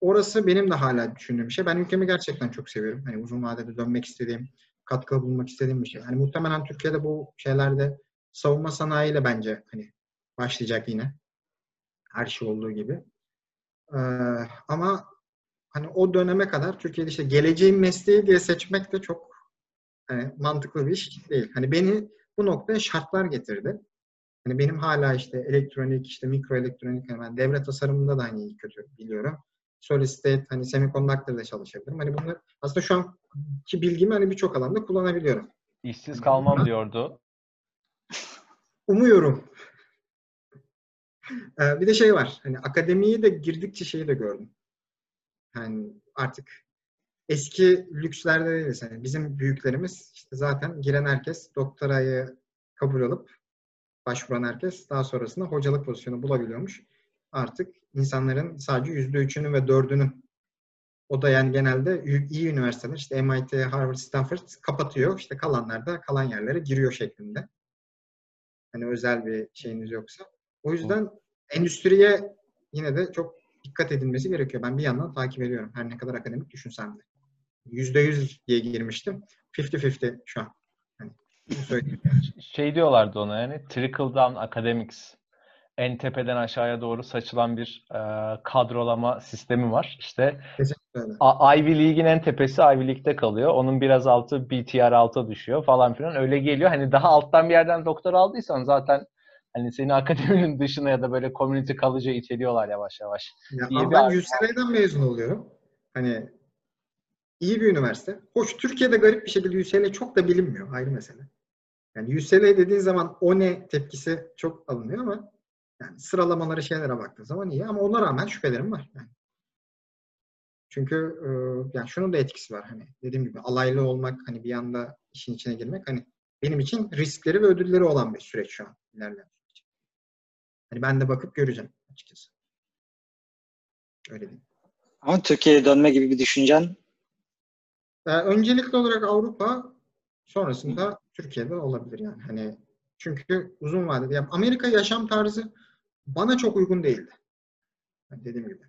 Orası benim de hala düşündüğüm bir şey. Ben ülkemi gerçekten çok seviyorum. Hani uzun vadede dönmek istediğim, katkı bulmak istediğim bir şey. Hani muhtemelen Türkiye'de bu şeylerde savunma sanayiyle bence hani başlayacak yine. Her şey olduğu gibi. Ee, ama hani o döneme kadar Türkiye'de işte geleceğin mesleği diye seçmek de çok hani mantıklı bir iş değil. Hani beni bu noktaya şartlar getirdi. Hani benim hala işte elektronik, işte mikroelektronik, yani ben devre tasarımında da hani iyi kötü biliyorum. Solid state, hani semiconductor'da çalışabilirim. Hani bunlar aslında şu anki bilgimi hani birçok alanda kullanabiliyorum. İşsiz kalmam diyordu. Umuyorum. Ee, bir de şey var. Hani akademiyi de girdikçe şeyi de gördüm. Yani artık eski lükslerde değiliz. Yani bizim büyüklerimiz işte zaten giren herkes doktorayı kabul alıp başvuran herkes daha sonrasında hocalık pozisyonu bulabiliyormuş. Artık insanların sadece yüzde üçünün ve dördünün o da yani genelde iyi üniversiteler işte MIT, Harvard, Stanford kapatıyor. İşte kalanlar da kalan yerlere giriyor şeklinde. Hani özel bir şeyiniz yoksa. O yüzden endüstriye yine de çok dikkat edilmesi gerekiyor. Ben bir yandan takip ediyorum. Her ne kadar akademik düşünsem de. Yüzde yüz diye girmiştim. 50-50 şu an. Hani şey diyorlardı ona yani trickle down academics en tepeden aşağıya doğru saçılan bir e, kadrolama sistemi var. İşte Ivy League'in en tepesi Ivy League'de kalıyor. Onun biraz altı BTR alta düşüyor falan filan. Öyle geliyor. Hani daha alttan bir yerden doktor aldıysan zaten hani seni akademinin dışına ya da böyle community college'a iteliyorlar yavaş yavaş. Ya ama ben UCLA'dan mezun oluyorum. Hani iyi bir üniversite. Hoş Türkiye'de garip bir şekilde UCLA çok da bilinmiyor. Ayrı mesele. Yani UCLA dediğin zaman o ne tepkisi çok alınıyor ama yani sıralamaları şeylere baktığın zaman iyi ama ona rağmen şüphelerim var. Yani. Çünkü e, yani şunun da etkisi var hani dediğim gibi alaylı olmak hani bir anda işin içine girmek hani benim için riskleri ve ödülleri olan bir süreç şu an ilerleyen Hani ben de bakıp göreceğim açıkçası. Öyle değil. Ama Türkiye'ye dönme gibi bir düşüncen? Ee, öncelikli olarak Avrupa sonrasında Türkiye'de olabilir yani. Hani çünkü uzun vadede yani Amerika yaşam tarzı bana çok uygun değildi. Yani dediğim gibi.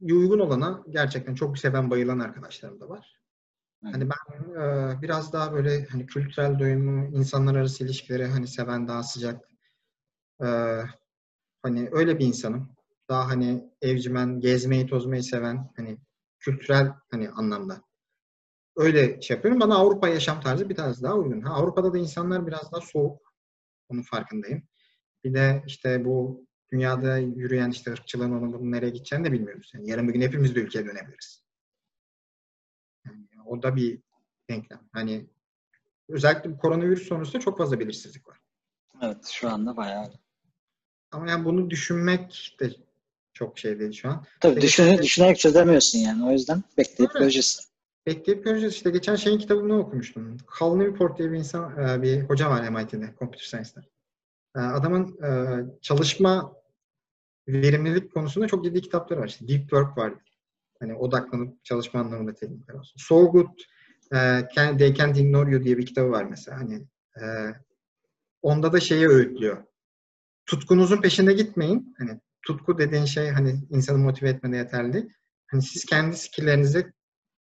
Uygun olana gerçekten çok seven bayılan arkadaşlarım da var. Hani ben e, biraz daha böyle hani kültürel doyumu, insanlar arası ilişkileri hani seven daha sıcak e, hani öyle bir insanım. Daha hani evcimen, gezmeyi, tozmayı seven hani kültürel hani anlamda. Öyle şey yapıyorum. Bana Avrupa yaşam tarzı biraz daha uygun. Ha, Avrupa'da da insanlar biraz daha soğuk. Onun farkındayım. Bir de işte bu dünyada yürüyen işte ırkçılığın onun bunun nereye gideceğini de bilmiyoruz. Yani yarın bir gün hepimiz de ülkeye dönebiliriz. Yani o da bir denklem. Hani özellikle bu koronavirüs sonrasında çok fazla belirsizlik var. Evet şu anda bayağı. Ama yani bunu düşünmek de çok şey değil şu an. Tabii düşün, düşünerek çözemiyorsun yani. O yüzden bekleyip Öyle. göreceğiz. Bekleyip göreceğiz. İşte geçen şeyin kitabını okumuştum. Cal Newport diye bir insan, e, bir hoca var MIT'de, Computer Science'da. E, adamın e, çalışma verimlilik konusunda çok ciddi kitapları var. İşte Deep Work var. Hani odaklanıp çalışma anlamında teknikler olsun. So Good They Can't Ignore You diye bir kitabı var mesela. Hani onda da şeyi öğütlüyor. Tutkunuzun peşinde gitmeyin. Hani tutku dediğin şey hani insanı motive etmede yeterli. Hani siz kendi skilllerinizi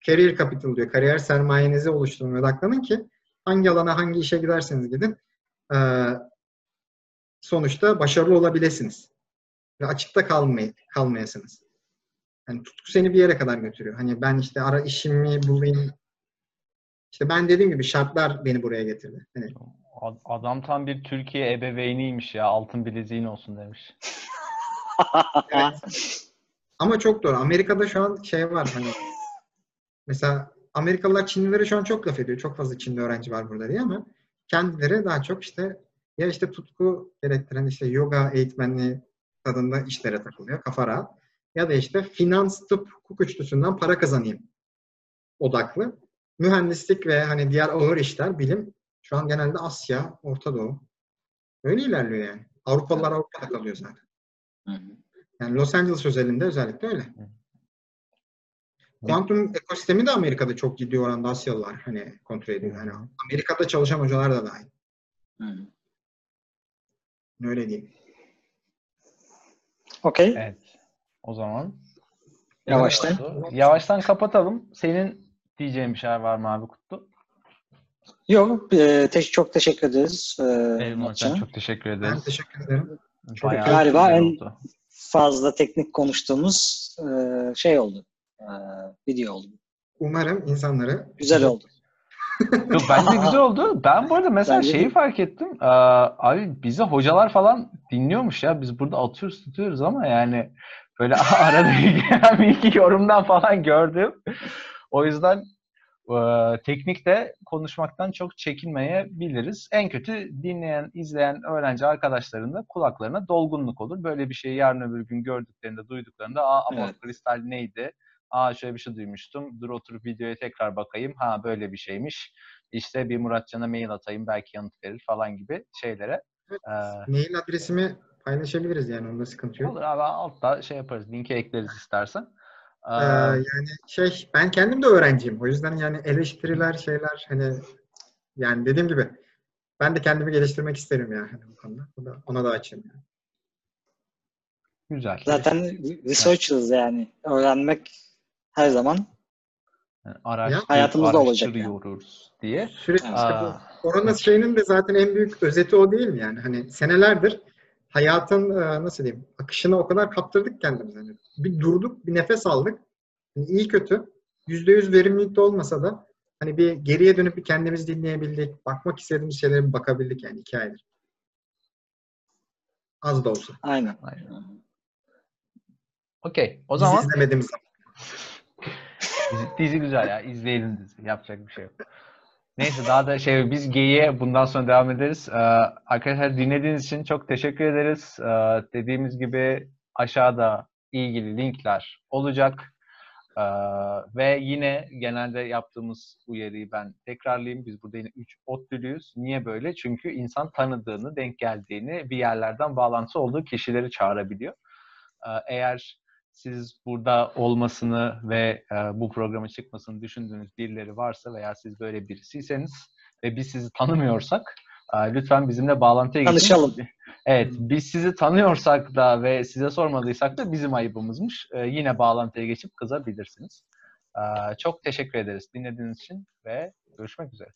career capital diyor. Kariyer sermayenizi oluşturmaya odaklanın ki hangi alana hangi işe giderseniz gidin sonuçta başarılı olabilirsiniz. Ve açıkta kalmay kalmayasınız. Yani tutku seni bir yere kadar götürüyor. Hani ben işte ara işimi bulayım. İşte ben dediğim gibi şartlar beni buraya getirdi. Hani Adam tam bir Türkiye ebeveyniymiş ya. Altın bileziğin olsun demiş. evet. Ama çok doğru. Amerika'da şu an şey var hani mesela Amerikalılar Çinlilere şu an çok laf ediyor. Çok fazla Çinli öğrenci var burada diye ama kendileri daha çok işte ya işte tutku gerektiren işte yoga eğitmenliği tadında işlere takılıyor. Kafa rahat. Ya da işte finans, tıp, hukuk üçlüsünden para kazanayım odaklı. Mühendislik ve hani diğer ağır işler, bilim şu an genelde Asya, Orta Doğu. Öyle ilerliyor yani. Avrupalılar Avrupa'da kalıyor zaten. Yani Los Angeles özelinde özellikle öyle. kuantum ekosistemi de Amerika'da çok ciddi oranda Asyalılar hani kontrol ediyor. Yani Amerika'da çalışan hocalar da dahil. Hı. Öyle diyeyim. Okey. Evet. O zaman Yavaştan. Yavaştan kapatalım. Senin diyeceğin bir şeyler var mı abi Kutlu? Yok. E, te- çok teşekkür ederiz. E. Muratcan'a. Çok teşekkür Ben ederiz. teşekkür ederim. Bayağı Galiba en- oldu. Fazla teknik konuştuğumuz e, şey oldu. E, video oldu. Umarım insanları Güzel oldu. Yok, bence güzel oldu. Ben bu arada mesela Bence şeyi de. fark ettim. Ee, abi bizi hocalar falan dinliyormuş ya. Biz burada atıyoruz tutuyoruz ama yani böyle arada gelen bir iki yorumdan falan gördüm. O yüzden e, teknikte konuşmaktan çok çekinmeyebiliriz. En kötü dinleyen, izleyen öğrenci arkadaşların da kulaklarına dolgunluk olur. Böyle bir şeyi yarın öbür gün gördüklerinde, duyduklarında aa ama Evet. kristal neydi? Aa şöyle bir şey duymuştum. Dur oturup videoya tekrar bakayım. Ha böyle bir şeymiş. İşte bir Muratcan'a mail atayım belki yanıt verir falan gibi şeylere. Ee, mail adresimi paylaşabiliriz yani onda sıkıntı yok. olur abi altta şey yaparız. Linki ekleriz istersen. Ee, Ee, yani şey ben kendim de öğrenciyim. O yüzden yani eleştiriler şeyler hani yani dediğim gibi ben de kendimi geliştirmek isterim yani hani bu konuda. O da, ona da açayım. Yani. güzel. Zaten researchers yani. Öğrenmek her zaman araştır, Hayatımızda olacak yani. diye. Sürekli işte bu korona şeyinin de zaten en büyük özeti o değil mi yani? Hani senelerdir hayatın e, nasıl diyeyim akışına o kadar kaptırdık kendimizi. Hani bir durduk, bir nefes aldık. Yani iyi kötü yüzde yüz verimlilikte olmasa da hani bir geriye dönüp bir kendimizi dinleyebildik. Bakmak istediğimiz şeylere bir bakabildik yani iki aydır. Az da olsa. aynen. Aynen. Okey. O Biz zaman izlemediğimiz zaman. dizi, dizi güzel ya. İzleyelim dizi. Yapacak bir şey yok. Neyse daha da şey biz geyiğe bundan sonra devam ederiz. Ee, arkadaşlar dinlediğiniz için çok teşekkür ederiz. Ee, dediğimiz gibi aşağıda ilgili linkler olacak. Ee, ve yine genelde yaptığımız uyarıyı ben tekrarlayayım. Biz burada yine 3 ODTÜ'lüyüz. Niye böyle? Çünkü insan tanıdığını, denk geldiğini, bir yerlerden bağlantısı olduğu kişileri çağırabiliyor. Ee, eğer siz burada olmasını ve e, bu programa çıkmasını düşündüğünüz birileri varsa veya siz böyle birisiyseniz ve biz sizi tanımıyorsak e, lütfen bizimle bağlantıya geçin. Tanışalım. Evet, biz sizi tanıyorsak da ve size sormadıysak da bizim ayıbımızmış. E, yine bağlantıya geçip kızabilirsiniz. E, çok teşekkür ederiz dinlediğiniz için ve görüşmek üzere.